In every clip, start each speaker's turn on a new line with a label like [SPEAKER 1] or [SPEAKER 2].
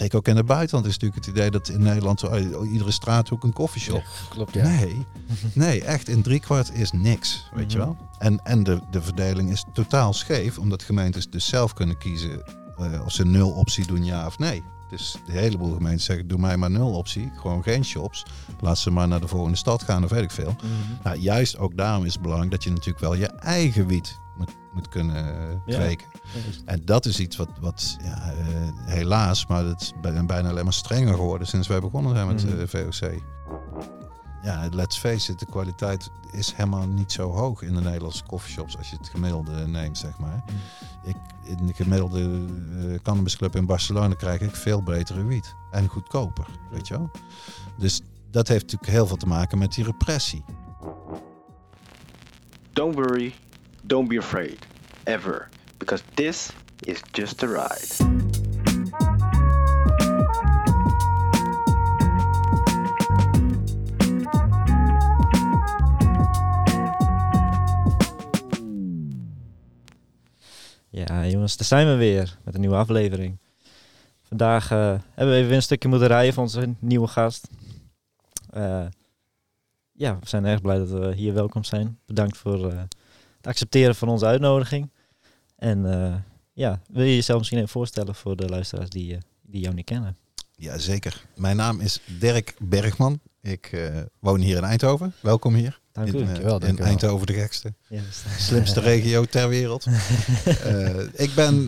[SPEAKER 1] zeker ook in het buitenland is natuurlijk het idee dat in Nederland uh, iedere straathoek een koffieshop.
[SPEAKER 2] Ja, klopt, ja.
[SPEAKER 1] Nee, nee, echt in driekwart is niks, weet je
[SPEAKER 2] Mhm.
[SPEAKER 1] wel. En, en de, de verdeling is totaal scheef, omdat gemeentes dus zelf kunnen kiezen eh, of ze nul optie doen, ja of nee. Dus de heleboel gemeenten zeggen, doe mij maar nul optie, gewoon geen shops. Laat ze maar naar de volgende stad gaan of weet ik veel.
[SPEAKER 2] Mhm.
[SPEAKER 1] Nou, juist ook daarom is het belangrijk dat je natuurlijk wel je eigen wiet moet, moet kunnen eh,
[SPEAKER 2] Ja.
[SPEAKER 1] kweken. En dat is iets wat, wat ja, eh, helaas, maar het is bij- bijna alleen maar strenger geworden sinds wij begonnen zijn met
[SPEAKER 2] Mhm.
[SPEAKER 1] eh, VOC. Ja, let's face it, de kwaliteit is helemaal niet zo hoog in de Nederlandse coffeeshops als je het gemiddelde neemt, zeg maar. Ik, in de gemiddelde eh cannabisclub in Barcelona krijg ik veel betere wiet. En goedkoper, weet je wel. Dus dat heeft natuurlijk heel veel te maken met die repressie.
[SPEAKER 3] Don't worry, don't be afraid, ever, because this is just a ride.
[SPEAKER 2] Ja, jongens, daar zijn we weer met een nieuwe aflevering. Vandaag eh, hebben we even een stukje moeten rijden van onze nieuwe gast. Eh, ja, we zijn erg blij dat we hier welkom zijn. Bedankt voor eh, het accepteren van onze uitnodiging. En ja, wil je jezelf misschien even voorstellen voor de luisteraars die, die jou niet kennen?
[SPEAKER 1] Jazeker. Mijn naam is Dirk Bergman. Ik eh, woon hier in Eindhoven. Welkom hier.
[SPEAKER 2] Dank
[SPEAKER 1] in,
[SPEAKER 2] u.
[SPEAKER 1] eh, in
[SPEAKER 4] dankjewel.
[SPEAKER 1] Eindhoven de gekste.
[SPEAKER 2] Ja,
[SPEAKER 1] Slimste regio ter wereld. Eh, ik, ben,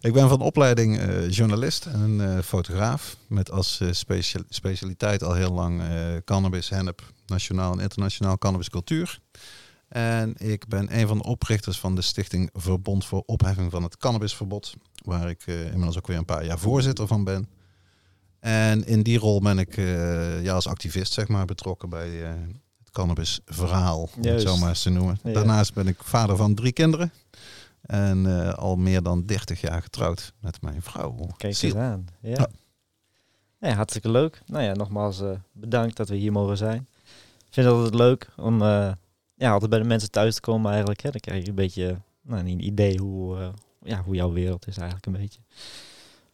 [SPEAKER 1] ik ben van opleiding journalist en fotograaf. Met als eh, specia- specialiteit al heel lang cannabis, hennep, nationaal en internationaal cannabiscultuur. En ik ben een van de oprichters van de stichting Verbond voor Opheffing van het Cannabisverbod. Waar ik inmiddels ook weer een paar jaar voorzitter van ben. En in die rol ben ik eh, ja, als activist zeg maar, betrokken bij eh, het cannabisverhaal, om het zo maar eens te noemen.
[SPEAKER 2] Ja.
[SPEAKER 1] Daarnaast ben ik vader van drie kinderen. En eh, al meer dan 30 jaar getrouwd met mijn vrouw.
[SPEAKER 2] Kijk eens aan. Ja.
[SPEAKER 1] Ja.
[SPEAKER 2] Ja, hartstikke leuk. Nou ja, nogmaals bedankt dat we hier mogen zijn. Ik vind het altijd leuk om ja, altijd bij de mensen thuis te komen eigenlijk. Hè. Dan krijg je een beetje nou, een idee hoe, ja, hoe jouw wereld is eigenlijk een beetje.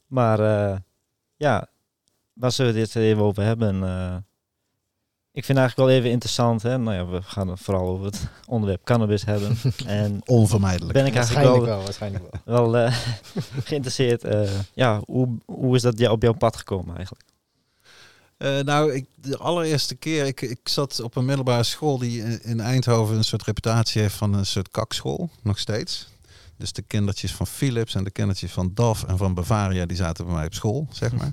[SPEAKER 2] Maar ja, waar zullen we dit even over hebben? Eh, ik vind eigenlijk wel even interessant. Hè? Nou ja, we gaan het vooral over het onderwerp cannabis hebben. en
[SPEAKER 1] Onvermijdelijk.
[SPEAKER 2] ben ik eigenlijk
[SPEAKER 4] Waarschijnlijk
[SPEAKER 2] wel
[SPEAKER 4] wel, waarschijnlijk wel.
[SPEAKER 2] wel eh, geïnteresseerd. eh, ja, hoe, hoe is dat op jouw pad gekomen eigenlijk?
[SPEAKER 1] Eh, nou, ik, de allereerste keer, ik, ik zat op een middelbare school die in- in Eindhoven een soort reputatie heeft van een soort kakschool, nog steeds. Dus de kindertjes van Philips en de kindertjes van DAF en van Bavaria, die zaten bij mij op school, zeg maar.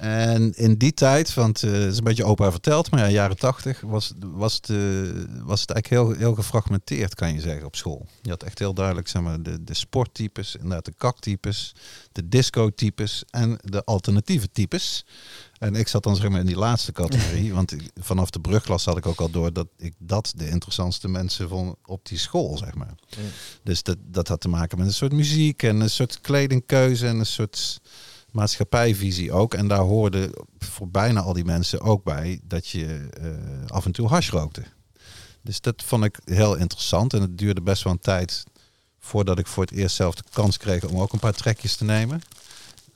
[SPEAKER 1] En in die tijd, want eh, het is een beetje opa verteld, maar ja, jaren tachtig, was, was, het, was het eigenlijk heel, heel gefragmenteerd, kan je zeggen, op school. Je had echt heel duidelijk, zeg maar, de, de sporttypes, inderdaad de kaktypes, de discotypes en de alternatieve types. En ik zat dan zeg maar in die laatste categorie, want ik- vanaf de brugklas had ik ook al door dat ik dat de interessantste mensen vond op die school, zeg maar.
[SPEAKER 2] Ja.
[SPEAKER 1] Dus dat, dat had te maken met een soort muziek en een soort kledingkeuze en een soort maatschappijvisie ook. En daar hoorde voor bijna al die mensen ook bij dat je eh, af en toe hash rookte. Dus dat vond ik heel interessant en het duurde best wel een tijd voordat ik voor het eerst zelf de kans kreeg om ook een paar trekjes te nemen.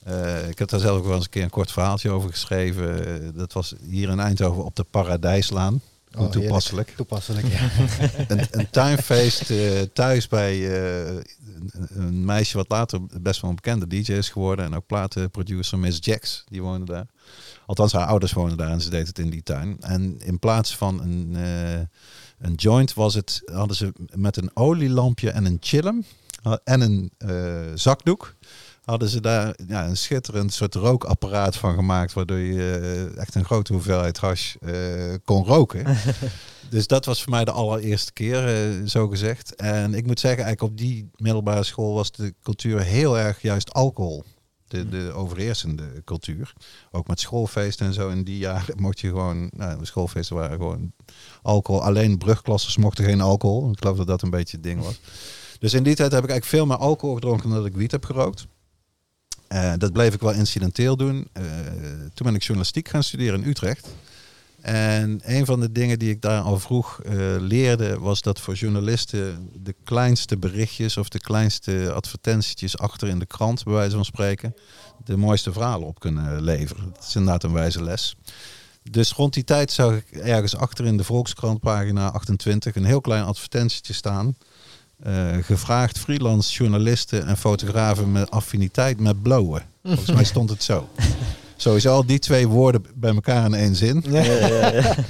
[SPEAKER 1] Eh, ik heb daar zelf ook wel eens een keer een kort verhaaltje over geschreven. Dat was hier in Eindhoven op de Paradijslaan.
[SPEAKER 4] Oh, heerlijk.
[SPEAKER 1] toepasselijk.
[SPEAKER 4] Toepasselijk, ja.
[SPEAKER 1] Een, een tuinfeest eh, thuis bij eh, een, een meisje wat later best wel een bekende DJ is geworden. En ook platenproducer Miss Jax, die woonde daar. Althans, haar ouders woonden daar en ze deed het in die tuin. En in plaats van een, eh, een joint was het, hadden ze met een olielampje en een chillum en een zakdoek hadden ze daar ja, een schitterend soort rookapparaat van gemaakt, waardoor je eh, echt een grote hoeveelheid hash eh, kon roken. dus dat was voor mij de allereerste keer, eh, zo gezegd. En ik moet zeggen, eigenlijk op die middelbare school was de cultuur heel erg juist alcohol. De, de overheersende cultuur. Ook met schoolfeesten en zo. In die jaren mocht je gewoon... Nou, de schoolfeesten waren gewoon alcohol. Alleen brugklassers mochten geen alcohol. Ik geloof dat dat een beetje het ding was. Dus in die tijd heb ik eigenlijk veel meer alcohol gedronken dan dat ik wiet heb gerookt. Eh, dat bleef ik wel incidenteel doen. Eh, toen ben ik journalistiek gaan studeren in Utrecht. En een van de dingen die ik daar al vroeg eh, leerde, was dat voor journalisten de kleinste berichtjes of de kleinste advertentietjes achter in de krant, bij wijze van spreken, de mooiste verhalen op kunnen leveren. Dat is inderdaad een wijze les. Dus rond die tijd zag ik ergens achter in de Volkskrant, pagina 28, een heel klein advertentietje staan. Eh, gevraagd freelance journalisten en fotografen met affiniteit met blowen. Volgens mij stond het zo. Sowieso al die twee woorden bij elkaar in één zin.
[SPEAKER 2] Ja, ja, ja.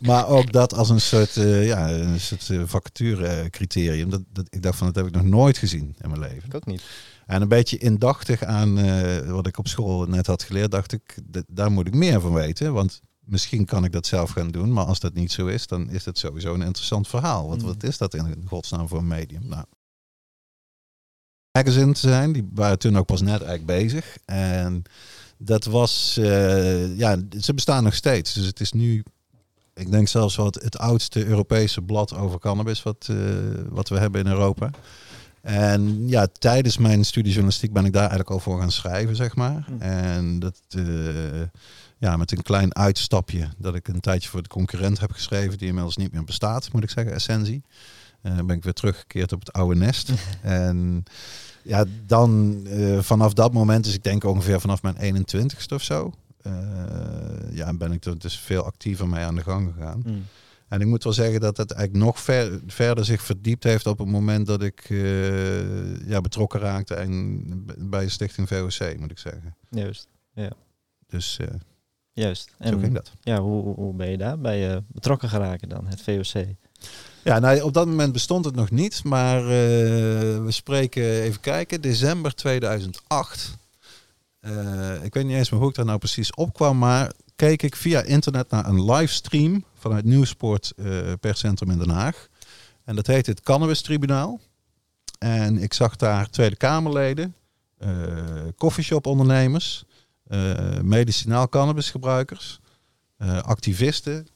[SPEAKER 1] Maar ook dat als een soort, eh, ja, een soort uh, vacature criterium. Dat, dat, ik dacht van, dat heb ik nog nooit gezien in mijn leven.
[SPEAKER 2] Ik ook niet.
[SPEAKER 1] En een beetje indachtig aan eh, wat ik op school net had geleerd, dacht ik, dat, daar moet ik meer van weten. Want misschien kan ik dat zelf gaan doen. Maar als dat niet zo is, dan is het sowieso een interessant verhaal. Want
[SPEAKER 2] Mm.
[SPEAKER 1] wat is dat in godsnaam voor een medium? Nou, magazine te zijn, die waren toen ook pas net eigenlijk bezig. En dat was, eh, ja, ze bestaan nog steeds. Dus het is nu, ik denk zelfs wel het, oudste Europese blad over cannabis wat, eh, wat we hebben in Europa. En ja, tijdens mijn studie journalistiek ben ik daar eigenlijk al voor gaan schrijven, zeg maar.
[SPEAKER 2] Hm.
[SPEAKER 1] En dat, eh, ja, met een klein uitstapje dat ik een tijdje voor de concurrent heb geschreven, die inmiddels niet meer bestaat, moet ik zeggen, Essentie. Eh, ben ik weer teruggekeerd op het oude nest. en ja, dan eh, vanaf dat moment, dus ik denk ongeveer vanaf mijn 21ste of zo, eh, ja, ben ik er dus veel actiever mee aan de gang gegaan.
[SPEAKER 2] Mm.
[SPEAKER 1] En ik moet wel zeggen dat het eigenlijk nog ver, verder zich verdiept heeft op het moment dat ik ja, betrokken raakte en bij de stichting VOC, moet ik zeggen.
[SPEAKER 2] Juist.
[SPEAKER 1] Dus
[SPEAKER 2] Juist.
[SPEAKER 1] zo ging
[SPEAKER 2] En
[SPEAKER 1] dat.
[SPEAKER 2] ja, hoe, ben je daar bij eh, betrokken geraken dan, het VOC?
[SPEAKER 1] Ja, nou, op dat moment bestond het nog niet, maar eh, we spreken, even kijken, december 2008. Eh, ik weet niet eens meer hoe ik daar nou precies opkwam, maar keek ik via internet naar een livestream vanuit Nieuwsport eh perscentrum in Den Haag. En dat heet het Cannabis Tribunaal. En ik zag daar Tweede Kamerleden, koffieshop-ondernemers, eh, medicinaal cannabisgebruikers, eh, activisten,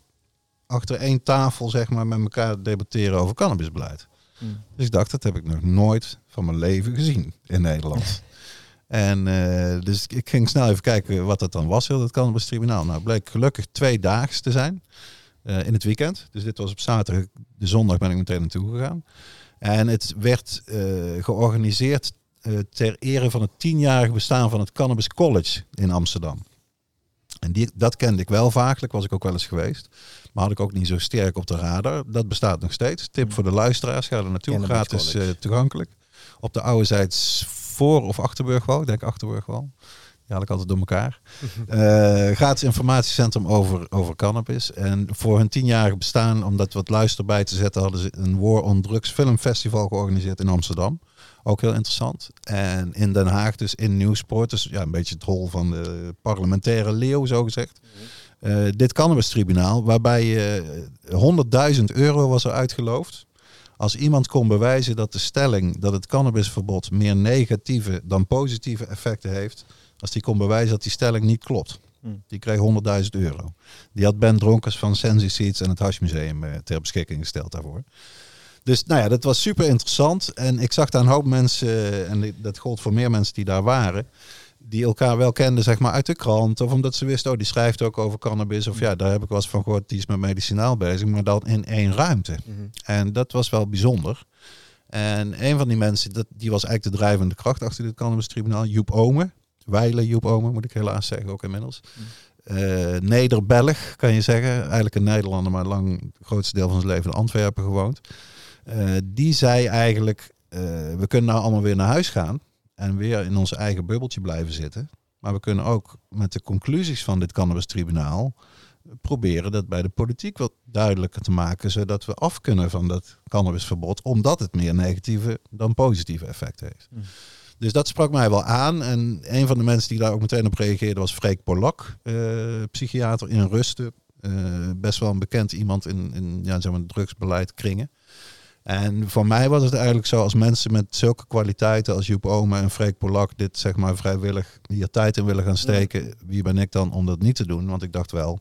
[SPEAKER 1] achter één tafel zeg maar, met elkaar debatteren over cannabisbeleid.
[SPEAKER 2] Mm.
[SPEAKER 1] Dus ik dacht, dat heb ik nog nooit van mijn leven gezien in Nederland. en eh, dus ik ging snel even kijken wat dat dan was, heel dat cannabis tribunaal. Nou, het bleek gelukkig twee daags te zijn eh, in het weekend. Dus dit was op zaterdag, de zondag ben ik meteen naartoe gegaan. En het werd eh, georganiseerd eh, ter ere van het tienjarige bestaan van het Cannabis College in Amsterdam. En die, dat kende ik wel vaakelijk, was ik ook wel eens geweest. Maar had ik ook niet zo sterk op de radar. Dat bestaat nog steeds. Tip voor de luisteraars, ga er naartoe.
[SPEAKER 2] Cannabis
[SPEAKER 1] Gratis eh, toegankelijk. Op de oude zijds voor of Achterburgwal. Ik denk Achterburgwal. Die haal ik altijd door elkaar. Eh, gratis informatiecentrum over, over cannabis. En voor hun tienjarige bestaan, om dat wat luister bij te zetten, hadden ze een War on Drugs filmfestival georganiseerd in Amsterdam. Ook heel interessant. En in Den Haag dus in Nieuwsport. Dus ja, een beetje het hol van de parlementaire leeuw, zo gezegd. Eh, dit cannabistribunaal, waarbij eh 100.000 euro was er uitgeloofd. Als iemand kon bewijzen dat de stelling dat het cannabisverbod meer negatieve dan positieve effecten heeft, als die kon bewijzen dat die stelling niet klopt.
[SPEAKER 2] Hmm.
[SPEAKER 1] Die kreeg 100.000 euro. Die had Ben Dronkers van Sensi Seeds en het Hashmuseum eh, ter beschikking gesteld daarvoor. Dus nou ja, dat was super interessant. En ik zag daar een hoop mensen, eh, en dat gold voor meer mensen die daar waren, die elkaar wel kenden, zeg maar, uit de krant. Of omdat ze wisten, oh, die schrijft ook over cannabis. Of ja, daar heb ik wel eens van gehoord, die is met medicinaal bezig. Maar dan in één ruimte.
[SPEAKER 2] Mhm.
[SPEAKER 1] En dat was wel bijzonder. En een van die mensen, dat, die was eigenlijk de drijvende kracht achter dit cannabistribunaal. Joep Omen. Weile Joep Omen, moet ik helaas zeggen, ook inmiddels. Eh Neder-Belg, kan je zeggen. Eigenlijk een Nederlander, maar lang het grootste deel van zijn leven in Antwerpen gewoond. Eh, die zei eigenlijk, eh, we kunnen nou allemaal weer naar huis gaan. En weer in ons eigen bubbeltje blijven zitten. Maar we kunnen ook met de conclusies van dit cannabistribunaal proberen dat bij de politiek wat duidelijker te maken, zodat we af kunnen van dat cannabisverbod, omdat het meer negatieve dan positieve effecten heeft.
[SPEAKER 2] Mm.
[SPEAKER 1] Dus dat sprak mij wel aan. En een van de mensen die daar ook meteen op reageerde was Freek Polak, eh, psychiater in Rusten. Eh, best wel een bekend iemand in, in ja, zeg maar, drugsbeleid kringen. En voor mij was het eigenlijk zo, als mensen met zulke kwaliteiten als Joep Ome en Freek Polak dit zeg maar vrijwillig hier tijd in willen gaan steken, wie ben ik dan om dat niet te doen? Want ik dacht wel,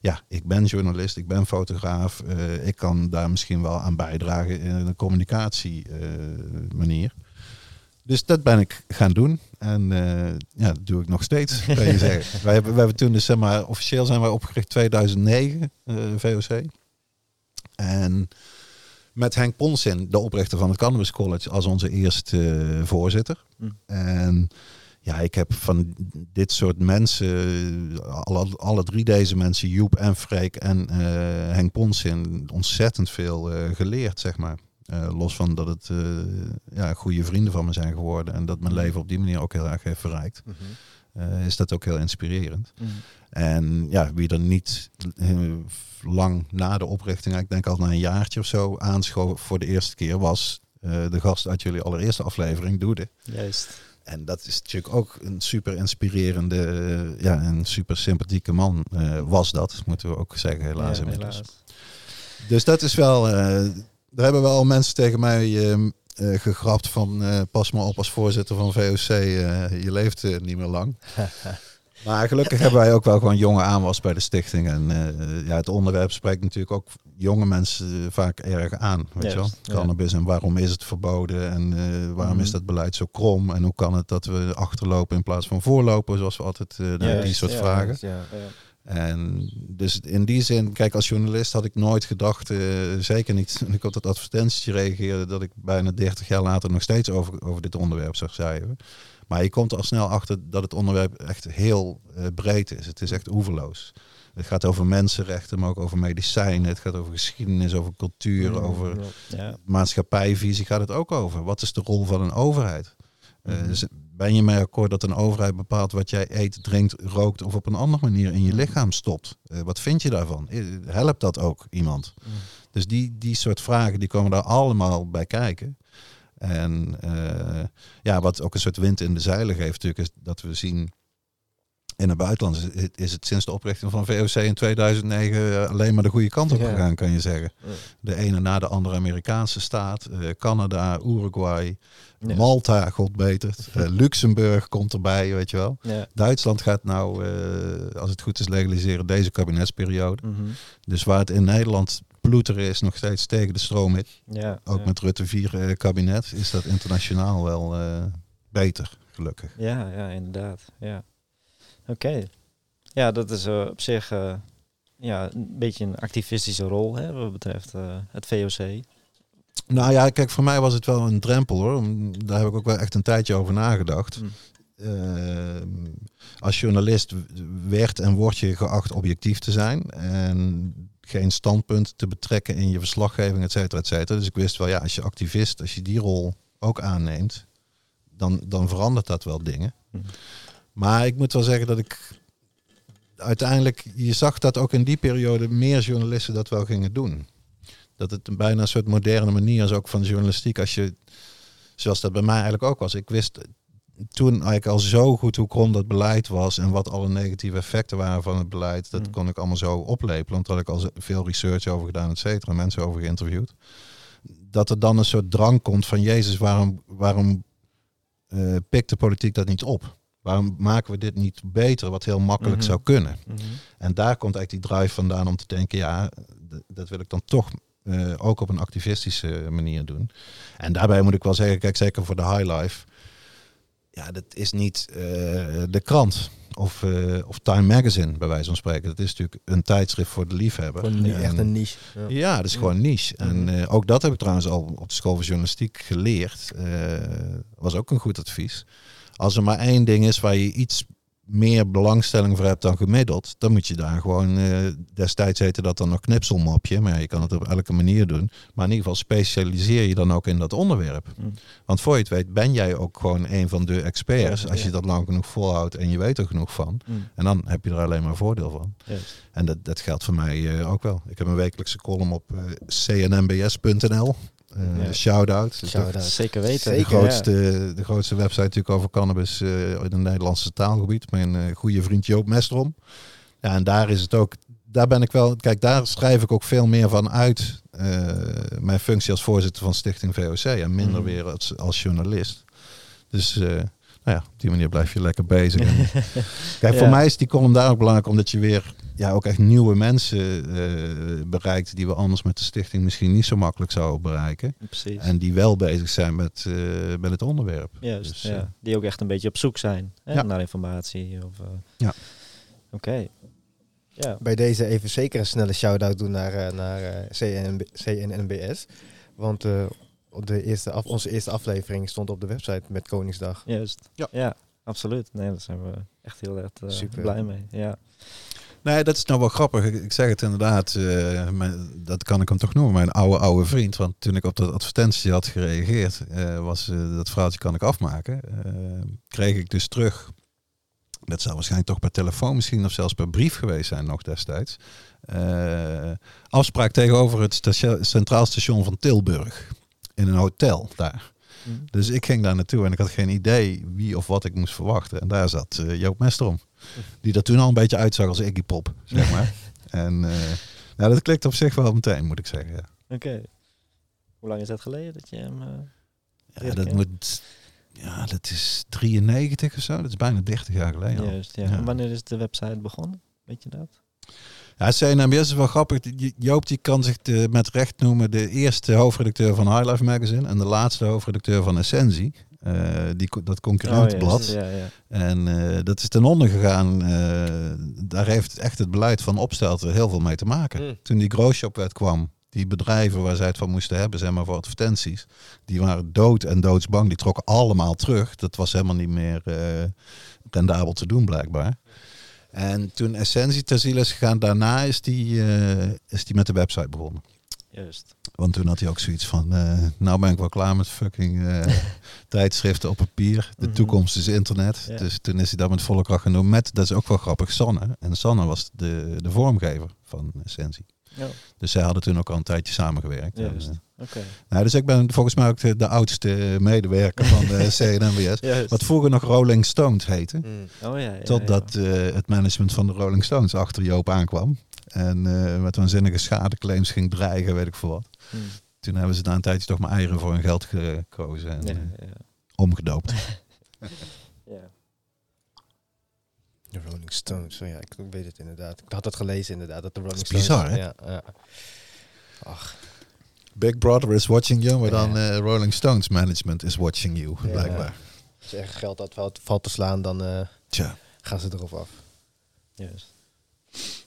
[SPEAKER 1] ja, ik ben journalist, ik ben fotograaf, eh, ik kan daar misschien wel aan bijdragen in een communicatie eh, manier. Dus dat ben ik gaan doen. En eh, ja, dat doe ik nog steeds, kan je zeggen. Wij hebben, wij hebben toen dus, zeg maar, officieel zijn wij opgericht 2009, eh, VOC. En met Henk Ponsin, de oprichter van het Cannabis College, als onze eerste eh, voorzitter.
[SPEAKER 2] Hm.
[SPEAKER 1] En ja, ik heb van dit soort mensen, alle, alle drie deze mensen, Joep en Freek en eh, Henk Ponsin, ontzettend veel eh, geleerd, zeg maar. Los van dat het ja, goede vrienden van me zijn geworden en dat mijn leven op die manier ook heel erg heeft verrijkt, eh, is dat ook heel inspirerend. En ja, wie er niet eh, lang na de oprichting, ik denk al na een jaartje of zo, aanschoof voor de eerste keer, was eh, de gast uit jullie allereerste aflevering, Doede.
[SPEAKER 2] Juist.
[SPEAKER 1] En dat is natuurlijk ook een super inspirerende, ja, een super sympathieke man was dat, moeten we ook zeggen, helaas
[SPEAKER 2] Ja,
[SPEAKER 1] inmiddels.
[SPEAKER 2] helaas.
[SPEAKER 1] Dus dat is wel, daar hebben wel mensen tegen mij eh, gegrapt van eh, pas maar op als voorzitter van VOC, eh, je leeft niet meer lang. Maar gelukkig hebben wij ook wel gewoon jonge aanwas bij de stichting. En ja, het onderwerp spreekt natuurlijk ook jonge mensen vaak erg aan. Weet je wel?
[SPEAKER 2] Ja.
[SPEAKER 1] Cannabis en waarom is het verboden en waarom
[SPEAKER 2] Mhm.
[SPEAKER 1] is dat beleid zo krom? En hoe kan het dat we achterlopen in plaats van voorlopen, zoals we altijd naar die soort
[SPEAKER 2] ja,
[SPEAKER 1] vragen.
[SPEAKER 2] Ja, ja.
[SPEAKER 1] En dus in die zin, kijk, als journalist had ik nooit gedacht, eh, zeker niet toen ik op dat advertentietje reageerde, dat ik bijna 30 jaar later nog steeds over, over dit onderwerp zou schrijven. Maar je komt er al snel achter dat het onderwerp echt heel eh, breed is. Het is echt oeverloos. Het gaat over mensenrechten, maar ook over medicijnen. Het gaat over geschiedenis, over cultuur,
[SPEAKER 2] Mm,
[SPEAKER 1] over
[SPEAKER 2] Ja.
[SPEAKER 1] maatschappijvisie gaat het ook over. Wat is de rol van een overheid? Eh,
[SPEAKER 2] Mhm.
[SPEAKER 1] Ben je mee akkoord dat een overheid bepaalt wat jij eet, drinkt, rookt of op een andere manier in je lichaam stopt? Eh, wat vind je daarvan? Eh, Helpt dat ook iemand?
[SPEAKER 2] Mhm.
[SPEAKER 1] Dus die, die soort vragen die komen daar allemaal bij kijken. En eh, ja, wat ook een soort wind in de zeilen geeft natuurlijk, is dat we zien in het buitenland is het, sinds de oprichting van VOC in 2009 alleen maar de goede kant op gegaan, kan je zeggen. De ene na de andere Amerikaanse staat, eh, Canada, Uruguay. Malta, god betert, eh, Luxemburg komt erbij, weet je wel.
[SPEAKER 2] Ja.
[SPEAKER 1] Duitsland gaat nou, eh, als het goed is, legaliseren deze kabinetsperiode.
[SPEAKER 2] Mhm.
[SPEAKER 1] Dus waar het in Nederland ploeteren is, nog steeds tegen de stroom in.
[SPEAKER 2] Ja,
[SPEAKER 1] Ook
[SPEAKER 2] ja.
[SPEAKER 1] met Rutte 4 eh, kabinet is dat internationaal wel eh, beter, gelukkig.
[SPEAKER 2] Ja, ja, inderdaad. Ja. Oké. Ja, dat is eh, op zich eh, ja, een beetje een activistische rol hè, wat betreft eh, het VOC.
[SPEAKER 1] Nou ja, kijk, voor mij was het wel een drempel hoor. Daar heb ik ook wel echt een tijdje over nagedacht.
[SPEAKER 2] Mm.
[SPEAKER 1] Eh, als journalist werd en word je geacht objectief te zijn. En geen standpunt te betrekken in je verslaggeving, et cetera, et cetera. Dus ik wist wel, ja, als je activist, als je die rol ook aanneemt, dan, dan verandert dat wel dingen.
[SPEAKER 2] Mhm.
[SPEAKER 1] Maar ik moet wel zeggen dat ik uiteindelijk, je zag dat ook in die periode meer journalisten dat wel gingen doen. Dat het een bijna een soort moderne manier is ook van journalistiek. Als je, zoals dat bij mij eigenlijk ook was. Ik wist toen eigenlijk al zo goed hoe krom dat beleid was en wat alle negatieve effecten waren van het beleid. Dat
[SPEAKER 2] Mm.
[SPEAKER 1] kon ik allemaal zo oplepelen. Want daar had ik al veel research over gedaan, et cetera. Mensen over geïnterviewd. Dat er dan een soort drang komt van Jezus, waarom, waarom eh, pikt de politiek dat niet op? Waarom maken we dit niet beter, wat heel makkelijk
[SPEAKER 2] Mhm.
[SPEAKER 1] zou kunnen?
[SPEAKER 2] Mhm.
[SPEAKER 1] En daar komt eigenlijk die drive vandaan om te denken, ja, dat wil ik dan toch eh, ook op een activistische manier doen. En daarbij moet ik wel zeggen, kijk, zeker voor de High Life, ja, dat is niet eh, de krant of, eh, of Time Magazine, bij wijze van spreken. Dat is natuurlijk een tijdschrift voor de liefhebber.
[SPEAKER 4] Gewoon
[SPEAKER 1] En-
[SPEAKER 4] echt een niche. Ja.
[SPEAKER 1] ja, dat is gewoon niche. En
[SPEAKER 2] Mhm.
[SPEAKER 1] eh, ook dat heb ik trouwens al op de school van journalistiek geleerd. Eh, was ook een goed advies. Als er maar één ding is waar je iets meer belangstelling voor hebt dan gemiddeld, dan moet je daar gewoon, eh, destijds heette dat dan nog knipselmapje, maar ja, je kan het op elke manier doen. Maar in ieder geval specialiseer je dan ook in dat onderwerp.
[SPEAKER 2] Mm.
[SPEAKER 1] Want voor je het weet ben jij ook gewoon een van de experts,
[SPEAKER 2] Ja,
[SPEAKER 1] als je dat lang genoeg volhoudt en je weet er genoeg van.
[SPEAKER 2] Mm.
[SPEAKER 1] En dan heb je er alleen maar voordeel van. En dat, dat geldt voor mij eh, ook wel. Ik heb een wekelijkse column op eh, cnnbs.nl.
[SPEAKER 2] Ja.
[SPEAKER 1] Shout-out.
[SPEAKER 2] Zeker weten.
[SPEAKER 1] De grootste, de grootste website natuurlijk over cannabis eh, in het Nederlandse taalgebied. Mijn eh, goede vriend Joop Mestrom. Ja, en daar is het ook. Daar ben ik wel. Kijk, daar schrijf ik ook veel meer van uit. mijn functie als voorzitter van Stichting VOC. En minder
[SPEAKER 2] Mhm.
[SPEAKER 1] weer als, als journalist. Dus nou ja, op die manier blijf je lekker bezig. En, kijk, voor mij is die column daar ook belangrijk. Omdat je weer ja, ook echt nieuwe mensen eh, bereikt die we anders met de stichting misschien niet zo makkelijk zouden bereiken.
[SPEAKER 2] Precies.
[SPEAKER 1] En die wel bezig zijn met, eh, met het onderwerp.
[SPEAKER 2] Juist,
[SPEAKER 1] Dus,
[SPEAKER 2] ja.
[SPEAKER 1] eh,
[SPEAKER 2] Die ook echt een beetje op zoek zijn hè,
[SPEAKER 1] Ja.
[SPEAKER 2] naar informatie. Of, eh,
[SPEAKER 1] Ja.
[SPEAKER 2] Oké. Ja.
[SPEAKER 4] Bij deze even zeker een snelle shout-out doen naar, naar CNNB CNNBS. Want eh, de eerste af, onze eerste aflevering stond op de website met Koningsdag.
[SPEAKER 2] Juist.
[SPEAKER 1] Ja.
[SPEAKER 2] Ja. absoluut. Nee, daar zijn we echt heel erg eh,
[SPEAKER 4] Super.
[SPEAKER 2] blij mee. Ja.
[SPEAKER 1] Nee, dat is nou wel grappig. Ik, zeg het inderdaad, eh, mijn- dat kan ik hem toch noemen, mijn oude oude vriend. Want toen ik op dat advertentie had gereageerd, eh, was eh, dat verhaaltje kan ik afmaken. kreeg ik dus terug. Dat zou waarschijnlijk toch per telefoon misschien of zelfs per brief geweest zijn nog destijds. afspraak tegenover het station, Centraal Station van Tilburg. In een hotel daar.
[SPEAKER 2] Hm.
[SPEAKER 1] Dus ik ging daar naartoe en ik had geen idee wie of wat ik moest verwachten. En daar zat Joop Mesterom. Die er toen al een beetje uitzag als Iggy Pop, zeg maar. en nou, dat klikt op zich wel meteen, moet ik zeggen. Ja,
[SPEAKER 2] Oké. Hoe lang is dat geleden dat je hem... eh,
[SPEAKER 1] ja dat moet... Ja, dat is 93 of zo. Dat is bijna 30 jaar geleden al.
[SPEAKER 2] Juist, ja.
[SPEAKER 1] Ja.
[SPEAKER 2] En wanneer is de website begonnen? Weet je dat?
[SPEAKER 1] Ja, CNMBS is wel grappig. Joop die kan zich de, met recht noemen de eerste hoofdredacteur van High Life Magazine en de laatste hoofdredacteur van Essentie. Eh, die, dat concurrentenblad.
[SPEAKER 2] Oh, juist. Ja, ja.
[SPEAKER 1] En eh, dat is ten onder gegaan. eh, daar heeft echt het beleid van Opstelten heel veel mee te maken.
[SPEAKER 4] Hmm.
[SPEAKER 1] Toen die Growshop-wet kwam, die bedrijven waar zij het van moesten hebben, zeg maar voor advertenties, die waren dood en doodsbang. Die trokken allemaal terug. Dat was helemaal niet meer eh, rendabel te doen, blijkbaar. En toen Essentie ter ziele is gegaan, daarna is die, is die met de website begonnen.
[SPEAKER 2] Juist.
[SPEAKER 1] Want toen had hij ook zoiets van, eh, nou ben ik wel klaar met fucking eh, tijdschriften op papier. De
[SPEAKER 2] Mhm.
[SPEAKER 1] toekomst is internet.
[SPEAKER 2] Ja.
[SPEAKER 1] Dus toen is hij dat met volle kracht gaan doen. Met, dat is ook wel grappig, Sanne. En Sanne was de, de vormgever van Essentie.
[SPEAKER 2] Ja,
[SPEAKER 1] Dus zij hadden toen ook al een tijdje samengewerkt.
[SPEAKER 2] Oké.
[SPEAKER 1] nou, dus ik ben volgens mij ook de, de oudste medewerker van de.
[SPEAKER 2] Juist.
[SPEAKER 1] Wat vroeger nog Rolling Stones heette.
[SPEAKER 4] Mm.
[SPEAKER 2] Oh ja, ja,
[SPEAKER 1] Totdat het management van de Rolling Stones achter Joop aankwam. En eh, met waanzinnige schadeclaims ging dreigen, weet ik veel wat.
[SPEAKER 2] Hm.
[SPEAKER 1] Toen hebben ze na een tijdje toch maar eieren voor hun geld gekozen en
[SPEAKER 2] Ja,
[SPEAKER 1] eh,
[SPEAKER 2] ja.
[SPEAKER 1] omgedoopt.
[SPEAKER 2] ja.
[SPEAKER 4] De Rolling Stones, oh ja, ik weet het inderdaad. Ik had dat gelezen inderdaad, dat de Rolling
[SPEAKER 1] Dat is
[SPEAKER 4] Stones...
[SPEAKER 1] bizar, hè?
[SPEAKER 4] Ja, ja. Ach,
[SPEAKER 1] Big Brother is watching you, maar dan
[SPEAKER 4] Ja.
[SPEAKER 1] eh, Rolling Stones management is watching you,
[SPEAKER 4] Ja.
[SPEAKER 1] blijkbaar.
[SPEAKER 4] als je echt geld had valt, valt te slaan, dan eh,
[SPEAKER 1] Tja.
[SPEAKER 4] gaan ze erop af.
[SPEAKER 2] Juist.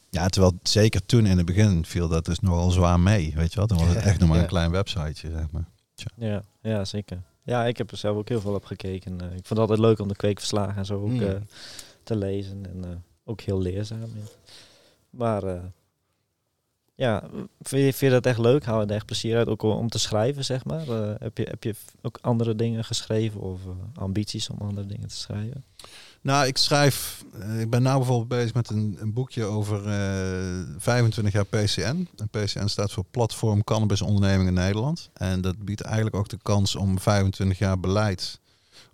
[SPEAKER 1] Ja, terwijl zeker toen in het begin viel dat dus nogal zwaar mee, weet je wel. Dan was het echt nog maar een klein websiteje, zeg maar.
[SPEAKER 2] Ja, ja, zeker. Ja, ik heb er zelf ook heel veel op gekeken. Eh, ik vond het altijd leuk om de kweekverslagen en zo ook
[SPEAKER 4] Mm.
[SPEAKER 2] eh, te lezen. En eh, ook heel leerzaam. ja. Maar ja, vind je, vind je dat echt leuk? Haal je er echt plezier uit? Ook om te schrijven, zeg maar? Heb, je, heb je ook andere dingen geschreven of ambities om andere dingen te schrijven?
[SPEAKER 1] Nou, ik schrijf, eh, ik ben nou bijvoorbeeld bezig met een, een boekje over eh 25 jaar PCN. En PCN staat voor Platform Cannabis Onderneming in Nederland. En dat biedt eigenlijk ook de kans om 25 jaar beleid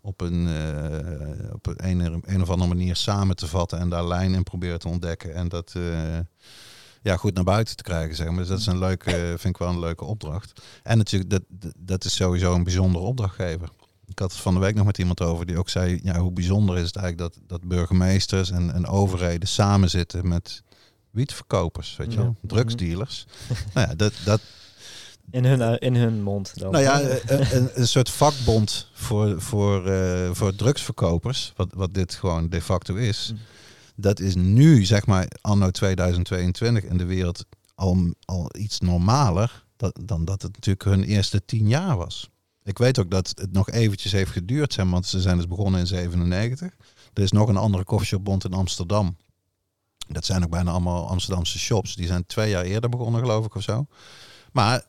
[SPEAKER 1] op een, eh, op een, of andere manier samen te vatten en daar lijnen in proberen te ontdekken. En dat eh, ja, goed naar buiten te krijgen, zeg maar. Dus dat is een leuke, vind ik wel een leuke opdracht. En natuurlijk, dat- dat is sowieso een bijzondere opdrachtgever. Ik had het van de week nog met iemand over die ook zei, ja, hoe bijzonder is het eigenlijk dat, dat burgemeesters en, en overheden samen zitten met wietverkopers, weet je wel,
[SPEAKER 2] Ja.
[SPEAKER 1] drugsdealers. nou ja, dat, dat,
[SPEAKER 2] In hun, eh, in hun mond dan?
[SPEAKER 1] nou ja, een, een, soort vakbond voor, voor, eh, voor drugsverkopers, wat, wat dit gewoon de facto is.
[SPEAKER 2] Mm.
[SPEAKER 1] Dat is nu, zeg maar, anno 2022 in de wereld al, al iets normaler dan dat het natuurlijk hun eerste tien jaar was. Ik weet ook dat het nog eventjes heeft geduurd, maar, want ze zijn dus begonnen in 97. Er is nog een andere koffieshopbond in Amsterdam. Dat zijn ook bijna allemaal Amsterdamse shops. Die zijn twee jaar eerder begonnen, geloof ik, of zo. Maar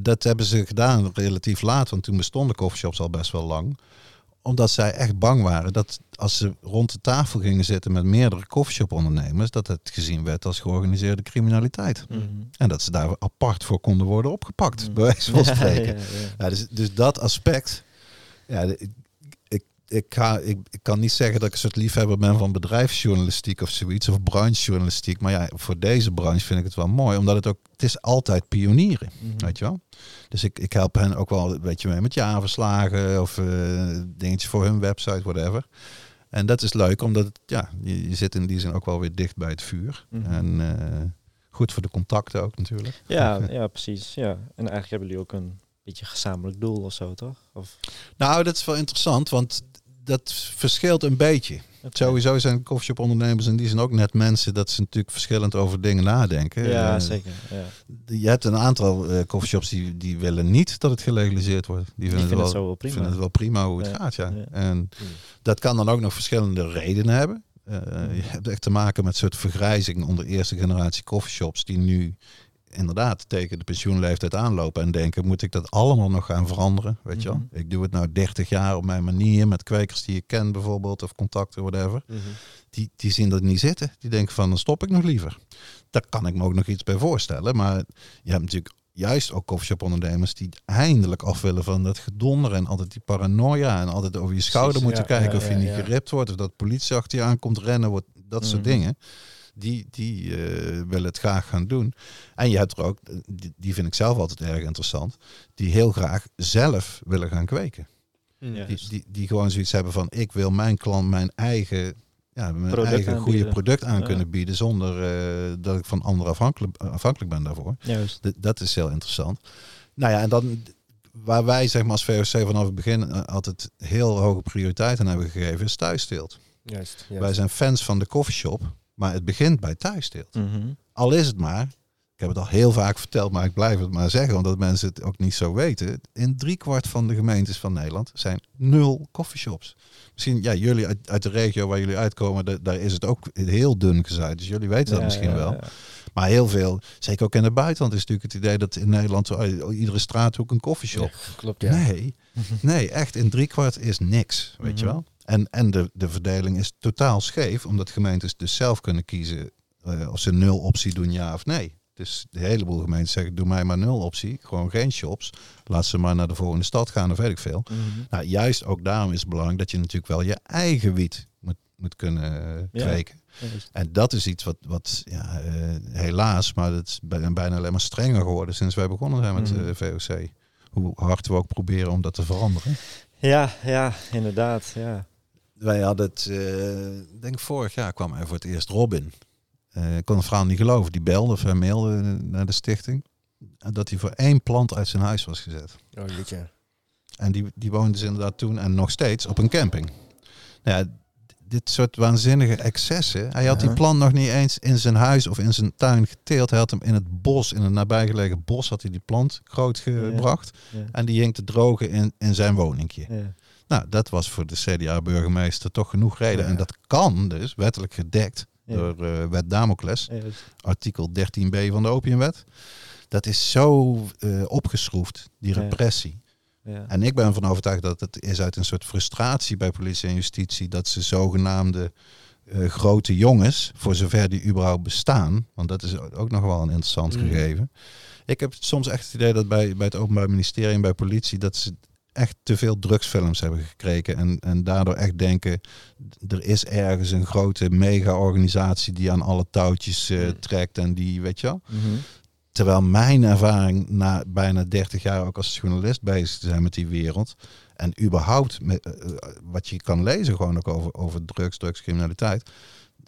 [SPEAKER 1] dat hebben ze gedaan relatief laat, want toen bestonden coffeeshops al best wel lang. Omdat zij echt bang waren dat als ze rond de tafel gingen zitten met meerdere coffeeshop-ondernemers, dat het gezien werd als georganiseerde criminaliteit.
[SPEAKER 2] Mhm.
[SPEAKER 1] En dat ze daar apart voor konden worden opgepakt,
[SPEAKER 2] Mm.
[SPEAKER 1] bij wijze van spreken.
[SPEAKER 2] ja, ja.
[SPEAKER 1] Ja, dus, dus dat aspect. Ja, ik, ik, ik, ga, ik, ik kan niet zeggen dat ik een soort liefhebber ben van bedrijfsjournalistiek of zoiets, of branchejournalistiek. Maar ja, voor deze branche vind ik het wel mooi, omdat het ook, het is altijd pionieren,
[SPEAKER 2] Mhm.
[SPEAKER 1] weet je wel. Dus ik, ik help hen ook wel een beetje mee met jaarverslagen of eh dingetjes voor hun website, whatever. En dat is leuk, omdat het, ja, je, je zit in die zin ook wel weer dicht bij het vuur.
[SPEAKER 2] Mhm.
[SPEAKER 1] En eh, goed voor de contacten ook natuurlijk.
[SPEAKER 2] Ja, ja, precies. Ja. En eigenlijk hebben jullie ook een beetje gezamenlijk doel of zo, toch? Of,
[SPEAKER 1] Nou, dat is wel interessant, want dat verschilt een beetje. Sowieso zijn coffeeshop ondernemers in die zijn ook net mensen dat ze natuurlijk verschillend over dingen nadenken.
[SPEAKER 2] Ja,
[SPEAKER 1] Eh,
[SPEAKER 2] zeker. Ja.
[SPEAKER 1] Je hebt een aantal coffeeshops die, die willen niet dat het gelegaliseerd wordt. Die vinden,
[SPEAKER 2] vind
[SPEAKER 1] het, wel,
[SPEAKER 2] prima.
[SPEAKER 1] vinden het wel prima hoe het
[SPEAKER 2] Ja,
[SPEAKER 1] gaat. Ja.
[SPEAKER 2] ja.
[SPEAKER 1] En dat kan dan ook nog verschillende redenen hebben. Eh, je hebt echt te maken met een soort vergrijzing onder eerste generatie coffeeshops die nu inderdaad tegen de pensioenleeftijd aanlopen en denken, moet ik dat allemaal nog gaan veranderen? Weet je wel?
[SPEAKER 2] Mhm.
[SPEAKER 1] Ik doe het nou 30 jaar op mijn manier met kwekers die ik ken bijvoorbeeld of contacten, whatever.
[SPEAKER 4] Mhm.
[SPEAKER 1] Die, die zien dat niet zitten. Die denken van, dan stop ik nog liever. Daar kan ik me ook nog iets bij voorstellen. Maar je hebt natuurlijk juist ook coffeeshop ondernemers die eindelijk af willen van dat gedonder en altijd die paranoia en altijd over je schouder
[SPEAKER 4] Precies,
[SPEAKER 1] moeten
[SPEAKER 4] ja,
[SPEAKER 1] kijken
[SPEAKER 4] ja,
[SPEAKER 1] of je
[SPEAKER 4] ja,
[SPEAKER 1] niet geript wordt of dat politie achter je aankomt rennen wordt, dat soort
[SPEAKER 2] Mhm.
[SPEAKER 1] dingen. Die, die eh, willen het graag gaan doen. En je hebt er ook, die, die vind ik zelf altijd erg interessant, die heel graag zelf willen gaan kweken.
[SPEAKER 2] Ja.
[SPEAKER 1] Die, die, die gewoon zoiets hebben van ik wil mijn klant mijn eigen, ja, mijn
[SPEAKER 2] Product
[SPEAKER 1] eigen goede product aan
[SPEAKER 2] Ja.
[SPEAKER 1] kunnen bieden zonder eh, dat ik van anderen afhankelijk, afhankelijk ben daarvoor.
[SPEAKER 2] Juist.
[SPEAKER 1] D- dat is heel interessant. Nou ja, en dan waar wij zeg maar als VOC vanaf het begin eh, altijd heel hoge prioriteit aan hebben gegeven is thuissteelt.
[SPEAKER 4] Juist. juist.
[SPEAKER 1] Wij zijn fans van de coffeeshop, maar het begint bij thuissteelt.
[SPEAKER 2] Mhm.
[SPEAKER 1] Al is het maar, ik heb het al heel vaak verteld, maar ik blijf het maar zeggen, omdat mensen het ook niet zo weten. In driekwart van de gemeentes van Nederland zijn nul coffeeshops. Misschien, ja, jullie uit, uit de regio waar jullie uitkomen, da- daar is het ook heel dun gezaaid. Dus jullie weten dat
[SPEAKER 2] Ja,
[SPEAKER 1] misschien
[SPEAKER 2] ja,
[SPEAKER 1] wel.
[SPEAKER 2] ja.
[SPEAKER 1] Maar heel veel, zeker ook in het buitenland, is natuurlijk het idee dat in Nederland iedere straathoek een coffeeshop.
[SPEAKER 4] Klopt, ja.
[SPEAKER 1] Nee, nee, echt in driekwart is niks, weet je
[SPEAKER 2] Mhm.
[SPEAKER 1] wel. En, en de, de verdeling is totaal scheef, omdat gemeentes dus zelf kunnen kiezen eh, of ze nul optie doen, ja of nee. Dus de heleboel gemeenten zeggen, doe mij maar nul optie, gewoon geen shops. Laat ze maar naar de volgende stad gaan of weet ik veel.
[SPEAKER 2] Mhm.
[SPEAKER 1] Nou, juist ook daarom is het belangrijk dat je natuurlijk wel je eigen wiet moet, moet kunnen eh,
[SPEAKER 2] Ja.
[SPEAKER 1] kweken. En dat is iets wat, wat ja, eh, helaas, maar het is bij- bijna alleen maar strenger geworden sinds wij begonnen zijn met
[SPEAKER 2] Mhm.
[SPEAKER 1] eh, VOC. Hoe hard we ook proberen om dat te veranderen.
[SPEAKER 2] Ja, ja, inderdaad. Ja.
[SPEAKER 1] Wij hadden het, ik denk vorig jaar kwam er voor het eerst Robin. Eh, ik kon het verhaal niet geloven. Die belde of hij mailde naar de stichting. Dat hij voor één plant uit zijn huis was gezet.
[SPEAKER 4] Oh, jeetje.
[SPEAKER 1] En die, die woonde dus inderdaad toen en nog steeds op een camping. Nou ja, dit soort waanzinnige excessen. Hij had die plant nog niet eens in zijn huis of in zijn tuin geteeld. Hij had hem in het bos, in het nabijgelegen bos, had hij die plant groot gebracht.
[SPEAKER 2] Ja.
[SPEAKER 1] En die hing te drogen in, in zijn woningje.
[SPEAKER 2] Ja.
[SPEAKER 1] Nou, dat was voor de CDA-burgemeester toch genoeg reden.
[SPEAKER 4] Ja.
[SPEAKER 1] En dat kan dus, wettelijk gedekt,
[SPEAKER 2] Ja.
[SPEAKER 1] door eh, wet Damocles,
[SPEAKER 2] Ja,
[SPEAKER 1] artikel 13b van de opiumwet. Dat is zo eh, opgeschroefd, die repressie.
[SPEAKER 2] Ja.
[SPEAKER 1] En ik ben ervan overtuigd dat het is uit een soort frustratie bij politie en justitie dat ze zogenaamde eh, grote jongens, voor zover die überhaupt bestaan, want dat is ook nog wel een interessant
[SPEAKER 4] Mm.
[SPEAKER 1] gegeven. Ik heb soms echt het idee dat bij, bij het Openbaar Ministerie en bij politie dat ze echt te veel drugsfilms hebben gekregen en, en daardoor echt denken er is ergens een grote mega-organisatie die aan alle touwtjes eh,
[SPEAKER 4] Mm.
[SPEAKER 1] trekt en die, weet je wel.
[SPEAKER 2] Mhm.
[SPEAKER 1] Terwijl mijn ervaring na bijna 30 jaar ook als journalist bezig te zijn met die wereld. En überhaupt met, eh, eh, wat je kan lezen gewoon ook over, over drugs, drugscriminaliteit.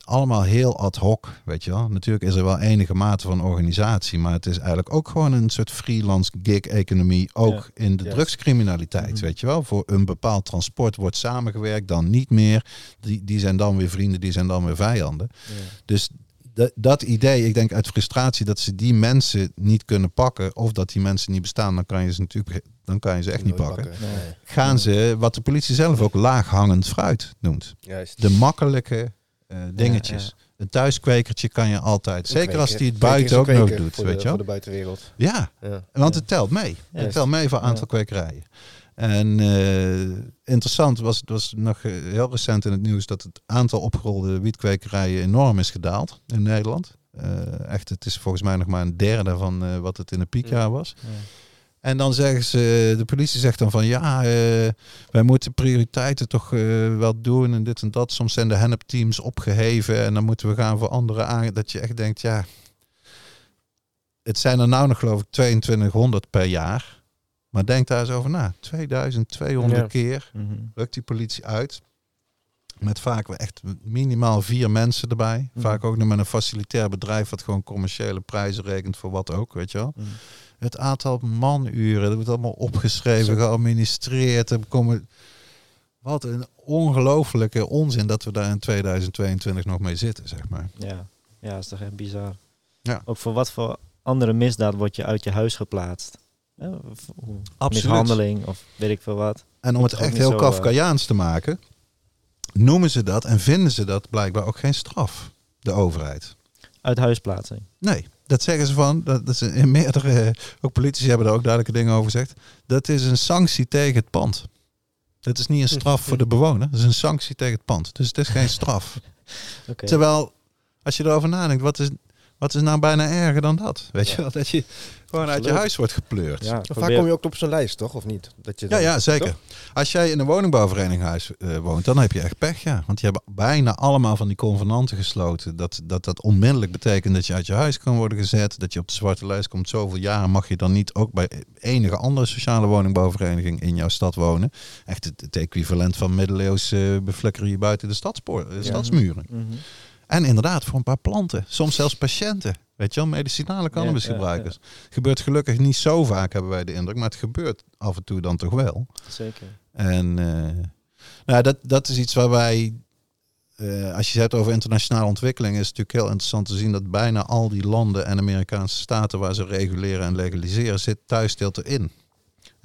[SPEAKER 1] Allemaal heel ad hoc, weet je wel. Natuurlijk is er wel enige mate van organisatie. Maar het is eigenlijk ook gewoon een soort freelance gig-economie. Ook in de drugscriminaliteit,
[SPEAKER 2] Mhm.
[SPEAKER 1] weet je wel. Voor een bepaald transport wordt samengewerkt, dan niet meer. Die, die zijn dan weer vrienden, die zijn dan weer vijanden.
[SPEAKER 2] Ja.
[SPEAKER 1] Dus dat, idee, ik denk uit frustratie dat ze die mensen niet kunnen pakken, of dat die mensen niet bestaan, dan kan je ze natuurlijk dan kan je ze echt niet pakken.
[SPEAKER 2] Nee.
[SPEAKER 1] Gaan ze, wat de politie zelf ook laaghangend fruit noemt.
[SPEAKER 4] Juist.
[SPEAKER 1] De makkelijke eh, dingetjes.
[SPEAKER 2] ja.
[SPEAKER 1] Een thuiskwekertje kan je altijd. Zeker als die het buiten
[SPEAKER 4] een
[SPEAKER 1] ook nog doet, weet
[SPEAKER 4] de,
[SPEAKER 1] je
[SPEAKER 4] Voor
[SPEAKER 1] wel?
[SPEAKER 4] de buitenwereld.
[SPEAKER 1] Ja,
[SPEAKER 4] Ja.
[SPEAKER 1] want het telt mee. Het telt mee voor aantal
[SPEAKER 2] Ja.
[SPEAKER 1] kwekerijen. En eh, interessant was, het was nog eh, heel recent in het nieuws dat het aantal opgerolde wietkwekerijen enorm is gedaald in Nederland. Echt, het is volgens mij nog maar een derde van wat het in een piekjaar was. En dan zeggen ze, de politie zegt dan van ja, eh, wij moeten prioriteiten toch eh, wel doen en dit en dat. Soms zijn de hennepteams opgeheven en dan moeten we gaan voor anderen aan. Dat je echt denkt, ja, het zijn er nou nog geloof ik 2200 per jaar. Maar denk daar eens over na. 2200
[SPEAKER 4] Ja.
[SPEAKER 1] keer
[SPEAKER 2] Mhm.
[SPEAKER 1] rukt die politie uit. Met vaak echt minimaal vier mensen erbij.
[SPEAKER 2] Mhm.
[SPEAKER 1] Vaak ook nog met een facilitair bedrijf wat gewoon commerciële prijzen rekent voor wat ook, weet je wel.
[SPEAKER 2] Mm.
[SPEAKER 1] Het aantal manuren, dat wordt allemaal opgeschreven, geadministreerd. Er komen... Wat een ongelofelijke onzin dat we daar in 2022 nog mee zitten, zeg maar.
[SPEAKER 2] Ja, ja, dat is toch echt bizar.
[SPEAKER 1] Ja.
[SPEAKER 2] Ook voor wat voor andere misdaad word je uit je huis geplaatst? Ja,
[SPEAKER 1] Absoluut.
[SPEAKER 2] Mishandeling of weet ik veel wat.
[SPEAKER 1] En om het echt heel Kafkaiaans te maken, noemen ze dat en vinden ze dat blijkbaar ook geen straf, de overheid.
[SPEAKER 2] Uit huisplaatsing.
[SPEAKER 1] Nee, dat zeggen ze van, dat, is in meerdere, ook politici hebben daar ook duidelijke dingen over gezegd. Dat is een sanctie tegen het pand. Dat is niet een straf voor de bewoner, dat is een sanctie tegen het pand. Dus het is geen straf. Terwijl, als je erover nadenkt, wat is, wat is nou bijna erger dan dat? Weet je wel, dat je gewoon uit je huis wordt gepleurd.
[SPEAKER 2] Ja,
[SPEAKER 4] Vaak
[SPEAKER 2] probeer-
[SPEAKER 4] kom je ook op zo'n lijst, toch? Of niet? Dat je
[SPEAKER 1] Ja, ja, zeker.
[SPEAKER 4] Toch?
[SPEAKER 1] Als jij in een woningbouwvereniging huis eh, woont, dan heb je echt pech, ja. Want die hebben bijna allemaal van die convenanten gesloten. Dat, dat dat onmiddellijk betekent dat je uit je huis kan worden gezet. Dat je op de zwarte lijst komt. Zoveel jaren mag je dan niet ook bij enige andere sociale woningbouwvereniging in jouw stad wonen. Echt het, het equivalent van middeleeuws eh beflikkeren je buiten de stadspoor, eh,
[SPEAKER 4] Ja.
[SPEAKER 1] stadsmuren.
[SPEAKER 2] Mhm.
[SPEAKER 1] En inderdaad, voor een paar planten. Soms zelfs patiënten. Weet je wel, medicinale cannabisgebruikers. Gebeurt gelukkig niet zo vaak, hebben wij de indruk. Maar het gebeurt af en toe dan toch wel.
[SPEAKER 2] Zeker.
[SPEAKER 1] En eh, nou, dat, dat is iets waar wij, eh, als je het hebt over internationale ontwikkeling, is het natuurlijk heel interessant te zien dat bijna al die landen en Amerikaanse staten waar ze reguleren en legaliseren, zit thuisstilte in.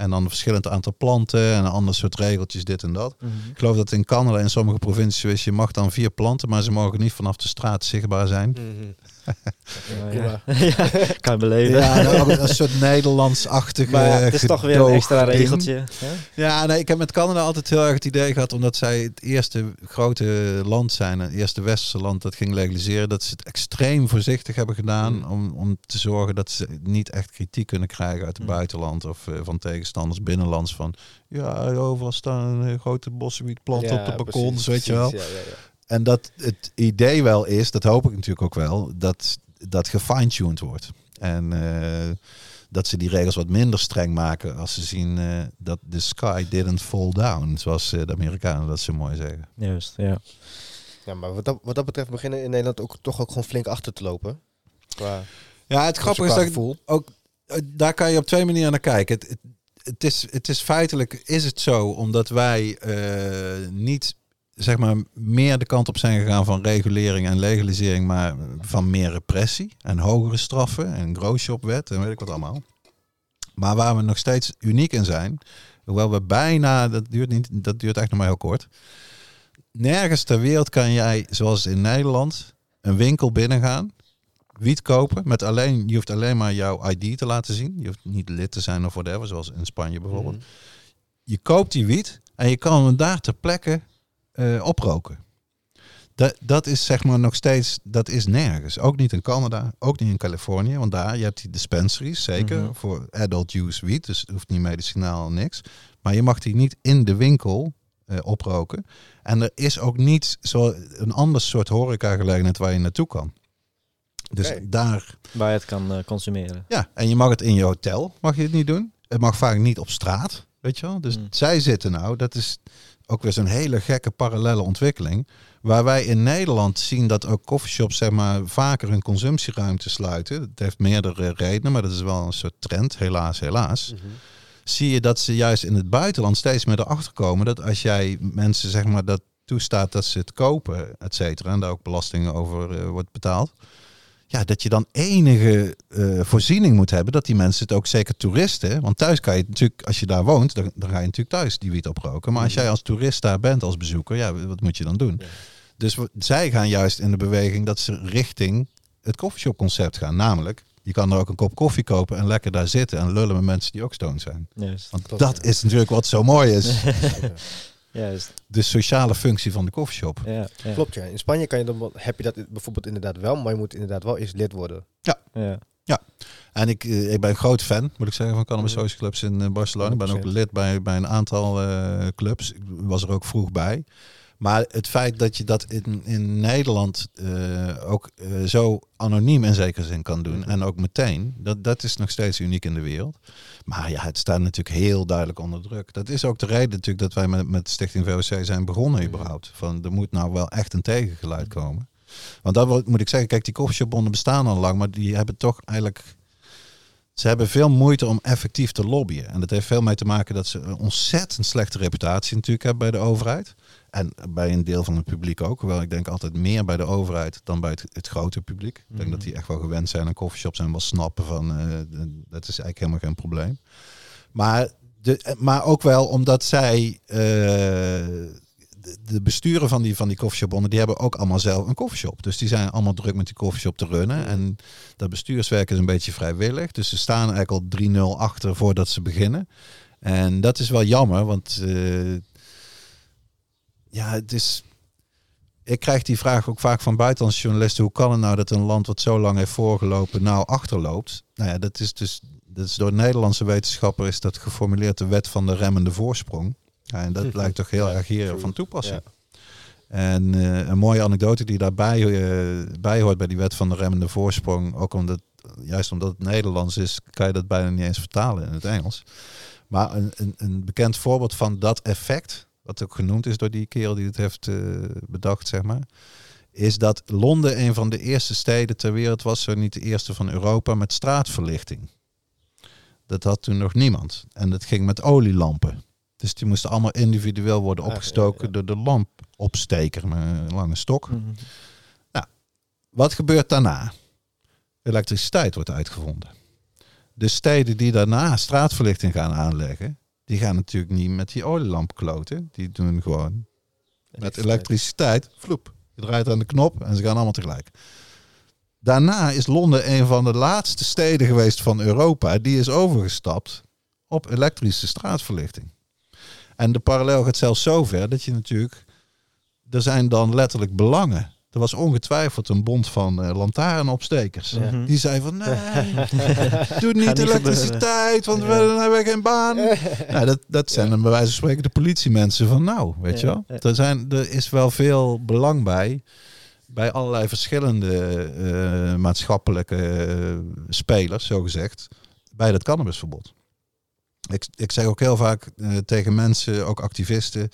[SPEAKER 1] En dan een verschillend aantal planten en een ander soort regeltjes, dit en dat.
[SPEAKER 2] Mhm.
[SPEAKER 1] Ik geloof dat in Canada in sommige provincies is, je mag dan vier planten, maar ze mogen niet vanaf de straat zichtbaar zijn.
[SPEAKER 4] Mhm.
[SPEAKER 2] Ja. ja, kan je beleven.
[SPEAKER 1] Ja, nou, een soort Nederlands-achtige
[SPEAKER 2] maar het is toch weer een extra regeltje. hè?
[SPEAKER 1] Ja, nee, ik heb met Canada altijd heel erg het idee gehad, omdat zij het eerste grote land zijn, het eerste westerse land dat ging legaliseren, dat ze het extreem voorzichtig hebben gedaan
[SPEAKER 4] Mm.
[SPEAKER 1] om, om te zorgen dat ze niet echt kritiek kunnen krijgen uit het
[SPEAKER 2] Mm.
[SPEAKER 1] buitenland of eh, van tegenstanders binnenlands van, ja, overal staan eh, grote bossenwietplanten
[SPEAKER 4] Ja,
[SPEAKER 1] op de balkons,
[SPEAKER 4] precies,
[SPEAKER 1] weet je wel.
[SPEAKER 4] ja, ja.
[SPEAKER 1] En dat het idee wel is, dat hoop ik natuurlijk ook wel, dat dat gefine-tuned wordt. En eh, dat ze die regels wat minder streng maken als ze zien eh, dat the sky didn't fall down. Zoals eh, de Amerikanen dat zo mooi zeggen.
[SPEAKER 2] Juist, ja.
[SPEAKER 4] Ja, maar wat dat, wat dat betreft beginnen in Nederland ook toch ook gewoon flink achter te lopen. Qua,
[SPEAKER 1] Ja, het grappige is dat
[SPEAKER 4] gevoel.
[SPEAKER 1] ook, daar kan je op twee manieren naar kijken. Het, het, het is, het is feitelijk, is het zo, omdat wij eh, niet zeg maar meer de kant op zijn gegaan van regulering en legalisering, maar van meer repressie en hogere straffen en growshopwet en weet ik wat allemaal. Maar waar we nog steeds uniek in zijn, hoewel we bijna, dat duurt niet, dat duurt echt nog maar heel kort. Nergens ter wereld kan jij, zoals in Nederland, een winkel binnengaan, wiet kopen met alleen, je hoeft alleen maar jouw ID te laten zien. Je hoeft niet lid te zijn of whatever, zoals in Spanje bijvoorbeeld.
[SPEAKER 4] Mhm.
[SPEAKER 1] Je koopt die wiet en je kan hem daar ter plekke eh, oproken. Dat, dat is zeg maar nog steeds, dat is nergens. Ook niet in Canada, ook niet in Californië. Want daar, je hebt die dispensaries, zeker,
[SPEAKER 2] Mhm.
[SPEAKER 1] voor adult use wiet. Dus het hoeft niet medicinaal, niks. Maar je mag die niet in de winkel eh, oproken. En er is ook niet zo een ander soort horecagelegenheid waar je naartoe kan. Dus daar,
[SPEAKER 2] Waar je het kan eh, consumeren.
[SPEAKER 1] ja, en je mag het in je hotel, mag je het niet doen. Het mag vaak niet op straat, weet je wel. Dus
[SPEAKER 2] Mm.
[SPEAKER 1] zij zitten nou, dat is ook weer zo'n hele gekke parallele ontwikkeling. Waar wij in Nederland zien dat ook coffeeshops zeg maar, vaker hun consumptieruimte sluiten. Dat heeft meerdere redenen, maar dat is wel een soort trend, helaas, helaas.
[SPEAKER 4] Mhm.
[SPEAKER 1] Zie je dat ze juist in het buitenland steeds meer erachter komen dat als jij mensen zeg maar dat toestaat dat ze het kopen, et cetera, en daar ook belastingen over eh, wordt betaald. Ja, dat je dan enige eh, voorziening moet hebben dat die mensen het ook zeker toeristen. Want thuis kan je natuurlijk, als je daar woont, dan, dan ga je natuurlijk thuis die wiet oproken. Maar als jij als toerist daar bent, als bezoeker, ja, wat moet je dan doen?
[SPEAKER 4] Ja.
[SPEAKER 1] Dus zij gaan juist in de beweging dat ze richting het coffeeshop concept gaan. Namelijk, je kan er ook een kop koffie kopen en lekker daar zitten en lullen met mensen die ook stoned zijn.
[SPEAKER 2] Juist.
[SPEAKER 1] Want
[SPEAKER 4] Dat,
[SPEAKER 1] dat
[SPEAKER 4] ja.
[SPEAKER 1] is natuurlijk wat zo mooi is.
[SPEAKER 2] Juist.
[SPEAKER 1] De sociale functie van de coffeeshop.
[SPEAKER 2] Ja, ja.
[SPEAKER 4] Klopt, ja. In Spanje kan je dan, heb je dat bijvoorbeeld inderdaad wel, maar je moet inderdaad wel eerst lid worden.
[SPEAKER 2] Ja.
[SPEAKER 1] En ik, eh, ik ben een groot fan, moet ik zeggen, van Cannabis
[SPEAKER 4] Mhm.
[SPEAKER 1] Social Clubs in eh, Barcelona. Ik ben ook
[SPEAKER 4] 100%.
[SPEAKER 1] lid bij, bij een aantal eh, clubs. Ik was er ook vroeg bij. Maar het feit dat je dat in, in Nederland eh, ook eh, zo anoniem in zekere zin kan doen. En ook meteen. Dat, dat is nog steeds uniek in de wereld. Maar ja, het staat natuurlijk heel duidelijk onder druk. Dat is ook de reden natuurlijk dat wij met, met Stichting VOC zijn begonnen überhaupt. Van er moet nou wel echt een tegengeluid komen. Want dat moet ik zeggen, kijk, die koffieshopbonden bestaan al lang, maar die hebben toch eigenlijk. Ze hebben veel moeite om effectief te lobbyen. En dat heeft veel mee te maken dat ze een ontzettend slechte reputatie natuurlijk hebben bij de overheid. En bij een deel van het publiek ook. Hoewel ik denk altijd meer bij de overheid dan bij het, het grote publiek. Ik denk dat die echt wel gewend zijn aan coffeeshops en wel snappen van eh, dat is eigenlijk helemaal geen probleem. Maar, de, maar ook wel omdat zij eh, de, besturen van die, van die koffieshopbonden, die hebben ook allemaal zelf een koffieshop. Dus die zijn allemaal druk met die koffieshop te runnen. En dat bestuurswerk is een beetje vrijwillig. Dus ze staan eigenlijk al 3-0 achter voordat ze beginnen. En dat is wel jammer, want eh, ja, het is. Ik krijg die vraag ook vaak van buitenlandse journalisten. Hoe kan het nou dat een land wat zo lang heeft voorgelopen nou achterloopt? Nou ja, dat is dus dat is door Nederlandse wetenschappers is dat geformuleerd de wet van de remmende voorsprong. Ja, en dat lijkt toch heel erg hier van toepassing. En eh, een mooie anekdote die daarbij eh, bij hoort bij die wet van de remmende voorsprong, ook omdat, juist omdat het Nederlands is, kan je dat bijna niet eens vertalen in het Engels. Maar een, een, een bekend voorbeeld van dat effect, wat ook genoemd is door die kerel die het heeft eh, bedacht, zeg maar, is dat Londen een van de eerste steden ter wereld was, zo niet de eerste van Europa, met straatverlichting. Dat had toen nog niemand. En dat ging met olielampen. Dus die moesten allemaal individueel worden
[SPEAKER 4] Ah, ja,
[SPEAKER 1] opgestoken
[SPEAKER 4] ja.
[SPEAKER 1] door de lampopsteker met een lange stok.
[SPEAKER 2] Mhm.
[SPEAKER 1] Wat gebeurt daarna? Elektriciteit wordt uitgevonden. De steden die daarna straatverlichting gaan aanleggen, die gaan natuurlijk niet met die olielamp kloten. Die doen gewoon met elektriciteit. Vloep. Je draait aan de knop en ze gaan allemaal tegelijk. Daarna is Londen een van de laatste steden geweest van Europa die is overgestapt op elektrische straatverlichting. En de parallel gaat zelfs zo ver dat je natuurlijk. Er zijn dan letterlijk belangen. Er was ongetwijfeld een bond van eh, lantaarnopstekers.
[SPEAKER 4] Ja.
[SPEAKER 2] Mhm.
[SPEAKER 1] Die zei van nee, doe niet elektriciteit, want we dan hebben we geen baan. Ja, dat, dat zijn dan bij wijze van spreken de politiemensen van nou, weet je wel. Er, zijn, er is wel veel belang bij, bij allerlei verschillende eh, maatschappelijke eh, spelers, zo gezegd, bij dat cannabisverbod. Ik, ik zeg ook heel vaak eh, tegen mensen, ook activisten,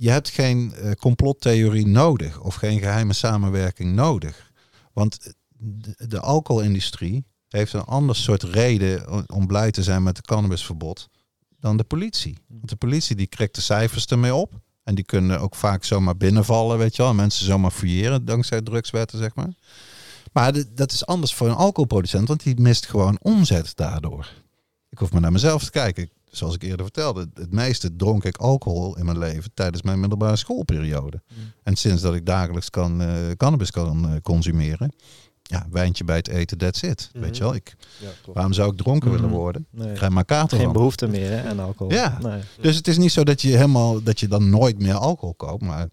[SPEAKER 1] je hebt geen eh, complottheorie nodig of geen geheime samenwerking nodig. Want de, alcoholindustrie heeft een ander soort reden om- blij te zijn met het cannabisverbod dan de politie. Want de politie die krikt de cijfers ermee op. En die kunnen ook vaak zomaar binnenvallen, weet je wel. en Mensen zomaar fouilleren dankzij drugswetten, zeg maar. Maar dat is anders voor een alcoholproducent, want die mist gewoon omzet daardoor. Ik hoef maar naar mezelf te kijken. Zoals ik eerder vertelde, het meeste dronk ik alcohol in mijn leven tijdens mijn middelbare schoolperiode. En sinds dat ik dagelijks kan, eh, cannabis kan eh, consumeren, ja, wijntje bij het eten, that's it. Weet je wel, ik,
[SPEAKER 4] Ja, klopt.
[SPEAKER 1] waarom zou ik dronken willen
[SPEAKER 2] Mhm.
[SPEAKER 1] worden?
[SPEAKER 2] Nee.
[SPEAKER 1] Ik krijg maar kater
[SPEAKER 2] Geen
[SPEAKER 1] van.
[SPEAKER 2] behoefte meer hè, aan alcohol.
[SPEAKER 1] Ja.
[SPEAKER 2] Nee.
[SPEAKER 1] Dus het is niet zo dat je helemaal dat je dan nooit meer alcohol koopt. Maar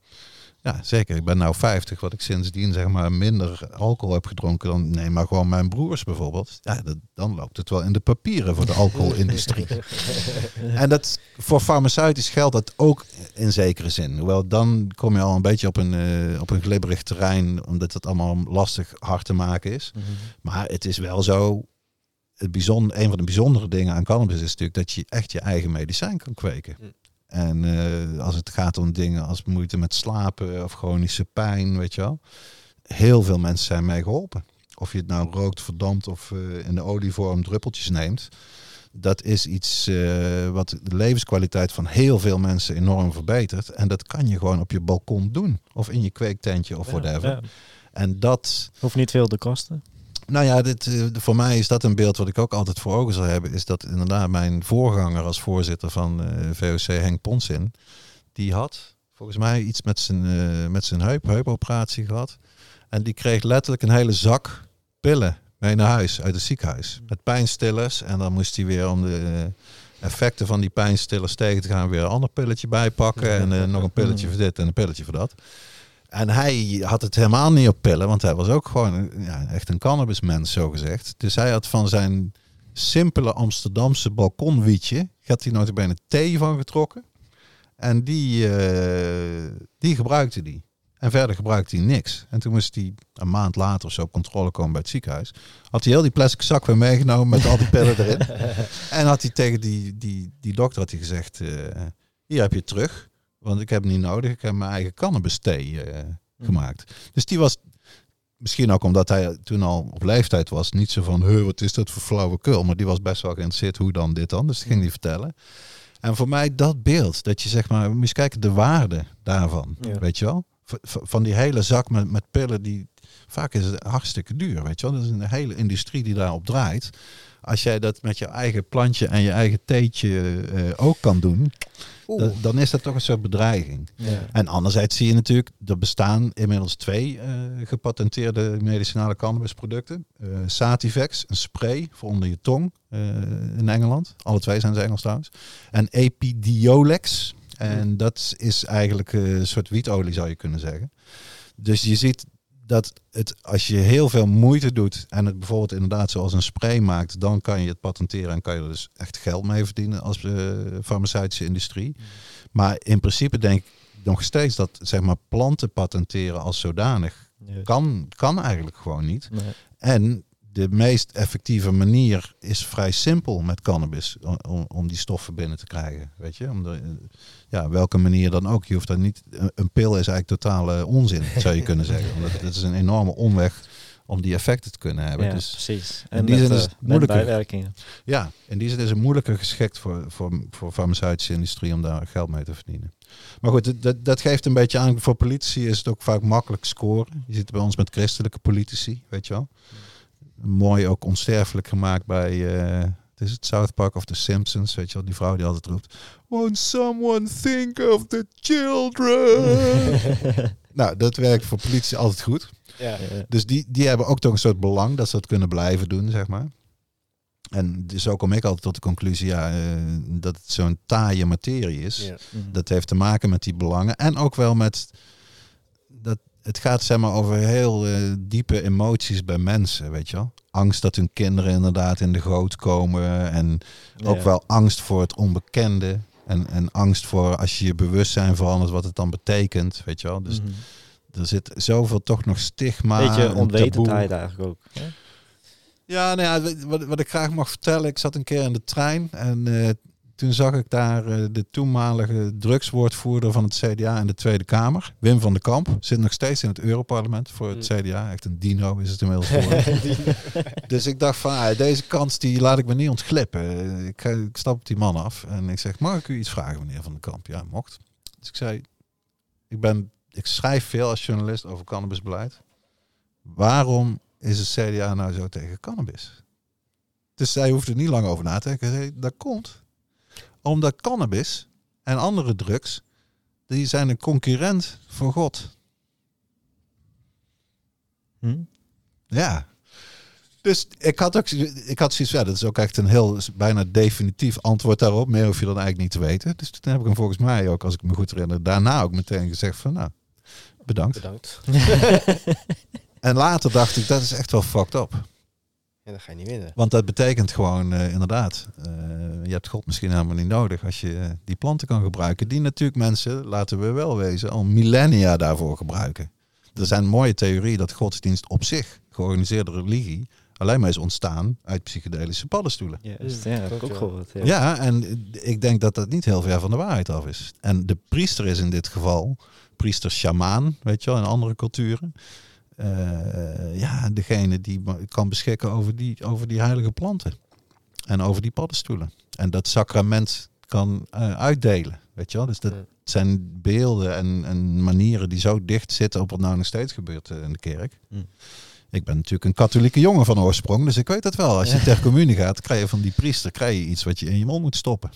[SPEAKER 1] ja, zeker. Ik ben nou 50, wat ik sindsdien zeg maar minder alcohol heb gedronken dan nee, maar gewoon mijn broers bijvoorbeeld. Ja, dat, dan loopt het wel in de papieren voor de alcoholindustrie. en dat voor farmaceutisch geldt dat ook in zekere zin. Hoewel dan kom je al een beetje op een, eh, op een glibberig terrein, omdat het allemaal lastig hard te maken is.
[SPEAKER 2] Mhm.
[SPEAKER 1] Maar het is wel zo. Het bijzonder, een van de bijzondere dingen aan cannabis is natuurlijk dat je echt je eigen medicijn kan kweken. En eh, als het gaat om dingen als moeite met slapen of chronische pijn, weet je wel. Heel veel mensen zijn mee geholpen. Of je het nou rookt, verdampt of eh, in de olievorm druppeltjes neemt. Dat is iets eh, wat de levenskwaliteit van heel veel mensen enorm verbetert. En dat kan je gewoon op je balkon doen. Of in je kweektentje of whatever.
[SPEAKER 2] Ja.
[SPEAKER 1] En dat
[SPEAKER 2] Hoeft niet veel te kosten.
[SPEAKER 1] Nou ja, dit, eh, voor mij is dat een beeld wat ik ook altijd voor ogen zal hebben. Is dat inderdaad mijn voorganger als voorzitter van eh, VOC, Henk Ponsin. Die had volgens mij iets met zijn, eh, met zijn heup, heupoperatie gehad. En die kreeg letterlijk een hele zak pillen mee naar huis uit het ziekenhuis. Met pijnstillers. En dan moest hij weer om de effecten van die pijnstillers tegen te gaan weer een ander pilletje bijpakken. En nog een pilletje voor dit en een pilletje voor dat. En hij had het helemaal niet op pillen, want hij was ook gewoon ja, echt een cannabismens, zo gezegd. Dus hij had van zijn simpele Amsterdamse balkonwietje, had hij nooit bijna thee van getrokken. En die, eh, die gebruikte die. En verder gebruikte hij niks. En toen moest hij een maand later of zo op controle komen bij het ziekenhuis. Had hij heel die plastic zak weer meegenomen met al die pillen erin. En had hij tegen die, die, die dokter had hij gezegd, eh, hier heb je het terug. Want ik heb niet nodig. Ik heb mijn eigen cannabis thee eh, gemaakt. Dus die was, misschien ook omdat hij toen al op leeftijd was, niet zo van, "Huh, wat is dat voor flauwekul. Maar die was best wel geïnteresseerd, hoe dan dit dan. Dus dat ging hij vertellen. En voor mij dat beeld, dat je zeg maar, moet eens kijken, de waarde daarvan,
[SPEAKER 4] Ja.
[SPEAKER 1] weet je wel? Van die hele zak met, met pillen, die vaak is het hartstikke duur, weet je wel? Dat is een hele industrie die daarop draait. Als jij dat met je eigen plantje en je eigen theetje eh, ook kan doen, da- dan is dat toch een soort bedreiging.
[SPEAKER 4] Ja.
[SPEAKER 1] En anderzijds zie je natuurlijk, er bestaan inmiddels twee eh, gepatenteerde medicinale cannabisproducten. Eh, Sativex, een spray voor onder je tong eh, in Engeland. Alle twee zijn ze Engels trouwens. En Epidiolex. En dat is eigenlijk een soort wietolie zou je kunnen zeggen. Dus je ziet dat het, als je heel veel moeite doet en het bijvoorbeeld inderdaad zoals een spray maakt, dan kan je het patenteren en kan je er dus echt geld mee verdienen als eh, farmaceutische industrie. Maar in principe denk ik nog steeds dat zeg maar planten patenteren als zodanig kan, kan eigenlijk gewoon niet.
[SPEAKER 2] Nee.
[SPEAKER 1] En de meest effectieve manier is vrij simpel met cannabis om, die stoffen binnen te krijgen. Weet je, om de, eh, ja, welke manier dan ook. Je hoeft daar niet. Een, pil is eigenlijk totale onzin, zou je kunnen zeggen. Omdat het is een enorme omweg om die effecten te kunnen hebben.
[SPEAKER 2] Ja,
[SPEAKER 1] Dus
[SPEAKER 2] precies.
[SPEAKER 1] in
[SPEAKER 2] En
[SPEAKER 1] die zin is
[SPEAKER 2] eh,
[SPEAKER 1] het moeilijker.
[SPEAKER 2] bijwerkingen.
[SPEAKER 1] ja, in die zin is het moeilijker geschikt voor, voor, voor farmaceutische industrie om daar geld mee te verdienen. Maar goed, dat- dat, geeft een beetje aan. Voor politici is het ook vaak makkelijk scoren. Je het bij ons met christelijke politici, weet je wel. Mooi ook onsterfelijk gemaakt bij, eh, het is het South Park of The Simpsons, weet je wel. Die vrouw die altijd roept, won't someone think of the children? nou, dat werkt voor politici altijd goed.
[SPEAKER 4] Ja.
[SPEAKER 2] Ja.
[SPEAKER 1] Dus die, die hebben ook toch een soort belang dat ze dat kunnen blijven doen, zeg maar. En dus zo kom ik altijd tot de conclusie ja, eh, dat het zo'n taaie materie is.
[SPEAKER 4] Ja.
[SPEAKER 1] Dat heeft te maken met die belangen. En ook wel met het gaat zeg maar over heel eh, diepe emoties bij mensen, weet je wel. Angst dat hun kinderen inderdaad in de goot komen. En ook wel angst voor het onbekende. En, en angst voor als je je bewustzijn verandert, wat het dan betekent, weet je wel. Dus
[SPEAKER 2] Mhm.
[SPEAKER 1] er zit zoveel toch nog stigma.
[SPEAKER 2] Beetje onwetendheid eigenlijk ook. hè?
[SPEAKER 1] Ja, nou ja, wat ik graag mag vertellen. Ik zat een keer in de trein en eh, toen zag ik daar eh, de toenmalige drugswoordvoerder van het CDA in de Tweede Kamer, Wim van den Kamp. Zit nog steeds in het Europarlement voor het CDA. Echt een dino is het inmiddels dus ik dacht van, ah, deze kans die laat ik me niet ontglippen. Ik, ik stap op die man af en ik zeg, mag ik u iets vragen, meneer van den Kamp? Ja, mocht. Dus ik zei, ik, ben, ik schrijf veel als journalist over cannabisbeleid. Waarom is het CDA nou zo tegen cannabis? Dus zij hoefde er niet lang over na te denken. Zei, dat komt omdat cannabis en andere drugs, die zijn een concurrent van God.
[SPEAKER 2] Hm?
[SPEAKER 1] Ja. Dus ik had ook ik had zoiets van, ja, dat is ook echt een heel bijna definitief antwoord daarop. Meer hoef je dan eigenlijk niet te weten. Dus toen heb ik hem volgens mij ook, als ik me goed herinner, daarna ook meteen gezegd van, nou, bedankt.
[SPEAKER 4] Bedankt.
[SPEAKER 1] En later dacht ik, dat is echt wel fucked up.
[SPEAKER 4] En dan ga je niet winnen.
[SPEAKER 1] Want dat betekent gewoon eh, inderdaad, eh, je hebt God misschien helemaal niet nodig als je eh, die planten kan gebruiken. Die natuurlijk mensen, laten we wel wezen, al millennia daarvoor gebruiken. Er zijn mooie theorieën dat godsdienst op zich, georganiseerde religie, alleen maar is ontstaan uit psychedelische paddenstoelen.
[SPEAKER 2] Ja, dus, ja, dat heb ik ook gehoord. Ja.
[SPEAKER 1] Ja, en ik denk dat dat niet heel ver van de waarheid af is. En de priester is in dit geval, priester shamaan, weet je wel, in andere culturen. Eh, ja, degene die kan beschikken over die, over die heilige planten. En over die paddenstoelen. En dat sacrament kan eh, uitdelen, weet je wel. Dus dat zijn beelden en, en manieren die zo dicht zitten op wat nou nog steeds gebeurt eh, in de kerk.
[SPEAKER 2] Hm.
[SPEAKER 1] Ik ben natuurlijk een katholieke jongen van oorsprong, dus ik weet dat wel. Als je ter communie gaat, krijg je van die priester krijg je iets wat je in je mond moet stoppen.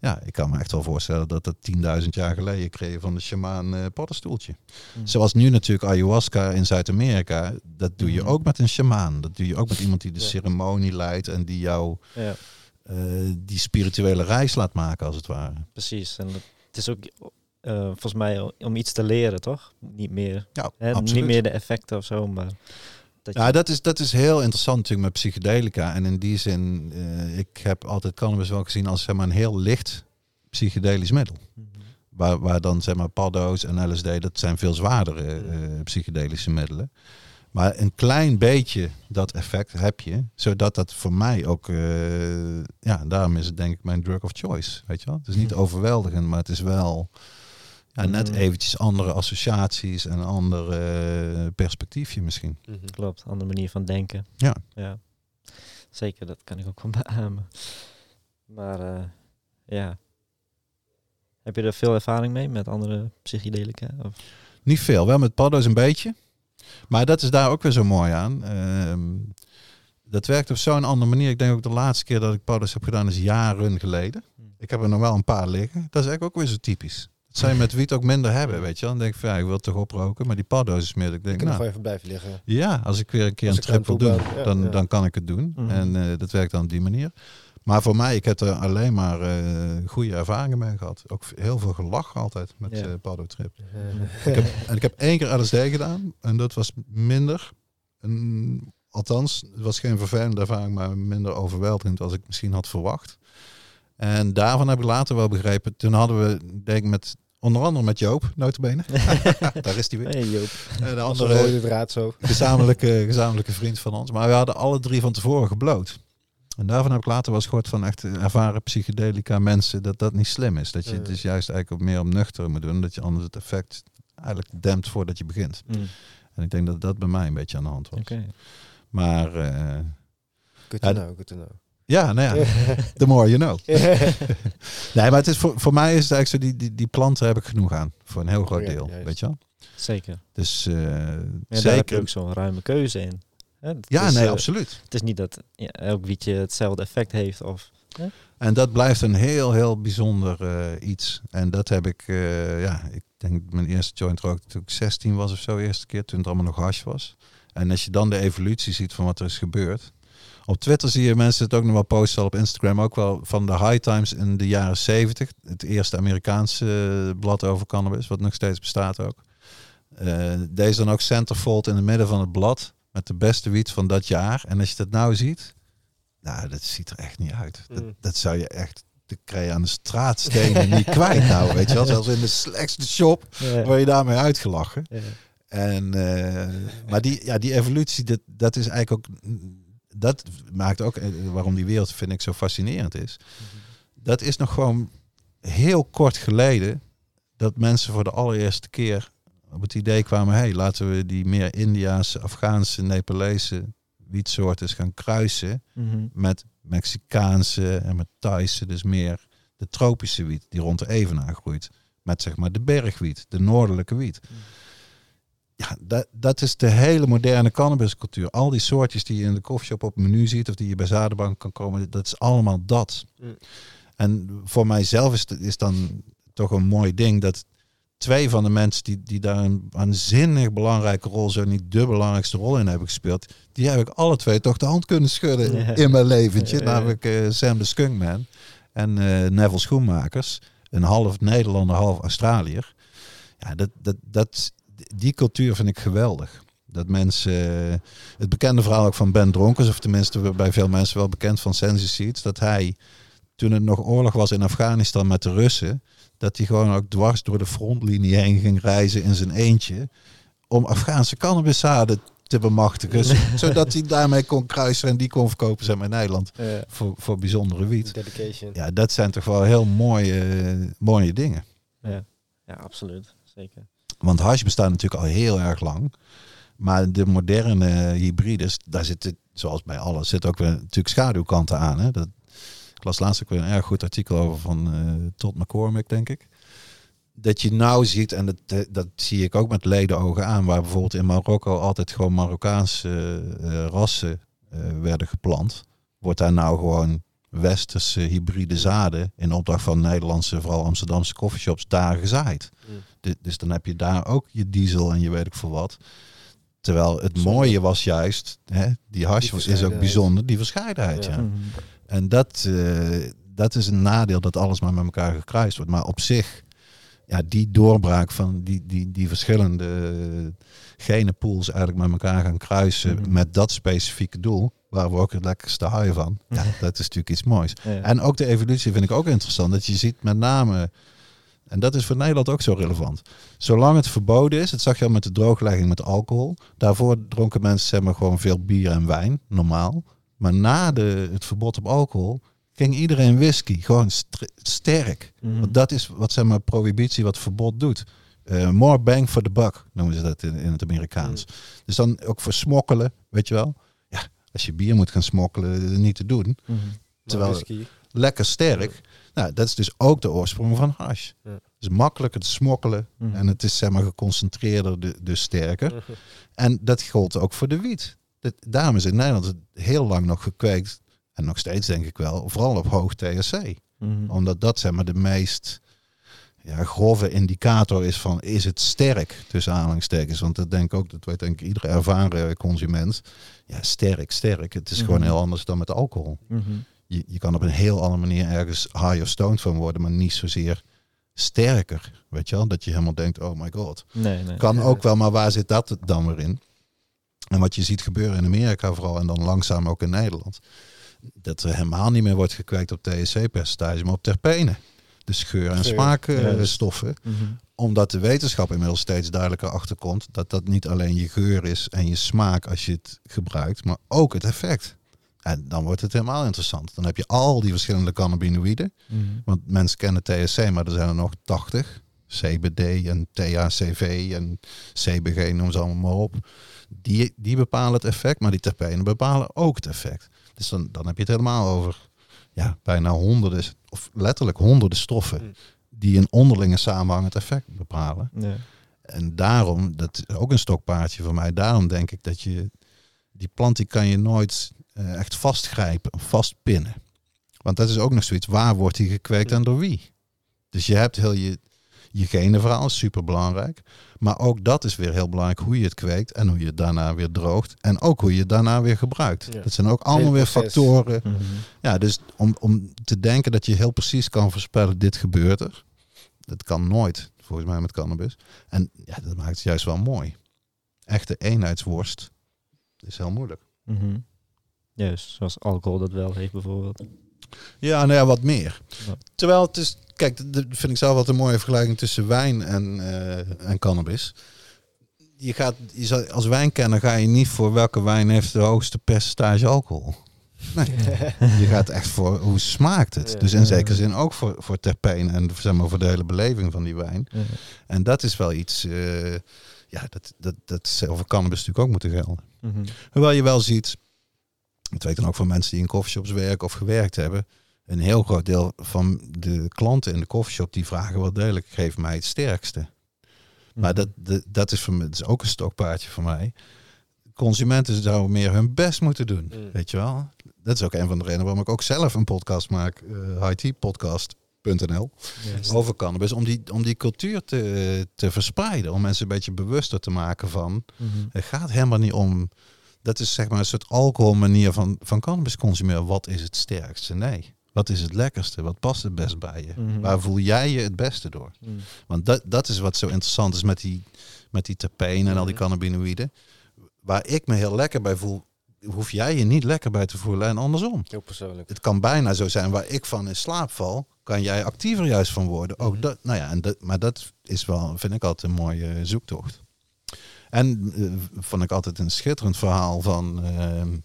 [SPEAKER 1] Ja, ik kan me echt wel voorstellen dat dat 10.000 jaar geleden kreeg van de shamaan paddenstoeltje.
[SPEAKER 2] Hm.
[SPEAKER 1] Zoals nu natuurlijk ayahuasca in Zuid-Amerika, dat doe je
[SPEAKER 2] Mhm.
[SPEAKER 1] ook met een shamaan. Dat doe je ook met iemand die de
[SPEAKER 4] Ja.
[SPEAKER 1] ceremonie leidt en die jou
[SPEAKER 2] Ja,
[SPEAKER 1] eh, die spirituele reis laat maken als het ware.
[SPEAKER 2] precies. En het is ook eh, volgens mij om iets te leren, toch? Niet meer,
[SPEAKER 1] Ja,
[SPEAKER 2] hè, niet meer de effecten of zo, maar dat je-
[SPEAKER 1] Ja, dat is, dat is heel interessant natuurlijk met psychedelica. En in die zin, eh, ik heb altijd cannabis wel gezien als zeg maar, een heel licht psychedelisch middel.
[SPEAKER 2] Mhm.
[SPEAKER 1] Waar, waar dan zeg maar paddo's en LSD, dat zijn veel zwaardere eh, psychedelische middelen. Maar een klein beetje dat effect heb je, zodat dat voor mij ook, eh, ja, daarom is het denk ik mijn drug of choice, weet je wel. Het is niet overweldigend, maar het is wel ja, net
[SPEAKER 2] Mm.
[SPEAKER 1] eventjes andere associaties en een ander eh, perspectiefje misschien.
[SPEAKER 4] Mhm.
[SPEAKER 2] Klopt, andere manier van denken.
[SPEAKER 1] Ja.
[SPEAKER 2] ja. Zeker, dat kan ik ook wel beamen. Maar eh, ja. Heb je er veel ervaring mee met andere psychedelica? Of?
[SPEAKER 1] Niet veel, wel met paddo's een beetje. Maar dat is daar ook weer zo mooi aan. Ehm, dat werkt op zo'n andere manier. Ik denk ook de laatste keer dat ik paddo's heb gedaan is jaren geleden.
[SPEAKER 2] Hmm.
[SPEAKER 1] Ik heb er nog wel een paar liggen. Dat is eigenlijk ook weer zo typisch. Dat zou je met wiet ook minder hebben, weet je wel. Dan denk ik van, ja, ik wil toch oproken. Maar die paddo's is meer ik
[SPEAKER 4] Ik
[SPEAKER 1] denk,
[SPEAKER 4] kan nog
[SPEAKER 1] nou,
[SPEAKER 4] wel even blijven liggen.
[SPEAKER 1] ja, als ik weer een keer
[SPEAKER 4] Als
[SPEAKER 1] een
[SPEAKER 4] ik
[SPEAKER 1] trip wil doen,
[SPEAKER 4] ja,
[SPEAKER 1] dan,
[SPEAKER 4] ja.
[SPEAKER 1] dan kan ik het doen.
[SPEAKER 2] Mhm.
[SPEAKER 1] En eh, dat werkt dan op die manier. Maar voor mij, ik heb er alleen maar eh, goede ervaringen mee gehad. Ook heel veel gelachen altijd met
[SPEAKER 2] Ja.
[SPEAKER 1] eh paddo trip. Ik heb, en ik heb één keer LSD gedaan en dat was minder. En, althans, het was geen vervelende ervaring, maar minder overweldigend als ik misschien had verwacht. En daarvan heb ik later wel begrepen. Toen hadden we, denk ik, met onder andere met Joop, notabene. Daar is die weer.
[SPEAKER 2] Hey Joop.
[SPEAKER 1] En de andere
[SPEAKER 4] rode draad zo.
[SPEAKER 1] gezamenlijke, gezamenlijke vriend van ons. Maar we hadden alle drie van tevoren gebloot. En daarvan heb ik later wel eens gehoord van echt ervaren psychedelica mensen dat dat niet slim is. Dat je
[SPEAKER 4] Ja.
[SPEAKER 1] het dus juist eigenlijk meer op nuchter moet doen. Dat je anders het effect eigenlijk dempt voordat je begint.
[SPEAKER 2] Mm,
[SPEAKER 1] En ik denk dat dat bij mij een beetje aan de hand was. Maar eh,
[SPEAKER 4] Good to
[SPEAKER 1] Ja,
[SPEAKER 4] know, good to know.
[SPEAKER 1] Ja, nou ja, the more you know. Nee, maar het is voor, voor mij is het eigenlijk zo, die, die, die planten heb ik genoeg aan. Voor een heel groot deel, weet je wel.
[SPEAKER 2] Zeker.
[SPEAKER 1] Dus eh,
[SPEAKER 2] Ja, daar heb je
[SPEAKER 1] zeker.
[SPEAKER 2] ook zo'n ruime keuze in. Hè,
[SPEAKER 1] Ja,
[SPEAKER 2] is,
[SPEAKER 1] nee,
[SPEAKER 2] eh,
[SPEAKER 1] absoluut.
[SPEAKER 2] Het is niet dat ja, elk wietje hetzelfde effect heeft. Of,
[SPEAKER 1] En dat blijft een heel, heel bijzonder eh, iets. En dat heb ik, eh, ja, ik denk mijn eerste joint rookte toen ik 16 was of zo, eerste keer, toen het allemaal nog hash was. En als je dan de evolutie ziet van wat er is gebeurd. Op Twitter zie je mensen het ook nog wel posten, op Instagram ook wel, van de High Times in de jaren 70. Het eerste Amerikaanse eh, blad over cannabis, wat nog steeds bestaat ook. Eh, deze dan ook centerfold in het midden van het blad, met de beste wiet van dat jaar. En als je dat nou ziet, nou, dat ziet er echt niet uit. Dat,
[SPEAKER 4] Mm.
[SPEAKER 1] dat zou je echt, de krijg je aan de straatstenen niet kwijt nou, weet je wel. Zelfs in de slechtste shop
[SPEAKER 2] ja,
[SPEAKER 1] word je daarmee uitgelachen.
[SPEAKER 2] ja.
[SPEAKER 1] En, eh, maar die, ja, die evolutie, dat, dat is eigenlijk ook, dat maakt ook, eh, waarom die wereld vind ik zo fascinerend is. Dat is nog gewoon heel kort geleden dat mensen voor de allereerste keer op het idee kwamen, hey, laten we die meer Indiaanse, Afghaanse, Nepalese wietsoorten gaan kruisen
[SPEAKER 2] Mhm.
[SPEAKER 1] met Mexicaanse en met Thaise, dus meer de tropische wiet die rond de Evenaar groeit. Met zeg maar de bergwiet, de noordelijke wiet. Ja, dat, dat is de hele moderne cannabiscultuur. Al die soortjes die je in de koffieshop op het menu ziet of die je bij Zadenbank kan komen, dat is allemaal dat.
[SPEAKER 4] Mm.
[SPEAKER 1] En voor mijzelf is, het- is dan toch een mooi ding dat twee van de mensen die, die daar een waanzinnig belangrijke rol, zo niet de belangrijkste rol in hebben gespeeld, die heb ik alle twee toch de hand kunnen schudden
[SPEAKER 2] Ja.
[SPEAKER 1] in mijn leventje.
[SPEAKER 2] Ja, ja.
[SPEAKER 1] Namelijk eh, Sam de Skunkman en eh, Neville Schoenmakers. Een half Nederlander, half Australiër. Ja, dat, dat, dat, die cultuur vind ik geweldig. Dat mensen, eh, het bekende verhaal ook van Ben Dronkers, of tenminste bij veel mensen wel bekend van Sensi Seeds, dat hij, toen het nog oorlog was in Afghanistan met de Russen, dat hij gewoon ook dwars door de frontlinie heen ging reizen in zijn eentje, om Afghaanse cannabiszaden te bemachtigen, zo- zodat hij daarmee kon kruisen en die kon verkopen zijn in Nederland
[SPEAKER 2] Ja.
[SPEAKER 1] voor, voor bijzondere wiet.
[SPEAKER 4] Dedication.
[SPEAKER 1] Ja, dat zijn toch wel heel mooie, mooie dingen.
[SPEAKER 2] Ja. ja, absoluut. Zeker.
[SPEAKER 1] Want hash bestaat natuurlijk al heel erg lang. Maar de moderne hybrides, daar zitten, zoals bij alles, zitten ook weer natuurlijk schaduwkanten aan. Hè? Dat, ik las laatst ook weer een erg goed artikel over van eh Todd McCormick, denk ik. Dat je nou ziet, en dat, dat zie ik ook met ledenogen aan, waar bijvoorbeeld in Marokko altijd gewoon Marokkaanse eh, rassen eh, werden geplant. Wordt daar nou gewoon westerse hybride zaden in opdracht van Nederlandse, vooral Amsterdamse coffeeshops, daar gezaaid. Du- Dus dan heb je daar ook je diesel en je weet ik veel wat. Terwijl het mooie was juist, hè, die hash is ook bijzonder, die verscheidenheid. Ja.
[SPEAKER 4] Ja.
[SPEAKER 1] En dat, eh, dat is een nadeel dat alles maar met elkaar gekruist wordt. Maar op zich, ja, die doorbraak van die, die, die verschillende genenpools eigenlijk met elkaar gaan kruisen
[SPEAKER 2] Mhm.
[SPEAKER 1] met dat specifieke doel, waar we ook het lekkerste high van. Ja, dat is natuurlijk iets moois.
[SPEAKER 2] Ja.
[SPEAKER 1] En ook de evolutie vind ik ook interessant. Dat je ziet met name En dat is voor Nederland ook zo relevant. Zolang het verboden is, dat zag je al met de drooglegging met alcohol. Daarvoor dronken mensen zeg maar, gewoon veel bier en wijn, normaal. Maar na de, het verbod op alcohol ging iedereen whisky, gewoon sterk.
[SPEAKER 2] Mhm.
[SPEAKER 1] Want dat is wat zeg maar, prohibitie, wat verbod doet. Eh, more bang for the buck, noemen ze dat in, in het Amerikaans. Dus dan ook voor smokkelen, weet je wel. Ja, als je bier moet gaan smokkelen, niet te doen.
[SPEAKER 2] Mhm.
[SPEAKER 1] Terwijl-
[SPEAKER 4] Whisky.
[SPEAKER 1] Lekker sterk. Nou, dat is dus ook de oorsprong van hash.
[SPEAKER 4] Ja.
[SPEAKER 1] Het is makkelijker te smokkelen
[SPEAKER 2] Mhm.
[SPEAKER 1] en het is zeg maar geconcentreerder, de- dus sterker. En dat gold ook voor de wiet. Dat, daarom is in Nederland het heel lang nog gekweekt, en nog steeds denk ik wel, vooral op hoog THC.
[SPEAKER 2] Mhm.
[SPEAKER 1] Omdat dat zeg maar de meest ja, grove indicator is van is het sterk, tussen aanhalingstekens. Want dat denk ik ook, dat weet denk ik iedere ervaren consument. Ja, sterk, sterk. Het is gewoon
[SPEAKER 2] Mhm.
[SPEAKER 1] heel anders dan met alcohol.
[SPEAKER 2] Mhm.
[SPEAKER 1] Je, je kan op een heel andere manier ergens high of stoned van worden, maar niet zozeer sterker. Weet je wel? Dat je helemaal denkt, oh my god.
[SPEAKER 2] Nee, nee.
[SPEAKER 1] Kan ook wel, maar waar zit dat dan weer in? En wat je ziet gebeuren in Amerika vooral en dan langzaam ook in Nederland. Dat er helemaal niet meer wordt gekweekt op THC-percentage, maar op terpenen. Dus geur- en
[SPEAKER 4] Geur,
[SPEAKER 1] smaakstoffen.
[SPEAKER 2] Mhm.
[SPEAKER 1] Omdat de wetenschap inmiddels steeds duidelijker achterkomt dat dat niet alleen je geur is en je smaak als je het gebruikt, maar ook het effect. En dan wordt het helemaal interessant. Dan heb je al die verschillende cannabinoïden.
[SPEAKER 2] Mhm.
[SPEAKER 1] Want mensen kennen THC, maar er zijn er nog 80. CBD en THCV en CBG, noem ze allemaal maar op. Die, die bepalen het effect, maar die terpenen bepalen ook het effect. Dus dan, dan heb je het helemaal over ja, bijna honderden, of letterlijk honderden stoffen
[SPEAKER 4] Mm.
[SPEAKER 1] die in onderlinge samenhang het effect bepalen.
[SPEAKER 2] Ja.
[SPEAKER 1] En daarom, dat is ook een stokpaardje voor mij, daarom denk ik dat je die plant die kan je nooit echt vastgrijpen, vastpinnen. Want dat is ook nog zoiets, waar wordt die gekweekt en door wie? Dus je hebt heel je, je genenverhaal, is super belangrijk. Maar ook dat is weer heel belangrijk, hoe je het kweekt en hoe je het daarna weer droogt. En ook hoe je het daarna weer gebruikt.
[SPEAKER 4] Ja.
[SPEAKER 1] Dat zijn ook allemaal weer factoren.
[SPEAKER 2] Mhm.
[SPEAKER 1] Ja, dus om, om te denken dat je heel precies kan voorspellen, dit gebeurt er. Dat kan nooit, volgens mij met cannabis. En ja, dat maakt het juist wel mooi. Echte eenheidsworst is heel moeilijk.
[SPEAKER 2] Mhm. Juist, zoals alcohol dat wel heeft bijvoorbeeld.
[SPEAKER 1] Ja, nou ja, wat meer.
[SPEAKER 2] Ja.
[SPEAKER 1] Terwijl het is, kijk, dat vind ik zelf wat een mooie vergelijking tussen wijn en, eh, en cannabis. Je gaat, je zal, als wijnkenner ga je niet voor welke wijn heeft de hoogste percentage alcohol. Nee, je gaat echt voor hoe smaakt het. Dus in zekere zin ook voor, voor terpeen en zeg maar, voor de hele beleving van die wijn. En dat is wel iets, eh, ja, dat, dat, dat zou voor cannabis natuurlijk ook moeten gelden.
[SPEAKER 2] Mhm.
[SPEAKER 1] Hoewel je wel ziet, dat weet ik dan ook van mensen die in coffeeshops werken of gewerkt hebben, een heel groot deel van de klanten in de coffeeshop die vragen wel degelijk, geef mij het sterkste. Maar dat, dat, dat, is voor me, dat is ook een stokpaardje voor mij. Consumenten zouden meer hun best moeten doen,
[SPEAKER 4] Mm.
[SPEAKER 1] weet je wel. Dat is ook een van de redenen waarom ik ook zelf een podcast maak, uh, hitpodcast.nl,
[SPEAKER 2] Juist.
[SPEAKER 1] over cannabis, om die, om die cultuur te, te verspreiden, om mensen een beetje bewuster te maken van,
[SPEAKER 2] Mhm.
[SPEAKER 1] het gaat helemaal niet om. Dat is zeg maar een soort alcoholmanier van, van cannabis consumeren. Wat is het sterkste? Nee. Wat is het lekkerste? Wat past het best bij je?
[SPEAKER 2] Mhm.
[SPEAKER 1] Waar voel jij je het beste door?
[SPEAKER 2] Mhm.
[SPEAKER 1] Want dat, dat is wat zo interessant is met die, met die terpenen en al die
[SPEAKER 4] Mhm.
[SPEAKER 1] cannabinoïden. Waar ik me heel lekker bij voel, hoef jij je niet lekker bij te voelen en andersom.
[SPEAKER 4] Heel persoonlijk.
[SPEAKER 1] Het kan bijna zo zijn waar ik van in slaap val, kan jij actiever juist van worden. Ook dat, nou ja, en dat, maar dat is wel, vind ik altijd een mooie zoektocht. En eh, vond ik altijd een schitterend verhaal van ehm,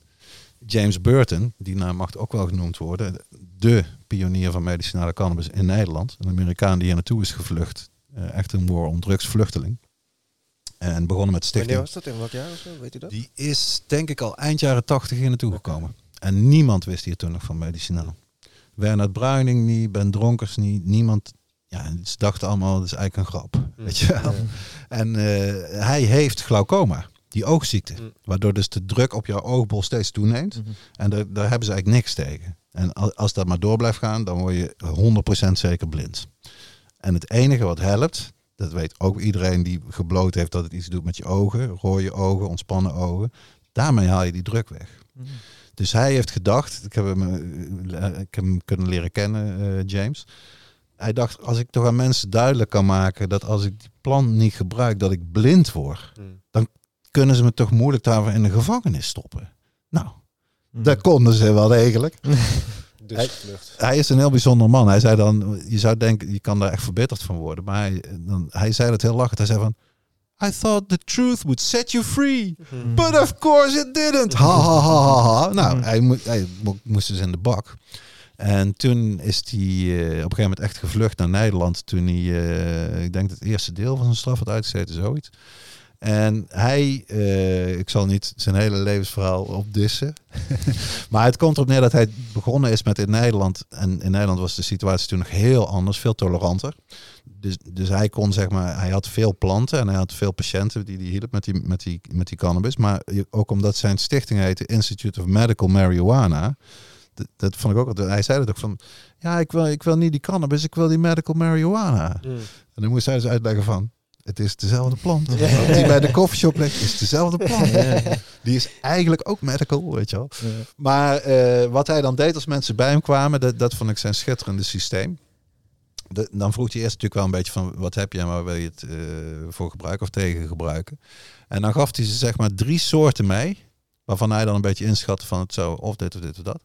[SPEAKER 1] James Burton, die naam mag ook wel genoemd worden, de pionier van medicinale cannabis in Nederland. Een Amerikaan die hier naartoe is gevlucht. Eh, echt een war on drugs vluchteling. En begonnen met
[SPEAKER 4] Wanneer
[SPEAKER 1] stichting.
[SPEAKER 4] was dat? In welk jaar of zo? Weet u dat?
[SPEAKER 1] Die is denk ik al eind jaren tachtig hier naartoe gekomen. En niemand wist hier toen nog van medicinaal. Bernard Bruining niet, Ben Dronkers niet, niemand. Ja, ze dachten allemaal, dat is eigenlijk een grap. Weet je wel?
[SPEAKER 4] Ja.
[SPEAKER 1] En eh, hij heeft glaucoma, die oogziekte.
[SPEAKER 4] Mm.
[SPEAKER 1] Waardoor dus de druk op jouw oogbol steeds toeneemt.
[SPEAKER 2] Mhm.
[SPEAKER 1] En daar, daar hebben ze eigenlijk niks tegen. En al- als dat maar door blijft gaan, dan word je 100% zeker blind. En het enige wat helpt, dat weet ook iedereen die gebloot heeft dat het iets doet met je ogen, rode ogen, ontspannen ogen. Daarmee haal je die druk weg.
[SPEAKER 2] Mhm.
[SPEAKER 1] Dus hij heeft gedacht, ik heb hem, eh, ik heb hem kunnen leren kennen, eh, James. Hij dacht, als ik toch aan mensen duidelijk kan maken dat als ik die plant niet gebruik, dat ik blind word,
[SPEAKER 4] Mm.
[SPEAKER 1] kunnen ze me toch moeilijk daarvoor in de gevangenis stoppen. Nou,
[SPEAKER 2] Mhm.
[SPEAKER 1] dat konden ze wel degelijk.
[SPEAKER 4] Dus
[SPEAKER 1] Hij- is een heel bijzonder man. Hij zei dan, je zou denken, je kan daar echt verbeterd van worden. Maar hij, dan, hij zei het heel lachend. Hij zei van, I thought the truth would set you free. But of course it didn't. Ha ha ha ha. ha. Nou, hij, mo- hij mo- moest dus in de bak. En toen is hij eh, op een gegeven moment echt gevlucht naar Nederland. Toen hij, eh, ik denk het eerste deel van zijn straf had uitgezeten, zoiets. En hij, eh, ik zal niet zijn hele levensverhaal opdissen. maar het komt erop neer dat hij begonnen is met in Nederland. En in Nederland was de situatie toen nog heel anders, veel toleranter. Dus, dus hij kon zeg maar, hij had veel planten en hij had veel patiënten die hij hielp met die, met die, met die cannabis. Maar ook omdat zijn stichting heette Institute of Medical Marijuana. Dat, dat vond ik ook, altijd- hij zei het ook van, ja, ik wil, ik wil niet die cannabis, ik wil die medical marijuana.
[SPEAKER 4] Mm.
[SPEAKER 1] En dan moest hij dus uitleggen van, het is dezelfde plant. Die bij de koffieshop ligt, is dezelfde plant. Die is eigenlijk ook medical, weet je wel. Maar eh, wat hij dan deed als mensen bij hem kwamen, dat, dat vond ik zijn schitterende systeem. De- dan vroeg hij eerst natuurlijk wel een beetje van wat heb je en waar wil je het eh, voor gebruiken of tegen gebruiken. En dan gaf hij ze zeg maar drie soorten mee, waarvan hij dan een beetje inschatte van het zou of dit of dit of dat.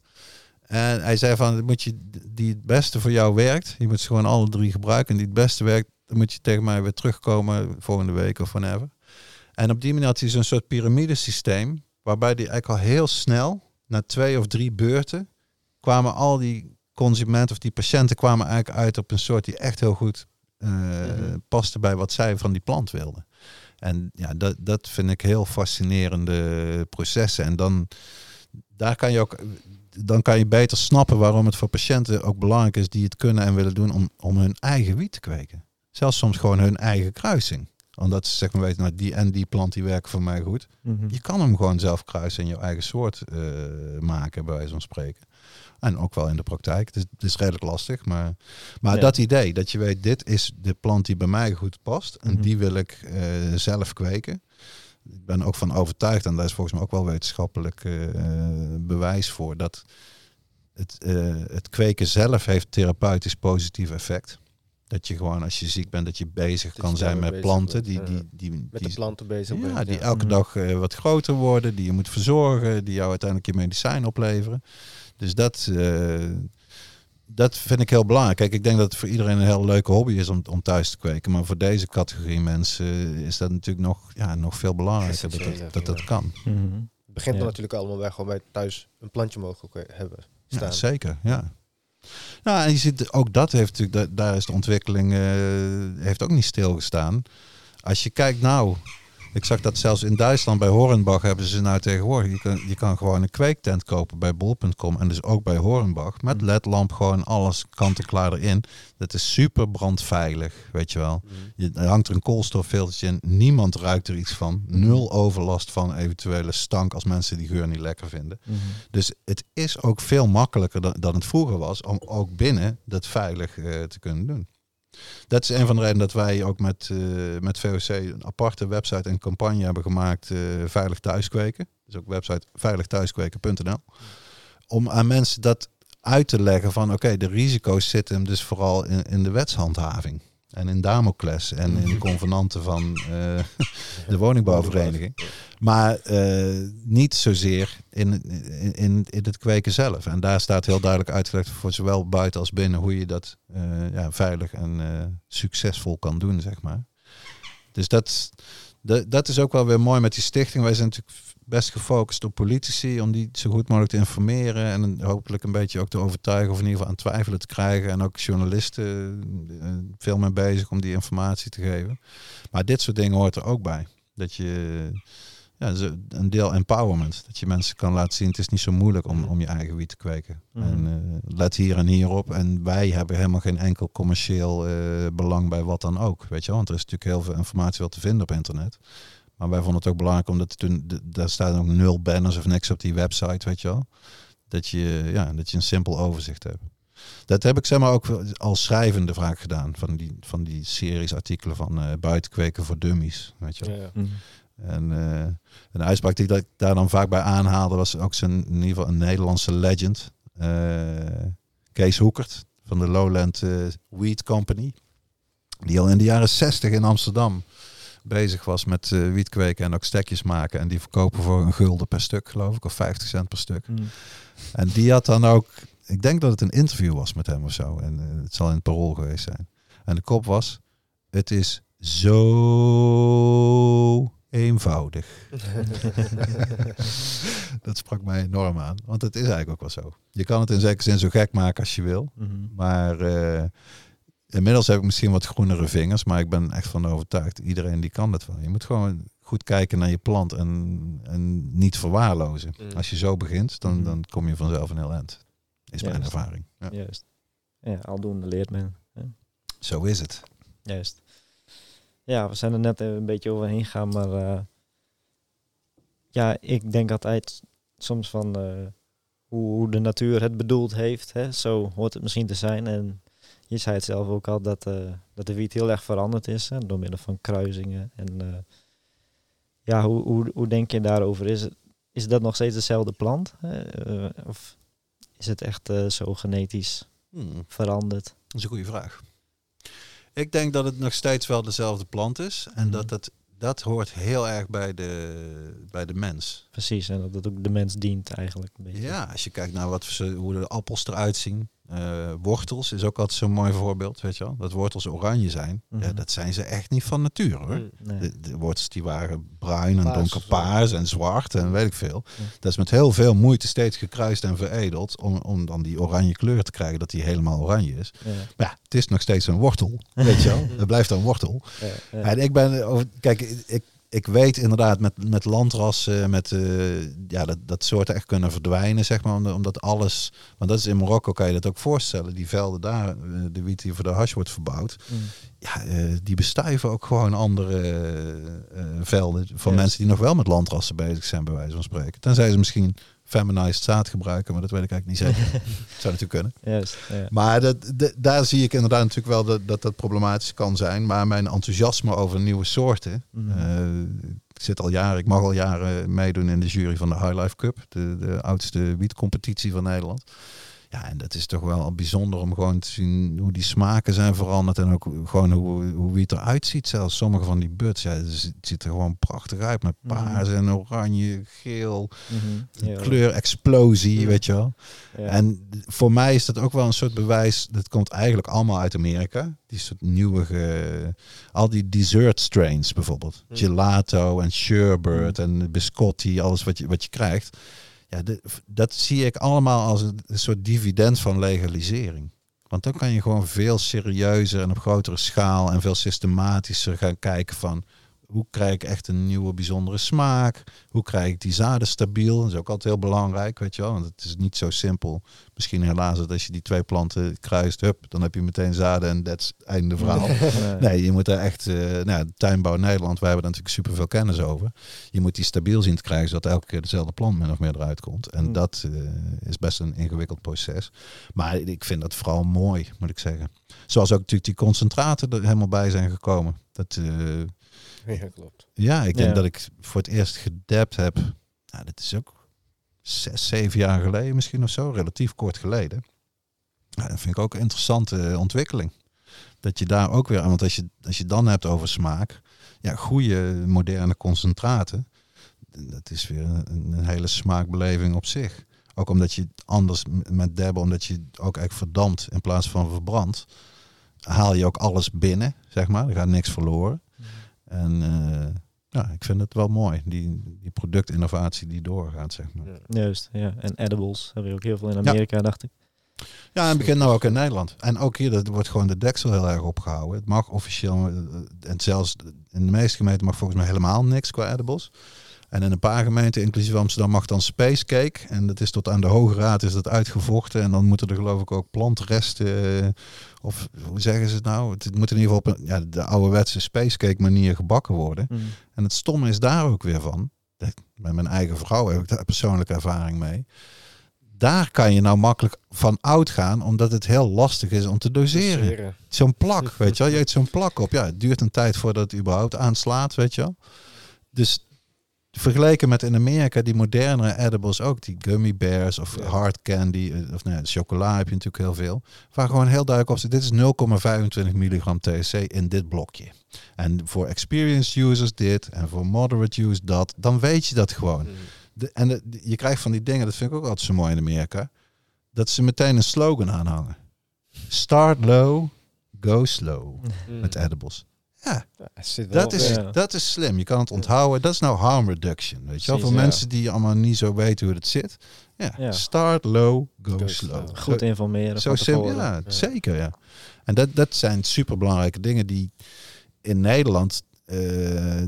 [SPEAKER 1] En hij zei van, moet je die het beste voor jou werkt, je moet ze gewoon alle drie gebruiken. En die het beste werkt, dan moet je tegen mij weer terugkomen volgende week of whenever. En op die manier had hij zo'n soort piramidesysteem, waarbij hij eigenlijk al heel snel, na twee of drie beurten, kwamen al die consumenten of die patiënten kwamen eigenlijk uit op een soort die echt heel goed eh, paste bij wat zij van die plant wilden. En ja, dat, dat vind ik heel fascinerende processen. En dan, daar kan je ook, dan kan je beter snappen waarom het voor patiënten ook belangrijk is die het kunnen en willen doen om, om hun eigen wiet te kweken. Zelfs soms gewoon hun eigen kruising. Omdat ze zeg maar weten, nou die en die plant die werken voor mij goed.
[SPEAKER 2] Mhm.
[SPEAKER 1] Je kan hem gewoon zelf kruisen en jouw eigen soort eh, maken, bij wijze van spreken. En ook wel in de praktijk. Het is, het is redelijk lastig. Maar, maar
[SPEAKER 2] Ja.
[SPEAKER 1] dat idee, dat je weet, dit is de plant die bij mij goed past. En
[SPEAKER 2] Mhm.
[SPEAKER 1] die wil ik eh, zelf kweken. Ik ben ook van overtuigd, en daar is volgens mij ook wel wetenschappelijk eh, bewijs voor, dat het, eh, het kweken zelf heeft therapeutisch positief effect. Dat je gewoon als je ziek bent, dat je bezig
[SPEAKER 4] Dat
[SPEAKER 1] kan
[SPEAKER 4] je
[SPEAKER 1] zijn met planten
[SPEAKER 4] bent,
[SPEAKER 1] die, die, die,
[SPEAKER 4] Met
[SPEAKER 1] die,
[SPEAKER 4] de planten bezig
[SPEAKER 1] ja,
[SPEAKER 4] bent,
[SPEAKER 1] die
[SPEAKER 4] ja.
[SPEAKER 1] elke
[SPEAKER 2] Mhm.
[SPEAKER 1] dag eh, wat groter worden, die je moet verzorgen, die jou uiteindelijk je medicijn opleveren. Dus dat, dat vind ik heel belangrijk. Kijk, ik denk dat het voor iedereen een heel leuke hobby is om, om thuis te kweken. Maar voor deze categorie mensen is dat natuurlijk nog, ja, nog veel belangrijker dat dat, dat, dat
[SPEAKER 4] ja.
[SPEAKER 1] kan.
[SPEAKER 2] Mhm.
[SPEAKER 4] Het begint
[SPEAKER 2] Ja.
[SPEAKER 4] dan natuurlijk allemaal bij gewoon bij thuis een plantje mogen hebben staan.
[SPEAKER 1] Ja, zeker, ja. Nou, en je ziet, ook dat heeft natuurlijk, da- daar is de ontwikkeling, eh, heeft ook niet stilgestaan. Als je kijkt nou, ik zag dat zelfs in Duitsland bij Hornbach hebben ze nou tegenwoordig, je kan, je kan gewoon een kweektent kopen bij bol.com en dus ook bij Hornbach, met ledlamp gewoon alles kant-en-klaar erin. Dat is super brandveilig, weet je wel.
[SPEAKER 4] Mhm.
[SPEAKER 1] Je, hangt er een koolstoffiltertje in. Niemand ruikt er iets van. Nul overlast van eventuele stank als mensen die geur niet lekker vinden. Dus het is ook veel makkelijker dan, dan het vroeger was om ook binnen dat veilig eh, te kunnen doen. Dat is een van de redenen dat wij ook met, eh, met VOC een aparte website en campagne hebben gemaakt, eh, Veilig Thuiskweken. Dus ook website veiligthuiskweken.nl. Om aan mensen dat uit te leggen van oké, de risico's zitten hem dus vooral in, in de wetshandhaving. En in Damocles en in de convenanten van eh, de woningbouwvereniging. Maar eh, niet zozeer in, in, in, het kweken zelf. En daar staat heel duidelijk uitgelegd voor zowel buiten als binnen hoe je dat eh, ja, veilig en succesvol kan doen, zeg maar. Dus dat, dat, dat is ook wel weer mooi met die stichting. Wij zijn natuurlijk best gefocust op politici om die zo goed mogelijk te informeren en hopelijk een beetje ook te overtuigen of in ieder geval aan twijfelen te krijgen. En ook journalisten eh, veel mee bezig om die informatie te geven. Maar dit soort dingen hoort er ook bij. Dat je ja, een deel empowerment. Dat je mensen kan laten zien, het is niet zo moeilijk om, om je eigen wiet te kweken.
[SPEAKER 2] Mhm.
[SPEAKER 1] En eh, let hier en hier op. En wij hebben helemaal geen enkel commercieel eh, belang bij wat dan ook. Weet je wel? Want er is natuurlijk heel veel informatie wel te vinden op internet. Maar wij vonden het ook belangrijk omdat toen, daar staan ook nul banners of niks op die website, weet je wel. Dat je, ja, dat je een simpel overzicht hebt. Dat heb ik zeg maar ook als schrijvende vaak gedaan. Van die, van die series artikelen van eh buitenkweken voor dummies. Weet je wel.
[SPEAKER 4] Ja, ja.
[SPEAKER 2] Mhm.
[SPEAKER 1] En eh, een uitspraak die ik daar dan vaak bij aanhaalde was ook zijn, in ieder geval een Nederlandse legend. eh, Kees Hoekert van de Lowland Weed Company. Die al in de jaren 60 in Amsterdam bezig was met eh wiet kweken en ook stekjes maken. En die verkopen voor een gulden per stuk, geloof ik, of 50 cent per stuk.
[SPEAKER 2] Mhm.
[SPEAKER 1] En die had dan ook ik denk dat het een interview was met hem of zo. En eh, het zal in het parool geweest zijn. En de kop was, het is zo eenvoudig. dat sprak mij enorm aan. Want het is eigenlijk ook wel zo. Je kan het in zekere zin zo gek maken als je wil.
[SPEAKER 2] Mhm.
[SPEAKER 1] Maar eh, inmiddels heb ik misschien wat groenere vingers. Maar ik ben echt van overtuigd. Iedereen die kan dat wel. Je moet gewoon goed kijken naar je plant en, en niet verwaarlozen.
[SPEAKER 4] Mm.
[SPEAKER 1] Als je zo begint, dan,
[SPEAKER 2] Mhm.
[SPEAKER 1] dan kom je vanzelf een heel eind. Is mijn ervaring. Ja.
[SPEAKER 2] Juist. Ja, aldoende leert men. hè.
[SPEAKER 1] Zo is het.
[SPEAKER 2] Juist. Ja, we zijn er net een beetje overheen gegaan, maar eh, ja, ik denk altijd soms van eh, hoe, hoe de natuur het bedoeld heeft. Hè? Zo hoort het misschien te zijn. En je zei het zelf ook al dat, eh, dat de wiet heel erg veranderd is hè, door middel van kruisingen. En eh, ja, hoe, hoe, hoe denk je daarover? Is, het, is dat nog steeds dezelfde plant? hè? Eh, of is het echt zo genetisch
[SPEAKER 1] Hmm.
[SPEAKER 2] veranderd?
[SPEAKER 1] Dat is een goede vraag. Ik denk dat het nog steeds wel dezelfde plant is. En
[SPEAKER 2] Mhm.
[SPEAKER 1] dat het, dat hoort heel erg bij de, bij de mens.
[SPEAKER 2] Precies, en dat het ook de mens dient eigenlijk. Een beetje.
[SPEAKER 1] Ja, als je kijkt naar wat hoe de appels eruit zien. Eh, wortels is ook altijd zo'n mooi voorbeeld, weet je wel. Dat wortels oranje zijn. Ja,
[SPEAKER 2] Mhm.
[SPEAKER 1] dat zijn ze echt niet van nature hoor.
[SPEAKER 4] Mm.
[SPEAKER 2] Nee.
[SPEAKER 1] De, de wortels die waren bruin en
[SPEAKER 4] Paars,
[SPEAKER 1] donkerpaars en zwart en weet ik veel.
[SPEAKER 2] Ja.
[SPEAKER 1] Dat is met heel veel moeite steeds gekruist en veredeld om, om dan die oranje kleur te krijgen, dat die helemaal oranje is.
[SPEAKER 2] Ja,
[SPEAKER 1] Maar ja, het is nog steeds een wortel, weet je wel. Het blijft een wortel. En ik ben, over- kijk, ik, ik weet inderdaad met, met landrassen, met eh, ja, dat, dat soorten echt kunnen verdwijnen, zeg maar, omdat, alles, want dat is in Marokko, kan je dat ook voorstellen, die velden daar, eh, de wiet die voor de hash wordt verbouwd,
[SPEAKER 2] Mm.
[SPEAKER 1] ja, eh, die bestuiven ook gewoon andere velden van mensen die nog wel met landrassen bezig zijn, bij wijze van spreken. Tenzij ze misschien feminized zaad gebruiken, maar dat weet ik eigenlijk niet zeker. Zou natuurlijk kunnen.
[SPEAKER 2] Juist, ja.
[SPEAKER 1] Maar dat, de- daar zie ik inderdaad natuurlijk wel dat, dat dat problematisch kan zijn. Maar mijn enthousiasme over nieuwe soorten.
[SPEAKER 2] Mhm.
[SPEAKER 1] eh, ik zit al jaren, ik mag al jaren meedoen in de jury van de High Life Cup, de, de oudste wietcompetitie van Nederland. Ja, en dat is toch wel bijzonder om gewoon te zien hoe die smaken zijn veranderd. En ook gewoon hoe, hoe wiet eruit ziet zelfs. Sommige van die buds, ja, het ziet er gewoon prachtig uit. Met
[SPEAKER 2] Mhm.
[SPEAKER 1] paars en oranje, geel,
[SPEAKER 2] Mhm. Ja,
[SPEAKER 1] kleurexplosie,
[SPEAKER 2] Ja.
[SPEAKER 1] weet je wel.
[SPEAKER 2] ja.
[SPEAKER 1] En voor mij is dat ook wel een soort bewijs. Dat komt eigenlijk allemaal uit Amerika. Die soort nieuwe, ge- al die dessert strains bijvoorbeeld.
[SPEAKER 4] Hmm.
[SPEAKER 1] Gelato en sherbet en biscotti, alles wat je, wat je krijgt. Ja, dat zie ik allemaal als een soort dividend van legalisering. Want dan kan je gewoon veel serieuzer en op grotere schaal en veel systematischer gaan kijken van hoe krijg ik echt een nieuwe bijzondere smaak? Hoe krijg ik die zaden stabiel? Dat is ook altijd heel belangrijk, weet je wel. Want het is niet zo simpel. Misschien helaas dat als je die twee planten kruist, hup, dan heb je meteen zaden en dat is einde verhaal.
[SPEAKER 2] Nee.
[SPEAKER 1] Nee, je moet er echt, eh nou tuinbouw in Nederland, wij hebben daar natuurlijk superveel kennis over. Je moet die stabiel zien te krijgen, zodat elke keer dezelfde plant min of meer eruit komt. En
[SPEAKER 2] Hmm.
[SPEAKER 1] dat eh, is best een ingewikkeld proces. Maar ik vind dat vooral mooi, moet ik zeggen. Zoals ook natuurlijk die concentraten er helemaal bij zijn gekomen. Dat, eh,
[SPEAKER 4] Ja, klopt.
[SPEAKER 1] ja, ik denk
[SPEAKER 2] Ja.
[SPEAKER 1] dat ik voor het eerst gedapt heb. Nou, dat is ook zes, zeven jaar geleden misschien of zo. Relatief kort geleden. Ja, dat vind ik ook een interessante ontwikkeling. Dat je daar ook weer aan, want als je, als je dan hebt over smaak. Ja, goede moderne concentraten. Dat is weer een, een hele smaakbeleving op zich. Ook omdat je anders met dabben, omdat je ook eigenlijk verdampt in plaats van verbrandt. Haal je ook alles binnen, zeg maar. Er gaat niks verloren. En eh, ja, ik vind het wel mooi, die, die productinnovatie die doorgaat, zeg maar.
[SPEAKER 4] Ja.
[SPEAKER 2] Juist, ja. En edibles hebben we ook heel veel in Amerika, dacht ik.
[SPEAKER 1] Ja, en het begint nou ook in Nederland. En ook hier dat wordt gewoon de deksel heel erg opgehouden. Het mag officieel, eh, en zelfs in de meeste gemeenten mag volgens mij helemaal niks qua edibles. En in een paar gemeenten, inclusief Amsterdam, mag dan space cake. En dat is tot aan de Hoge Raad is dat uitgevochten. En dan moeten er geloof ik ook plantresten, eh, of hoe zeggen ze het nou? Het moet in ieder geval op een, ja, de ouderwetse space cake manier gebakken worden.
[SPEAKER 2] Mm.
[SPEAKER 1] En het stomme is daar ook weer van. Met mijn eigen vrouw heb ik daar persoonlijke ervaring mee. Daar kan je nou makkelijk van uitgaan, omdat het heel lastig is om te doseren.
[SPEAKER 4] Doseren.
[SPEAKER 1] Zo'n plak, weet je wel. Je eet zo'n plak op. Ja, het duurt een tijd voordat het überhaupt aanslaat, weet je wel. Dus vergeleken met in Amerika die modernere edibles ook, die gummy bears of
[SPEAKER 4] Ja.
[SPEAKER 1] hard candy, eh, of nee, chocola heb je natuurlijk heel veel. Waar gewoon heel duidelijk op zit, dit is 0,25 milligram THC in dit blokje. En voor experienced users dit en voor moderate use dat, dan weet je dat gewoon.
[SPEAKER 4] Mm.
[SPEAKER 1] De, en de- je krijgt van die dingen, dat vind ik ook altijd zo mooi in Amerika. dat ze meteen een slogan aanhangen. Start low, go slow.
[SPEAKER 4] Mm.
[SPEAKER 1] Met edibles. Ja, dat is,
[SPEAKER 2] ja.
[SPEAKER 1] dat is slim. Je kan het onthouden. Dat is nou harm reduction. Weet je wel? Voor mensen die allemaal niet zo weten hoe het zit. Ja, start low, go,
[SPEAKER 4] Go
[SPEAKER 1] slow.
[SPEAKER 2] Goed informeren.
[SPEAKER 1] Zo simpel, Ja. zeker, ja. En dat, dat zijn superbelangrijke dingen die in Nederland... eh,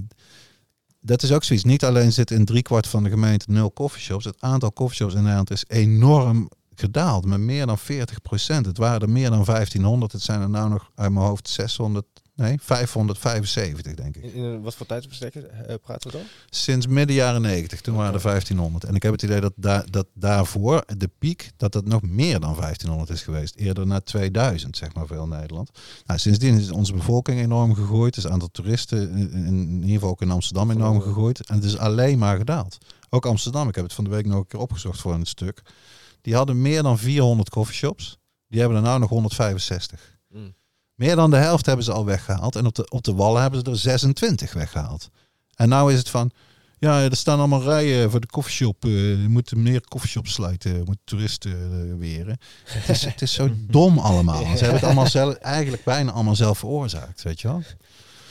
[SPEAKER 1] dat is ook zoiets. Niet alleen zit in driekwart van de gemeente nul coffeeshops. Het aantal coffeeshops in Nederland is enorm gedaald. Met meer dan 40 procent. Het waren er meer dan 1500. Het zijn er nou nog uit mijn hoofd 600... Nee, 575 denk ik.
[SPEAKER 4] In, in wat voor tijdsbestek eh, praten we dan?
[SPEAKER 1] Sinds midden jaren 90, toen waren er 1500. En ik heb het idee dat, daar dat daarvoor, de piek, dat het nog meer dan 1500 is geweest. Eerder naar 2000, zeg maar, veel Nederland. Nou, sindsdien is onze bevolking enorm gegroeid. Dus het aantal toeristen, in, in ieder geval ook in Amsterdam, enorm gegroeid. En het is alleen maar gedaald. Ook Amsterdam, ik heb het van de week nog een keer opgezocht voor een stuk. Die hadden meer dan 400 coffeeshops. Die hebben er nou nog 165. Meer dan de helft hebben ze al weggehaald. En op de, op de wallen hebben ze er 26 weggehaald. En nou is het van... Ja, er staan allemaal rijen voor de koffieshop. eh je moet meer koffieshop sluiten. je Moet toeristen eh, weren. Het is, het is zo dom allemaal. Ze hebben het allemaal zelf, eigenlijk bijna allemaal zelf veroorzaakt. Weet je wel?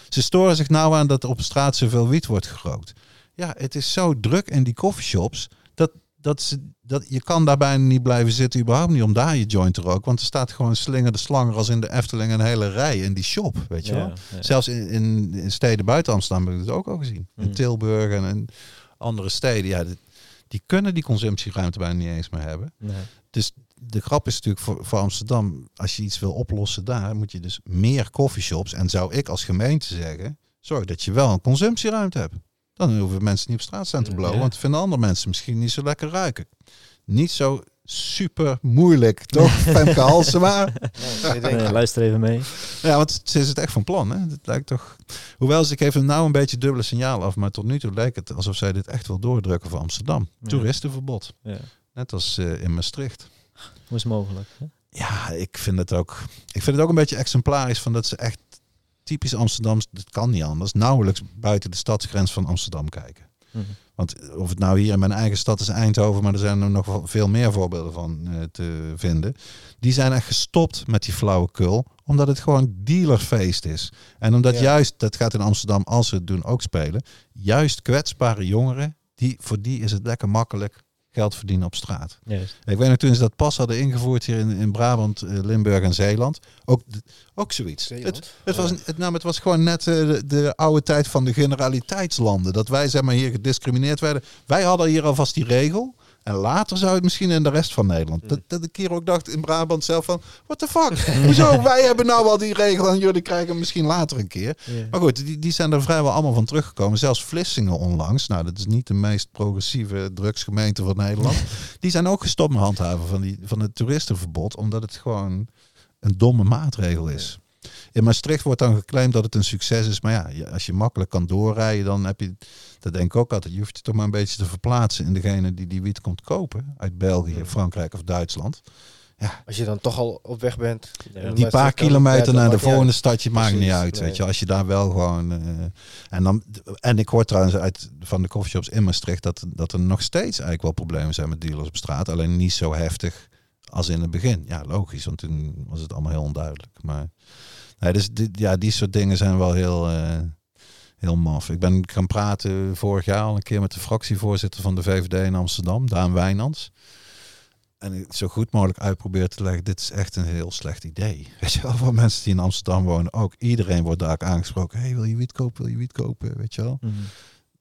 [SPEAKER 1] Ze storen zich nou aan dat er op straat zoveel wiet wordt gerookt. Ja, het is zo druk in die koffieshops. Dat, dat, ze, dat je kan daar bijna niet blijven zitten. Überhaupt niet om daar je joint te roken. Want er staat gewoon slingerde slanger als in de Efteling een hele rij in die shop. Weet je wel?
[SPEAKER 2] Ja.
[SPEAKER 1] Zelfs in, in, in steden buiten Amsterdam heb ik het ook al gezien. In
[SPEAKER 2] Mm.
[SPEAKER 1] Tilburg en in andere steden. Ja, die, die kunnen die consumptieruimte bijna niet eens meer hebben.
[SPEAKER 2] Nee.
[SPEAKER 1] Dus de grap is natuurlijk voor, voor Amsterdam, als je iets wil oplossen daar, moet je dus meer coffeeshops. En zou ik als gemeente zeggen, zorg dat je wel een consumptieruimte hebt. Dan hoeven mensen niet op straat staan te blowen,
[SPEAKER 2] Ja.
[SPEAKER 1] want vinden andere mensen misschien niet zo lekker ruiken. Niet zo super moeilijk, toch, Femke Halsema?
[SPEAKER 4] Nee, ik denk-
[SPEAKER 2] Nee, luister even mee.
[SPEAKER 1] Ja, want ze is het echt van plan. Hè? Het lijkt toch. Hoewel ze geven nou een beetje dubbele signaal af, maar tot nu toe lijkt het alsof zij dit echt wil doordrukken voor Amsterdam.
[SPEAKER 2] Ja.
[SPEAKER 1] Toeristenverbod.
[SPEAKER 2] Ja.
[SPEAKER 1] Net als eh, in Maastricht.
[SPEAKER 2] Hoe is mogelijk? hè?
[SPEAKER 1] Ja, ik vind het ook. Ik vind het ook een beetje exemplarisch van dat ze echt typisch Amsterdams. Dat kan niet anders. Nauwelijks buiten de stadsgrens van Amsterdam kijken.
[SPEAKER 2] Mhm.
[SPEAKER 1] Want of het nou hier in mijn eigen stad is Eindhoven, maar er zijn er nog veel meer voorbeelden van eh, te vinden. Die zijn echt gestopt met die flauwekul, omdat het gewoon dealerfeest is. En omdat
[SPEAKER 4] Ja.
[SPEAKER 1] juist, dat gaat in Amsterdam als ze het doen ook spelen, juist kwetsbare jongeren, die, voor die is het lekker makkelijk geld verdienen op straat. Ik weet nog toen ze dat pas hadden ingevoerd hier in, in Brabant, eh, Limburg en Zeeland. Ook, ook zoiets.
[SPEAKER 4] Zeeland?
[SPEAKER 1] Het, het, was, het, nou, het was gewoon net eh, de, de oude tijd van de generaliteitslanden. Dat wij zeg maar, hier gediscrimineerd werden. Wij hadden hier alvast die regel. En later zou het misschien in de rest van Nederland. Dat, dat ik hier ook dacht in Brabant zelf van... What the fuck? Hoezo? Wij hebben nou al die regel en jullie krijgen hem misschien later een keer.
[SPEAKER 2] Ja.
[SPEAKER 1] Maar goed, die, die zijn er vrijwel allemaal van teruggekomen. Zelfs Vlissingen onlangs. Nou, dat is niet de meest progressieve drugsgemeente van Nederland. die zijn ook gestopt met handhaven van, die, van het toeristenverbod. Omdat het gewoon een domme maatregel is. In Maastricht wordt dan geclaimd dat het een succes is. Maar ja, als je makkelijk kan doorrijden, dan heb je... Dat denk ik ook altijd. Je hoeft je toch maar een beetje te verplaatsen in degene die die wiet komt kopen. Uit België, Frankrijk of Duitsland.
[SPEAKER 4] Als je dan toch al op weg bent.
[SPEAKER 2] Ja.
[SPEAKER 4] en
[SPEAKER 1] Die paar
[SPEAKER 4] dan-
[SPEAKER 1] kilometer
[SPEAKER 4] ja,
[SPEAKER 1] naar de volgende stadje maakt niet uit. Weet je, als je daar wel gewoon. eh, en, dan, en ik hoor trouwens uit van de coffeeshops in Maastricht dat, dat er nog steeds eigenlijk wel problemen zijn met dealers op straat. Alleen niet zo heftig als in het begin. Ja, logisch, want toen was het allemaal heel onduidelijk. Maar nee, dus dit, ja, die soort dingen zijn wel heel, eh, heel maf. Ik ben gaan praten vorig jaar al een keer met de fractievoorzitter van de VVD in Amsterdam, Daan Wijnands. En ik zo goed mogelijk uitproberen te leggen, dit is echt een heel slecht idee. Weet je wel, voor mensen die in Amsterdam wonen ook. Iedereen wordt daar ook aangesproken. hey, wil je wiet kopen? Wil je wiet kopen? Weet je wel.
[SPEAKER 2] Mhm.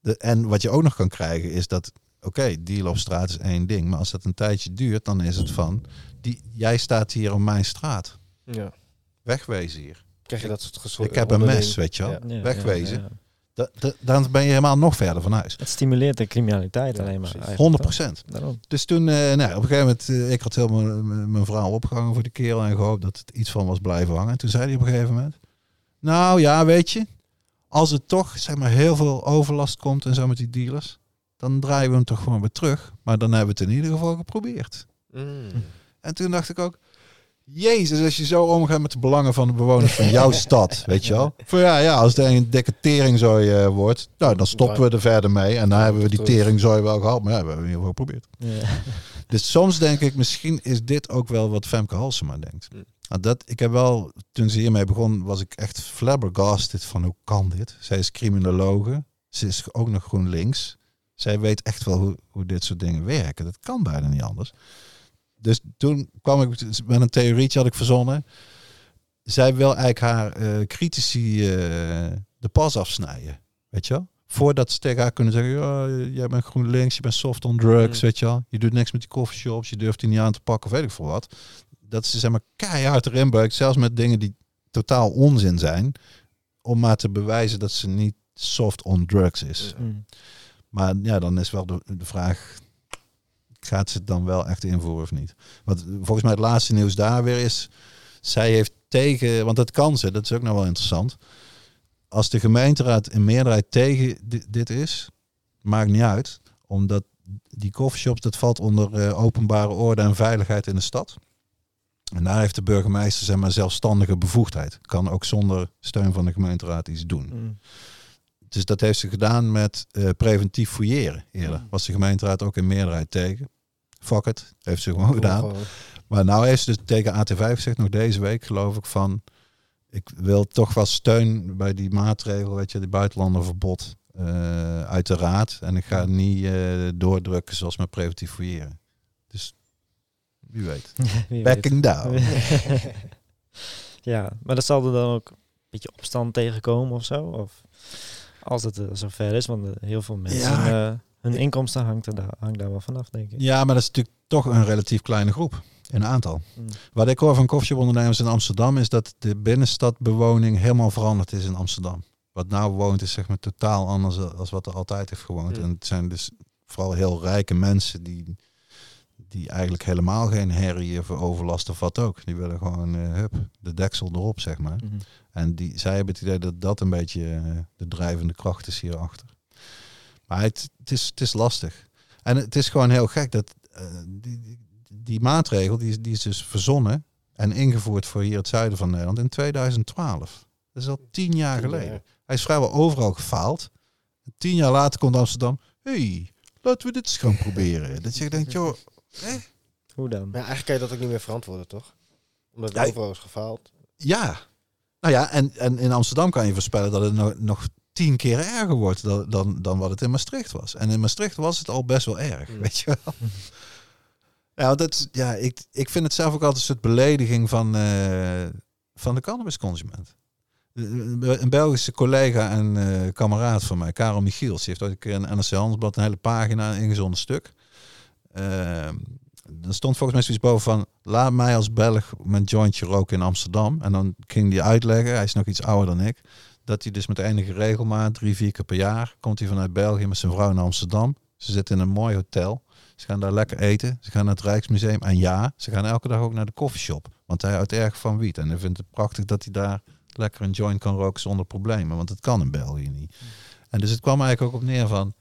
[SPEAKER 1] De, en wat je ook nog kan krijgen is dat, oké, dealen op straat is één ding. Maar als dat een tijdje duurt, dan is het van, die, jij staat hier op mijn straat.
[SPEAKER 4] Ja.
[SPEAKER 1] Wegwezen hier.
[SPEAKER 4] Krijg je dat soort
[SPEAKER 1] Ik heb een mes, weet je wel.
[SPEAKER 4] Ja.
[SPEAKER 2] Ja,
[SPEAKER 1] Wegwezen.
[SPEAKER 2] ja, ja.
[SPEAKER 1] Da- da- dan ben je helemaal nog verder van huis.
[SPEAKER 2] Het stimuleert de criminaliteit
[SPEAKER 4] Ja,
[SPEAKER 2] alleen maar.
[SPEAKER 4] precies.
[SPEAKER 2] eigenlijk,
[SPEAKER 1] 100
[SPEAKER 2] toch?
[SPEAKER 1] procent. Dus toen, eh, nou, op een gegeven moment, eh, ik had helemaal mijn- mijn verhaal opgehangen voor de kerel en gehoopt dat het iets van was blijven hangen. En toen zei hij op een gegeven moment, nou ja, weet je, als er toch zeg maar heel veel overlast komt en zo met die dealers, dan draaien we hem toch gewoon weer terug. Maar dan hebben we het in ieder geval geprobeerd.
[SPEAKER 4] Mm.
[SPEAKER 1] En toen dacht ik ook, Jezus, als je zo omgaat met de belangen van de bewoners van jouw stad, weet je wel. Voor ja, ja, als er een dikke teringzooi eh, wordt, nou, dan stoppen we er verder mee. En dan hebben we die teringzooi wel gehad. Maar ja, we hebben in ieder geval geprobeerd.
[SPEAKER 2] Ja.
[SPEAKER 1] Dus soms denk ik, misschien is dit ook wel wat Femke Halsema denkt. Nou, dat, ik heb wel, toen ze hiermee begon, was ik echt flabbergasted van hoe kan dit? Zij is criminologe. Ze is ook nog GroenLinks. Zij weet echt wel hoe, hoe dit soort dingen werken. Dat kan bijna niet anders. Dus toen kwam ik met een theorietje had ik verzonnen. Zij wil eigenlijk haar eh, critici eh, de pas afsnijden. Weet je wel? Voordat ze tegen haar kunnen zeggen, ja, jij bent GroenLinks, je bent soft on drugs,
[SPEAKER 4] Mm.
[SPEAKER 1] weet je wel. Je doet niks met die coffeeshops, je durft die niet aan te pakken, of weet ik veel wat. Dat ze zeg maar keihard erin buikt, zelfs met dingen die totaal onzin zijn, om maar te bewijzen dat ze niet soft on drugs is.
[SPEAKER 2] Mm.
[SPEAKER 1] Maar ja, dan is wel de, de vraag, gaat ze het dan wel echt invoeren of niet? Want volgens mij het laatste nieuws daar weer is, zij heeft tegen, want dat kan ze, dat is ook nog wel interessant. Als de gemeenteraad in meerderheid tegen di- dit is, maakt niet uit, omdat die coffeeshops, dat valt onder eh, openbare orde en veiligheid in de stad. En daar heeft de burgemeester zeg maar zelfstandige bevoegdheid. Kan ook zonder steun van de gemeenteraad iets doen.
[SPEAKER 2] Mm.
[SPEAKER 1] Dus dat heeft ze gedaan met eh, preventief fouilleren eerder.
[SPEAKER 2] Mm.
[SPEAKER 1] Was de gemeenteraad ook in meerderheid tegen. Fuck it, heeft ze gewoon gedaan.
[SPEAKER 4] gewoon-
[SPEAKER 1] Maar nou heeft ze dus tegen AT5 gezegd, nog deze week geloof ik, van ik wil toch wel steun bij die maatregel, weet je, die buitenlandenverbod eh uit de raad. En ik ga niet eh, doordrukken zoals met preventief fouilleren. Dus wie weet.
[SPEAKER 2] Wie weet.
[SPEAKER 1] Backing down.
[SPEAKER 2] ja, maar dat zal er dan ook een beetje opstand tegenkomen of zo? Of als het uh, zover is, want uh, heel veel mensen,
[SPEAKER 1] Ja.
[SPEAKER 2] uh, hun inkomsten hangt, er daar, hangt daar wel vanaf, denk ik.
[SPEAKER 1] Ja, maar dat is natuurlijk toch een relatief kleine groep in aantal.
[SPEAKER 2] Mm.
[SPEAKER 1] Wat ik hoor van koffieshopondernemers in Amsterdam is dat de binnenstadbewoning helemaal veranderd is in Amsterdam. Wat nou woont is zeg maar totaal anders dan wat er altijd heeft gewoond.
[SPEAKER 4] Mm.
[SPEAKER 1] En het zijn dus vooral heel rijke mensen die, die eigenlijk helemaal geen herrie of overlast of wat ook. Die willen gewoon, uh, hup, de deksel erop zeg maar.
[SPEAKER 2] Mm.
[SPEAKER 1] En die, zij hebben het idee dat dat een beetje uh, de drijvende kracht is hierachter. Maar het, het, is, het is lastig. En het is gewoon heel gek dat uh, die, die, die, maatregel, die, die is dus verzonnen en ingevoerd voor hier het zuiden van Nederland in 2012. Dat is al tien jaar geleden. Hij is vrijwel overal gefaald. Tien jaar later komt Amsterdam. hey, laten we dit eens gaan proberen. Dat je denkt, joh, eh?
[SPEAKER 2] Hoe dan?
[SPEAKER 4] Maar eigenlijk kan je dat ook niet meer verantwoorden, toch? Omdat het
[SPEAKER 1] Ja,
[SPEAKER 4] overal is gefaald.
[SPEAKER 1] Ja. Nou ja, en, en in Amsterdam kan je voorspellen dat het nog, nog tien keer erger wordt dan, dan, dan wat het in Maastricht was. En in Maastricht was het al best wel erg,
[SPEAKER 4] Mm.
[SPEAKER 1] weet je wel. Ja, want dat, ja ik, ik vind het zelf ook altijd een soort belediging van, eh, van de cannabisconsument. Een Belgische collega en eh, kameraad van mij, Karel Michiels, heeft ooit een keer in NRC Handelsblad een hele pagina ingezonden stuk. Ehm er stond volgens mij zoiets boven van, laat mij als Belg mijn jointje roken in Amsterdam. En dan ging hij uitleggen, hij is nog iets ouder dan ik, dat hij dus met enige regelmaat, drie, vier keer per jaar, komt hij vanuit België met zijn vrouw naar Amsterdam. Ze zitten in een mooi hotel. Ze gaan daar lekker eten. Ze gaan naar het Rijksmuseum. En ja, ze gaan elke dag ook naar de koffieshop. Want hij houdt erg van wiet. En hij vindt het prachtig dat hij daar lekker een joint kan roken zonder problemen. Want het kan in België niet. En dus het kwam eigenlijk ook op neer van...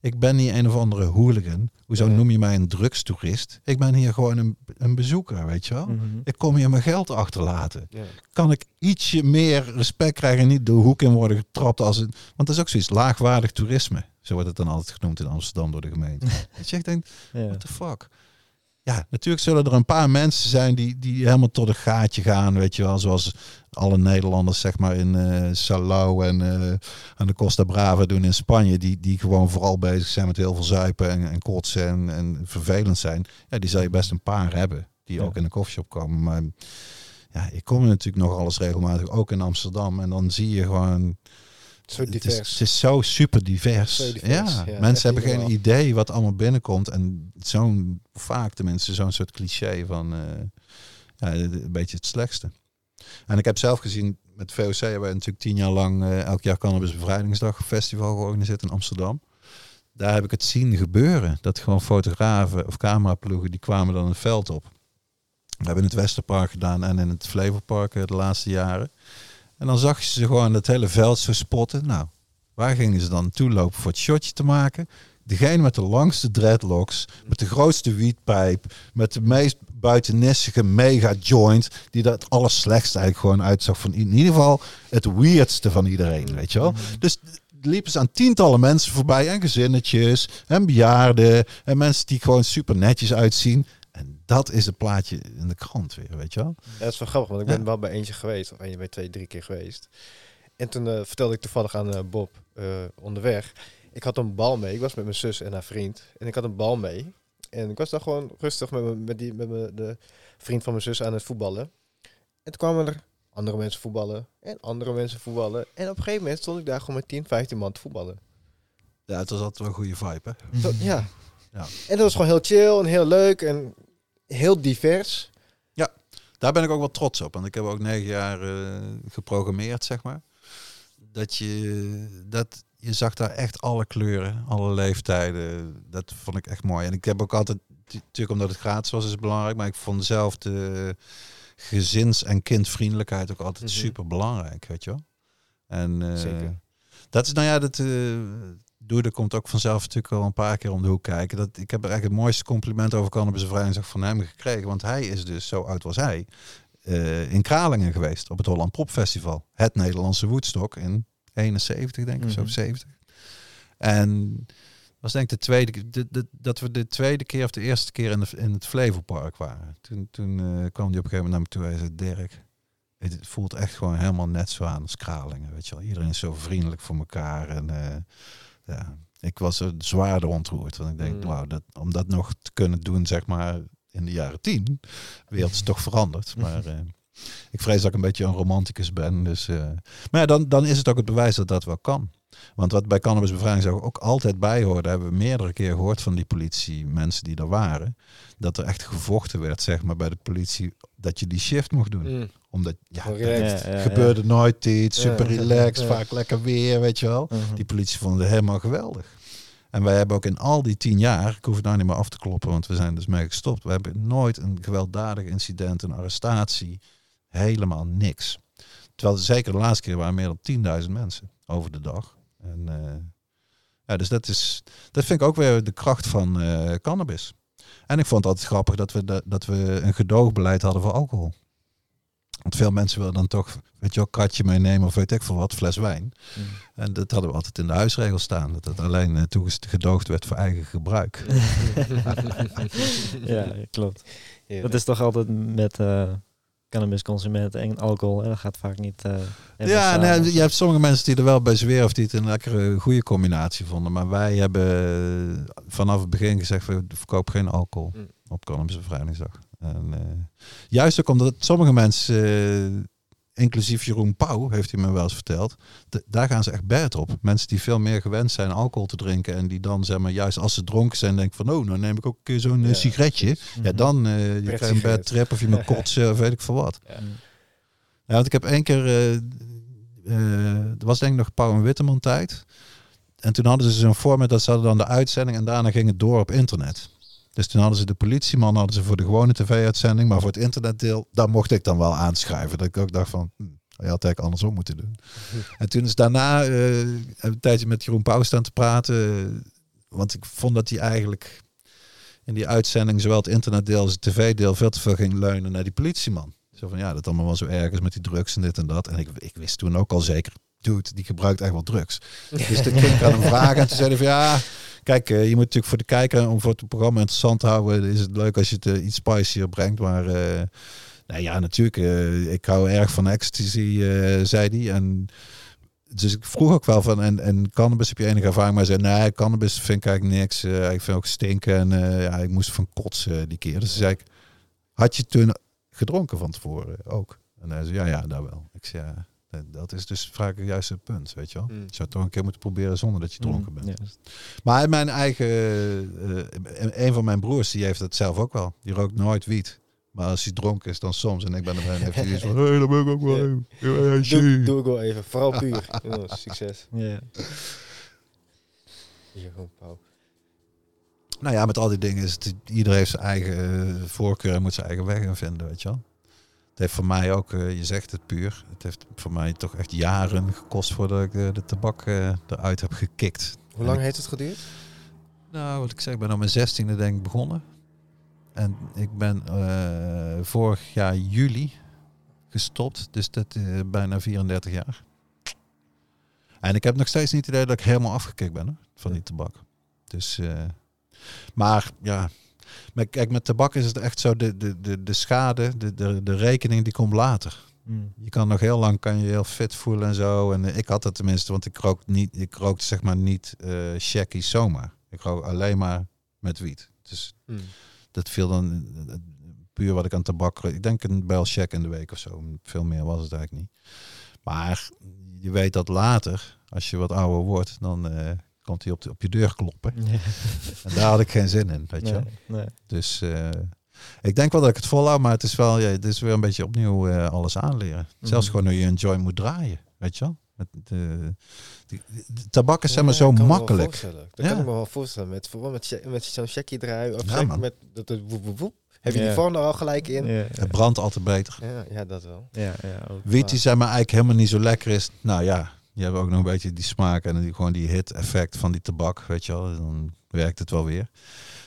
[SPEAKER 1] Ik ben niet een of andere hooligan. Hoezo noem je mij een drugstoerist? Ik ben hier gewoon een, een bezoeker, weet je wel?
[SPEAKER 2] Mhm.
[SPEAKER 1] Ik kom hier mijn geld achterlaten.
[SPEAKER 4] Ja.
[SPEAKER 1] Kan ik ietsje meer respect krijgen en niet de hoek in worden getrapt als een... Want dat is ook zoiets, laagwaardig toerisme. Zo wordt het dan altijd genoemd in Amsterdam door de gemeente. Weet je, ik denk,
[SPEAKER 2] Ja.
[SPEAKER 1] what the fuck? Ja, natuurlijk zullen er een paar mensen zijn die, die helemaal tot een gaatje gaan, weet je wel. Zoals alle Nederlanders, zeg maar, in eh Salau en eh, aan de Costa Brava doen in Spanje. Die, die gewoon vooral bezig zijn met heel veel zuipen en, en kotsen en, en vervelend zijn. Ja, die zal je best een paar hebben die
[SPEAKER 2] Ja.
[SPEAKER 1] ook in de koffieshop komen. Maar ja, ik kom natuurlijk nog alles regelmatig, ook in Amsterdam. En dan zie je gewoon...
[SPEAKER 4] Zo
[SPEAKER 1] Het is, het is zo super divers.
[SPEAKER 4] Zo divers,
[SPEAKER 1] ja, mensen hebben geen idee wat allemaal binnenkomt. En zo'n, vaak tenminste, zo'n soort cliché van eh, ja, een beetje het slechtste. En ik heb zelf gezien, met VOC hebben we natuurlijk tien jaar lang eh, elk jaar Cannabis Bevrijdingsdag festival georganiseerd in Amsterdam. Daar heb ik het zien gebeuren. Dat gewoon fotografen of cameraploegen, die kwamen dan het veld op. We hebben in het Westerpark gedaan en in het Flevopark eh, de laatste jaren. En dan zag je ze gewoon het hele veld zo spotten. Nou, waar gingen ze dan naartoe lopen voor het shotje te maken? Degene met de langste dreadlocks, met de grootste wietpijp, met de meest buitennissige mega joint. Die dat het allerslechtste eigenlijk gewoon uitzag van in ieder geval het weirdste van iedereen, weet je wel. Dus liepen ze aan tientallen mensen voorbij en gezinnetjes en bejaarden en mensen die gewoon super netjes uitzien. En dat is het plaatje in de krant weer, weet je wel.
[SPEAKER 4] Ja, dat is wel grappig, want ik
[SPEAKER 1] Ja.
[SPEAKER 4] ben wel bij eentje geweest. Of één, bij twee, drie keer geweest. En toen eh, vertelde ik toevallig aan eh, Bob eh, onderweg. Ik had een bal mee. Ik was met mijn zus en haar vriend. En ik had een bal mee. En ik was dan gewoon rustig met, met, die, met de vriend van mijn zus aan het voetballen. En toen kwamen er andere mensen voetballen. En andere mensen voetballen. En op een gegeven moment stond ik daar gewoon met 10, 15 man te voetballen.
[SPEAKER 1] Ja, het was altijd wel een goede vibe, hè.
[SPEAKER 4] Zo, ja.
[SPEAKER 1] Ja.
[SPEAKER 4] En dat was gewoon heel chill en heel leuk en heel divers.
[SPEAKER 1] Daar ben ik ook wel trots op. Want ik heb ook negen jaar eh, geprogrammeerd, zeg maar. Dat je, dat je zag daar echt alle kleuren, alle leeftijden. Dat vond ik echt mooi. En ik heb ook altijd, natuurlijk omdat het gratis was, is het belangrijk. Maar ik vond zelf de gezins- en kindvriendelijkheid ook altijd
[SPEAKER 4] Mhm.
[SPEAKER 1] super belangrijk, weet je wel. En eh,
[SPEAKER 4] Zeker.
[SPEAKER 1] dat is, nou ja, dat uh, Doede komt ook vanzelf natuurlijk al een paar keer om de hoek kijken. Dat, ik heb er eigenlijk het mooiste compliment over Cannabis Vrijdag van hem gekregen. Want hij is dus, zo oud was hij, eh, in Kralingen geweest op het Holland Pop Festival. Het Nederlandse Woodstock in 71, denk ik, of zo,
[SPEAKER 2] Mhm.
[SPEAKER 1] 70. En was denk ik de tweede, de, de, dat we de tweede keer of de eerste keer in, de, in het Flevopark waren. Toen, toen eh, kwam hij op een gegeven moment naar me toe en zei, Dirk, het voelt echt gewoon helemaal net zo aan als Kralingen, weet je wel. Iedereen is zo vriendelijk voor elkaar en eh, ja, ik was er zwaarder ontroerd. Want ik denk,
[SPEAKER 4] Mm.
[SPEAKER 1] dat, om dat nog te kunnen doen, zeg maar, in de jaren tien, de wereld is toch veranderd. Maar eh, ik vrees dat ik een beetje een romanticus ben. Dus, eh, maar ja, dan, dan is het ook het bewijs dat dat wel kan. Want wat bij cannabisbevrijding ook altijd bij hoorde, hebben we meerdere keer gehoord van die politie, mensen die er waren, dat er echt gevochten werd, zeg maar, bij de politie, dat je die shift mocht doen.
[SPEAKER 4] Mm.
[SPEAKER 1] Omdat, ja, gebeurde nooit iets, super
[SPEAKER 4] Ja.
[SPEAKER 1] relaxed,
[SPEAKER 4] Ja.
[SPEAKER 1] vaak lekker weer, weet je wel.
[SPEAKER 2] Mhm.
[SPEAKER 1] Die politie vonden het helemaal geweldig. En wij hebben ook in al die tien jaar, ik hoef het nou niet meer af te kloppen, want we zijn dus mee gestopt. We hebben nooit een gewelddadig incident, een arrestatie, helemaal niks. Terwijl zeker de laatste keer waren meer dan 10.000 mensen over de dag. En, eh, ja, dus dat, is, dat vind ik ook weer de kracht van eh, cannabis. En ik vond het altijd grappig dat we, de- dat we een gedoogbeleid hadden voor alcohol. Want veel mensen willen dan toch, weet je wel, katje meenemen of weet ik veel wat, fles wijn.
[SPEAKER 2] Mhm.
[SPEAKER 1] En dat hadden we altijd in de huisregels staan. Dat het alleen uh, toegedoogd werd voor eigen gebruik.
[SPEAKER 2] ja, klopt.
[SPEAKER 4] Heerlijk.
[SPEAKER 2] Dat is toch altijd met eh cannabisconsumenten en alcohol. En dat gaat vaak niet. eh,
[SPEAKER 1] Ja, nee, je hebt sommige mensen die er wel bij zweren of die het een lekkere goede combinatie vonden. Maar wij hebben vanaf het begin gezegd, we verkopen geen alcohol
[SPEAKER 4] Mm.
[SPEAKER 1] op cannabisbevrijdingsdag. En, eh, juist ook omdat sommige mensen, eh, inclusief Jeroen Pauw, heeft hij me wel eens verteld, daar gaan ze echt bad op. Mensen die veel meer gewend zijn alcohol te drinken en die dan zeg maar juist als ze dronken zijn denken van oh, nou neem ik ook een keer zo'n eh,
[SPEAKER 4] Ja,
[SPEAKER 1] sigaretje. Ja,
[SPEAKER 2] Mhm.
[SPEAKER 1] dan uh, je krijgt een bad trip of je moet kotsen of weet ik veel wat. Ja, want ik heb één keer, er was denk ik nog Pauw en Witteman tijd. En toen hadden ze zo'n format dat ze hadden dan de uitzending en daarna ging het door op internet. Dus toen hadden ze de politieman hadden ze voor de gewone tv-uitzending, maar voor het internetdeel, daar mocht ik dan wel aanschuiven. Dat ik ook dacht van, hm, je had eigenlijk andersom moeten doen. En toen is daarna eh, een tijdje met Jeroen Pauw staan te praten, eh, want ik vond dat hij eigenlijk in die uitzending zowel het internetdeel als het tv-deel veel te veel ging leunen naar die politieman. Zo van ja, dat allemaal wel zo erg is met die drugs en dit en dat. En ik, ik wist toen ook al zeker, dude, die gebruikt echt wel drugs. Dus toen ging ik aan hem vragen en toen zei hij van ja, kijk, eh, je moet natuurlijk voor de kijker, om voor het programma interessant te houden, is het leuk als je het eh, iets spicier brengt. Maar eh, nou ja, natuurlijk, ik hou erg van ecstasy, zei hij. En dus ik vroeg ook wel van, en, en cannabis heb je enige ervaring? Maar zei, nee, cannabis vind ik eigenlijk niks. Ik vind ook stinken en ja, ik moest van kotsen die keer. Dus zei ik, had je toen gedronken van tevoren ook? En hij zei, ja, ja, daar wel. Ik zei, ja, dat- dat is dus vaak juist het punt, weet je wel.
[SPEAKER 4] Mm.
[SPEAKER 1] Je zou het toch een keer moeten proberen zonder dat je dronken
[SPEAKER 2] Mhm,
[SPEAKER 1] bent. Maar mijn eigen, eh, een van mijn broers, die heeft het zelf ook wel. Die rookt nooit wiet. Maar als hij dronken is, dan soms. En ik ben er en heeft hij iets van, hey, dat ben ik ook wel. Hey,
[SPEAKER 4] Doe, ik wel even. Vooral puur. Jongens, succes.
[SPEAKER 2] Ja.
[SPEAKER 1] Nou ja, met al die dingen is het, iedereen heeft zijn eigen eh, voorkeur en moet zijn eigen weg in vinden, weet je wel. Heeft voor mij ook, eh, je zegt het puur, het heeft voor mij toch echt jaren gekost voordat ik de tabak eh, eruit heb gekikt.
[SPEAKER 4] Hoe lang heeft het geduurd?
[SPEAKER 1] Nou, wat ik zeg, ik ben op mijn zestiende denk ik begonnen. En ik ben eh, vorig jaar juli gestopt. Dus dat eh, bijna 34 jaar. En ik heb nog steeds niet het idee dat ik helemaal afgekikt ben hoor, van die tabak. Dus, maar ja, maar kijk, met tabak is het echt zo, de, de, de, de schade, de, de, de rekening die komt later.
[SPEAKER 2] Mm.
[SPEAKER 1] Je kan nog heel lang kan je heel fit voelen en zo. En eh, ik had het tenminste, want ik rook niet, ik rookte zeg maar niet eh shaggy zomaar. Ik rook alleen maar met wiet. Dus
[SPEAKER 4] Hmm.
[SPEAKER 1] dat viel dan eh, puur wat ik aan tabak rook. Ik denk een bel check in de week of zo. Veel meer was het eigenlijk niet. Maar je weet dat later, als je wat ouder wordt, dan komt hij op, de, op je deur kloppen. En daar had ik geen zin in, weet je wel.
[SPEAKER 2] Nee, nee.
[SPEAKER 1] Dus eh, ik denk wel dat ik het volhoud, maar het is wel, ja, het is weer een beetje opnieuw eh, alles aanleren. Zelfs
[SPEAKER 2] Mhm.
[SPEAKER 1] gewoon hoe je een joint moet draaien, weet je wel. Met de, de, de tabak is zeg maar
[SPEAKER 4] Ja,
[SPEAKER 1] zo makkelijk.
[SPEAKER 4] Dat
[SPEAKER 1] Ja.
[SPEAKER 4] kan ik me wel voorstellen. Met, vooral met, met zo'n checkie draaien. Of
[SPEAKER 1] Ja,
[SPEAKER 4] met dat het woep, woep, woep. Heb je
[SPEAKER 2] Ja.
[SPEAKER 4] die vorm er al gelijk in? Ja,
[SPEAKER 2] Ja,
[SPEAKER 1] Het brandt altijd beter.
[SPEAKER 4] ja, dat wel.
[SPEAKER 2] ja, ja, ook.
[SPEAKER 1] Wiet die zeg maar eigenlijk helemaal niet zo lekker is. Nou ja, je hebt ook nog een beetje die smaak en die, gewoon die hit effect van die tabak, weet je wel. Dan werkt het wel weer.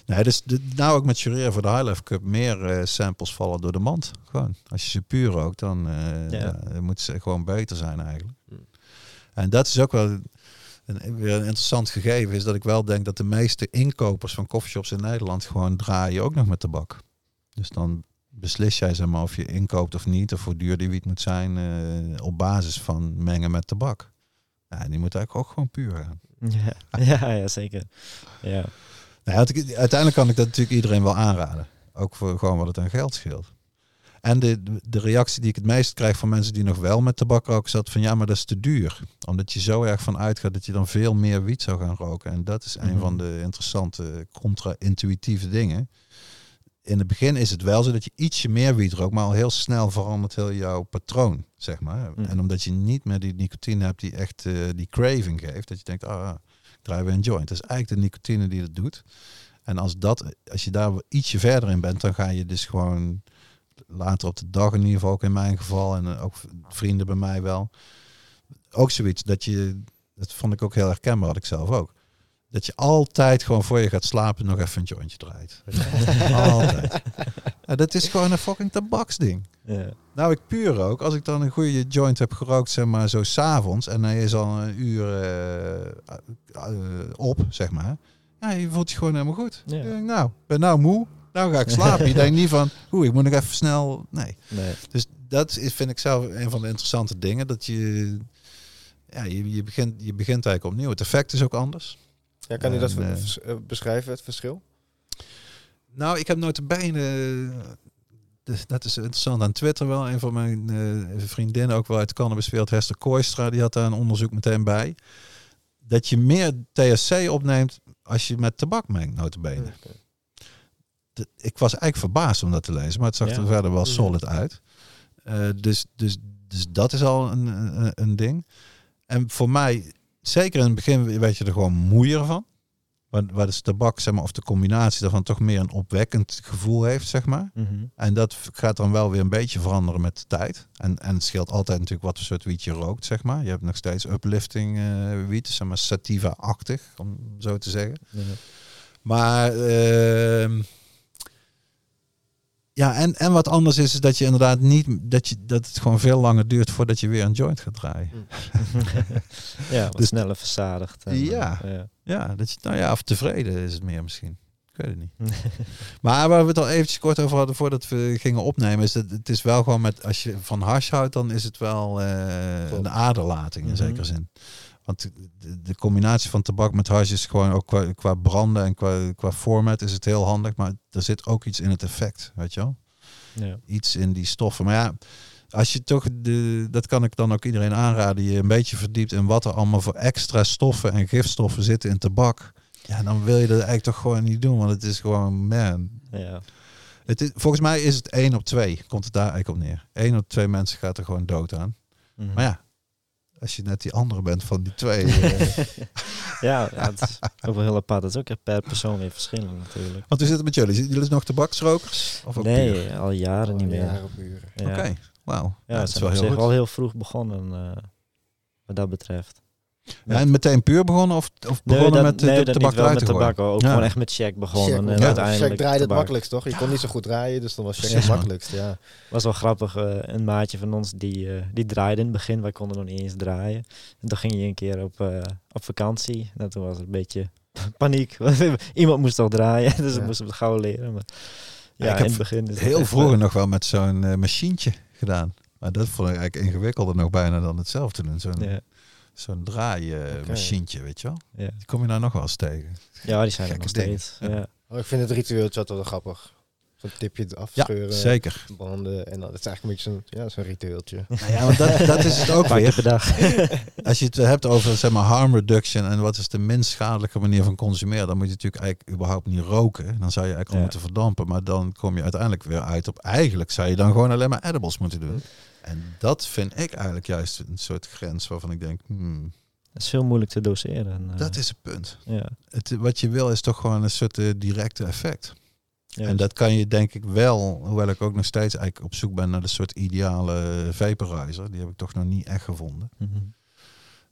[SPEAKER 1] Nee, dus de, nou ook met Jureren voor de High Life Cup meer eh, samples vallen door de mand. Gewoon. Als je ze puur rookt, dan eh
[SPEAKER 2] Ja.
[SPEAKER 1] ja, dan moet ze gewoon beter zijn eigenlijk.
[SPEAKER 4] Hmm.
[SPEAKER 1] En dat is ook wel een, weer een interessant gegeven. Is dat ik wel denk dat de meeste inkopers van coffeeshops in Nederland gewoon draaien ook nog met tabak. Dus dan beslis jij zeg maar, of je inkoopt of niet, of hoe duur die wiet moet zijn, eh, op basis van mengen met tabak. Ja, die moet eigenlijk ook gewoon puur gaan.
[SPEAKER 2] Ja, ja, ja, zeker. Ja.
[SPEAKER 1] Nou, uiteindelijk kan ik dat natuurlijk iedereen wel aanraden. Ook voor gewoon wat het aan geld scheelt. En de, de reactie die ik het meest krijg van mensen die nog wel met tabak roken, is dat van ja, maar dat is te duur. Omdat je zo erg van uitgaat dat je dan veel meer wiet zou gaan roken. En dat is een
[SPEAKER 2] Mhm.
[SPEAKER 1] van de interessante contra-intuïtieve dingen. In het begin is het wel zo dat je ietsje meer wiet rookt, maar al heel snel verandert heel jouw patroon, zeg maar.
[SPEAKER 2] Mhm.
[SPEAKER 1] En omdat je niet meer die nicotine hebt die echt eh, die craving geeft, dat je denkt, ah, ik draai weer een joint. Dat is eigenlijk de nicotine die dat doet. En als, dat, als je daar ietsje verder in bent, dan ga je dus gewoon later op de dag in ieder geval, ook in mijn geval, en eh, ook vrienden bij mij wel, ook zoiets dat je, dat vond ik ook heel herkenbaar, had ik zelf ook. Dat je altijd gewoon voor je gaat slapen nog even een jointje draait. Altijd. Dat is gewoon een fucking tabaksding.
[SPEAKER 2] Ja.
[SPEAKER 1] Nou, ik puur ook. Als ik dan een goede joint heb gerookt, zeg maar zo s'avonds. En hij is al een uur eh, eh, op, zeg maar. Ja, je voelt je gewoon helemaal goed.
[SPEAKER 2] Ja.
[SPEAKER 1] Nou, ben nou moe. Nou ga ik slapen. je denkt niet van, oeh, ik moet nog even snel. Nee.
[SPEAKER 2] Nee.
[SPEAKER 1] Dus dat is, vind ik zelf een van de interessante dingen. Dat je, ja, je, je, begint, je begint eigenlijk opnieuw. Het effect is ook anders.
[SPEAKER 4] Ja, kan u dat
[SPEAKER 1] En, eh,
[SPEAKER 4] eh, beschrijven, het verschil?
[SPEAKER 1] Nou, ik heb nooit bene. Dus dat is interessant. Aan Twitter wel. Een van mijn eh, vriendinnen, ook wel uit de cannabiswereld, Hester Kooistra, die had daar een onderzoek meteen bij. Dat je meer THC opneemt als je met tabak mengt, notabene. De- Ik was eigenlijk verbaasd om dat te lezen, maar het zag
[SPEAKER 2] Ja.
[SPEAKER 1] er verder wel solid uit. Eh, dus, dus, dus dat is al een, een, een ding. En voor mij, zeker in het begin, weet je er gewoon moeier van. Waar, waar de tabak, zeg maar, of de combinatie daarvan toch meer een opwekkend gevoel heeft, zeg maar.
[SPEAKER 2] Mhm.
[SPEAKER 1] En dat gaat dan wel weer een beetje veranderen met de tijd. En, en het scheelt altijd natuurlijk wat voor soort wiet je rookt, zeg maar. Je hebt nog steeds uplifting eh wiet, zeg maar sativa-achtig, om zo te zeggen. Maar ehm, ja, en, en wat anders is, is dat je inderdaad niet dat je dat het gewoon veel langer duurt voordat je weer een joint gaat draaien.
[SPEAKER 2] ja, wat
[SPEAKER 1] Dus-
[SPEAKER 2] sneller verzadigd. en,
[SPEAKER 1] Ja.
[SPEAKER 2] eh, ja.
[SPEAKER 1] Ja, dat je, nou ja, of tevreden is het meer misschien. Ik weet het niet. Maar waar we het al eventjes kort over hadden voordat we gingen opnemen, is dat het is wel gewoon met, als je van hash houdt, dan is het wel eh, een aderlating in
[SPEAKER 2] Mhm.
[SPEAKER 1] zekere zin. Want de, de combinatie van tabak met hash is gewoon ook qua, qua branden en qua, qua format is het heel handig, maar er zit ook iets in het effect, weet je wel?
[SPEAKER 2] Ja.
[SPEAKER 1] Iets in die stoffen. Maar ja, als je toch, de, dat kan ik dan ook iedereen aanraden, je een beetje verdiept in wat er allemaal voor extra stoffen en gifstoffen zitten in tabak. Ja, dan wil je dat eigenlijk toch gewoon niet doen, want het is gewoon, man.
[SPEAKER 2] Ja.
[SPEAKER 1] Het is, volgens mij is het één op twee, komt het daar eigenlijk op neer. Eén op twee mensen gaat er gewoon dood aan.
[SPEAKER 2] Mhm.
[SPEAKER 1] Maar ja, als je net die andere bent van die twee. eh,
[SPEAKER 2] ja, ja, het is ook wel heel apart. Dat is ook per persoon weer verschillend natuurlijk.
[SPEAKER 1] want hoe zit het met jullie? Jullie nog tabaksrokers? Of?
[SPEAKER 2] Nee, al jaren niet meer.
[SPEAKER 4] Jaren op uren.
[SPEAKER 2] Ja,
[SPEAKER 1] Oké, wauw.
[SPEAKER 2] ja,
[SPEAKER 1] Ja,
[SPEAKER 2] we
[SPEAKER 1] is
[SPEAKER 2] zijn
[SPEAKER 1] wel heel goed.
[SPEAKER 2] al heel vroeg begonnen eh, wat dat betreft.
[SPEAKER 1] Ja, en meteen puur begonnen of, of
[SPEAKER 2] Nee,
[SPEAKER 1] begonnen
[SPEAKER 2] dat,
[SPEAKER 1] met de,
[SPEAKER 2] nee,
[SPEAKER 1] de
[SPEAKER 2] dat
[SPEAKER 1] tabak
[SPEAKER 2] niet wel
[SPEAKER 1] eruit
[SPEAKER 2] met
[SPEAKER 1] te gooien?
[SPEAKER 2] tabak. Ook
[SPEAKER 1] Ja.
[SPEAKER 2] gewoon echt met check begonnen.
[SPEAKER 4] Check,
[SPEAKER 2] en
[SPEAKER 4] ja,
[SPEAKER 2] uiteindelijk
[SPEAKER 4] Check draaide het makkelijkst, toch? Je kon niet zo goed draaien, dus dan was check het makkelijkst, ja.
[SPEAKER 2] was wel grappig. eh, een maatje van ons die, eh, die draaide in het begin. Wij konden nog niet eens draaien. En toen ging hij een keer op, eh, op vakantie. En toen was het een beetje paniek. Iemand moest toch draaien. Dus
[SPEAKER 4] Ja.
[SPEAKER 2] we moesten het gauw leren. Maar ja,
[SPEAKER 1] ik
[SPEAKER 2] in
[SPEAKER 1] heb
[SPEAKER 2] het begin. is
[SPEAKER 1] Heel vroeger nog wel met zo'n eh, machientje gedaan. Maar dat vond ik eigenlijk ingewikkelder nog bijna dan het zelf te doen. Zo'n
[SPEAKER 2] Ja,
[SPEAKER 1] zo'n draaimachientje, weet je wel.
[SPEAKER 2] ja.
[SPEAKER 1] Die kom je nou nog wel eens tegen.
[SPEAKER 2] ja, die zijn er nog steeds.
[SPEAKER 1] Ja.
[SPEAKER 2] Ja.
[SPEAKER 4] Oh, ik vind het ritueeltje altijd wel grappig. Zo'n tipje
[SPEAKER 1] Ja,
[SPEAKER 4] afscheuren,
[SPEAKER 1] zeker.
[SPEAKER 4] branden. En dan, het is eigenlijk een beetje zo'n ja, zo'n ritueeltje.
[SPEAKER 1] Nou ja, want dat, dat is het ook weer.
[SPEAKER 2] dag.
[SPEAKER 1] Als je het hebt over zeg maar, harm reduction en wat is de minst schadelijke manier van consumeren, dan moet je natuurlijk eigenlijk überhaupt niet roken. Dan zou je eigenlijk al
[SPEAKER 2] Ja.
[SPEAKER 1] moeten verdampen. Maar dan kom je uiteindelijk weer uit op eigenlijk zou je dan gewoon alleen maar edibles moeten doen. En dat vind ik eigenlijk juist een soort grens waarvan ik denk, hmm,
[SPEAKER 2] Dat is heel moeilijk te doseren. eh,
[SPEAKER 1] dat is het punt.
[SPEAKER 2] Ja,
[SPEAKER 1] Het, wat je wil is toch gewoon een soort eh, directe effect.
[SPEAKER 2] juist.
[SPEAKER 1] En dat kan je denk ik wel, hoewel ik ook nog steeds eigenlijk op zoek ben naar de soort ideale vaporizer. Die heb ik toch nog niet echt gevonden.
[SPEAKER 2] Mhm.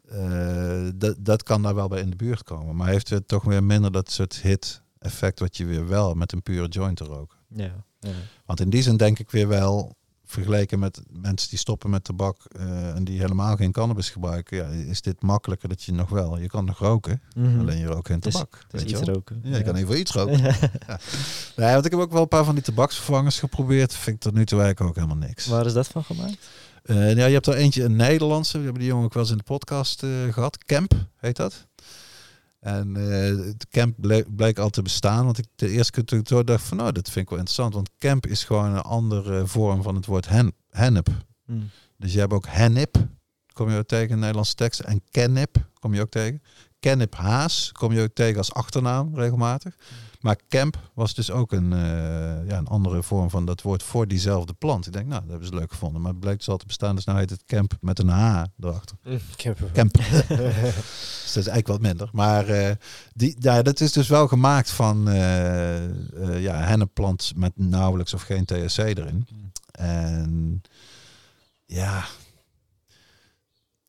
[SPEAKER 1] Eh, dat, dat kan daar wel bij in de buurt komen. Maar heeft het toch weer minder dat soort hit effect wat je weer wel met een pure joint roken.
[SPEAKER 2] Ja, ja.
[SPEAKER 1] Want in die zin denk ik weer wel, vergeleken met mensen die stoppen met tabak eh, en die helemaal geen cannabis gebruiken, ja, is dit makkelijker dat je nog wel, je kan nog roken,
[SPEAKER 2] Mhm.
[SPEAKER 1] alleen je rookt geen tabak. Weet je
[SPEAKER 2] iets
[SPEAKER 1] wel?
[SPEAKER 2] roken.
[SPEAKER 1] Ja, je kan even iets roken. Nee, want ik heb ook wel een paar van die tabaksvervangers geprobeerd. Vind ik tot nu toe eigenlijk ook helemaal niks.
[SPEAKER 2] Waar is dat van gemaakt?
[SPEAKER 1] Eh, ja, je hebt er eentje, een Nederlandse. We hebben die jongen ook wel eens in de podcast eh, gehad. Camp heet dat. En eh, het camp bleek, bleek al te bestaan. Want ik de eerste keer toen ik dacht van nou, dat vind ik wel interessant. Want camp is gewoon een andere vorm van het woord hen, hennep.
[SPEAKER 2] Hm.
[SPEAKER 1] Dus je hebt ook hennip, kom je ook tegen in de Nederlandse tekst. En kennip kom je ook tegen. Kennip Haas kom je ook tegen als achternaam regelmatig. Maar camp was dus ook een, eh, ja, een andere vorm van dat woord voor diezelfde plant. Ik denk, nou, dat hebben ze leuk gevonden. Maar het bleek dus al te bestaan, dus nou heet het camp met een H erachter. Camp. dus dat is eigenlijk wat minder. Maar eh, die, ja, dat is dus wel gemaakt van eh ja, hennepplant met nauwelijks of geen THC erin. En ja,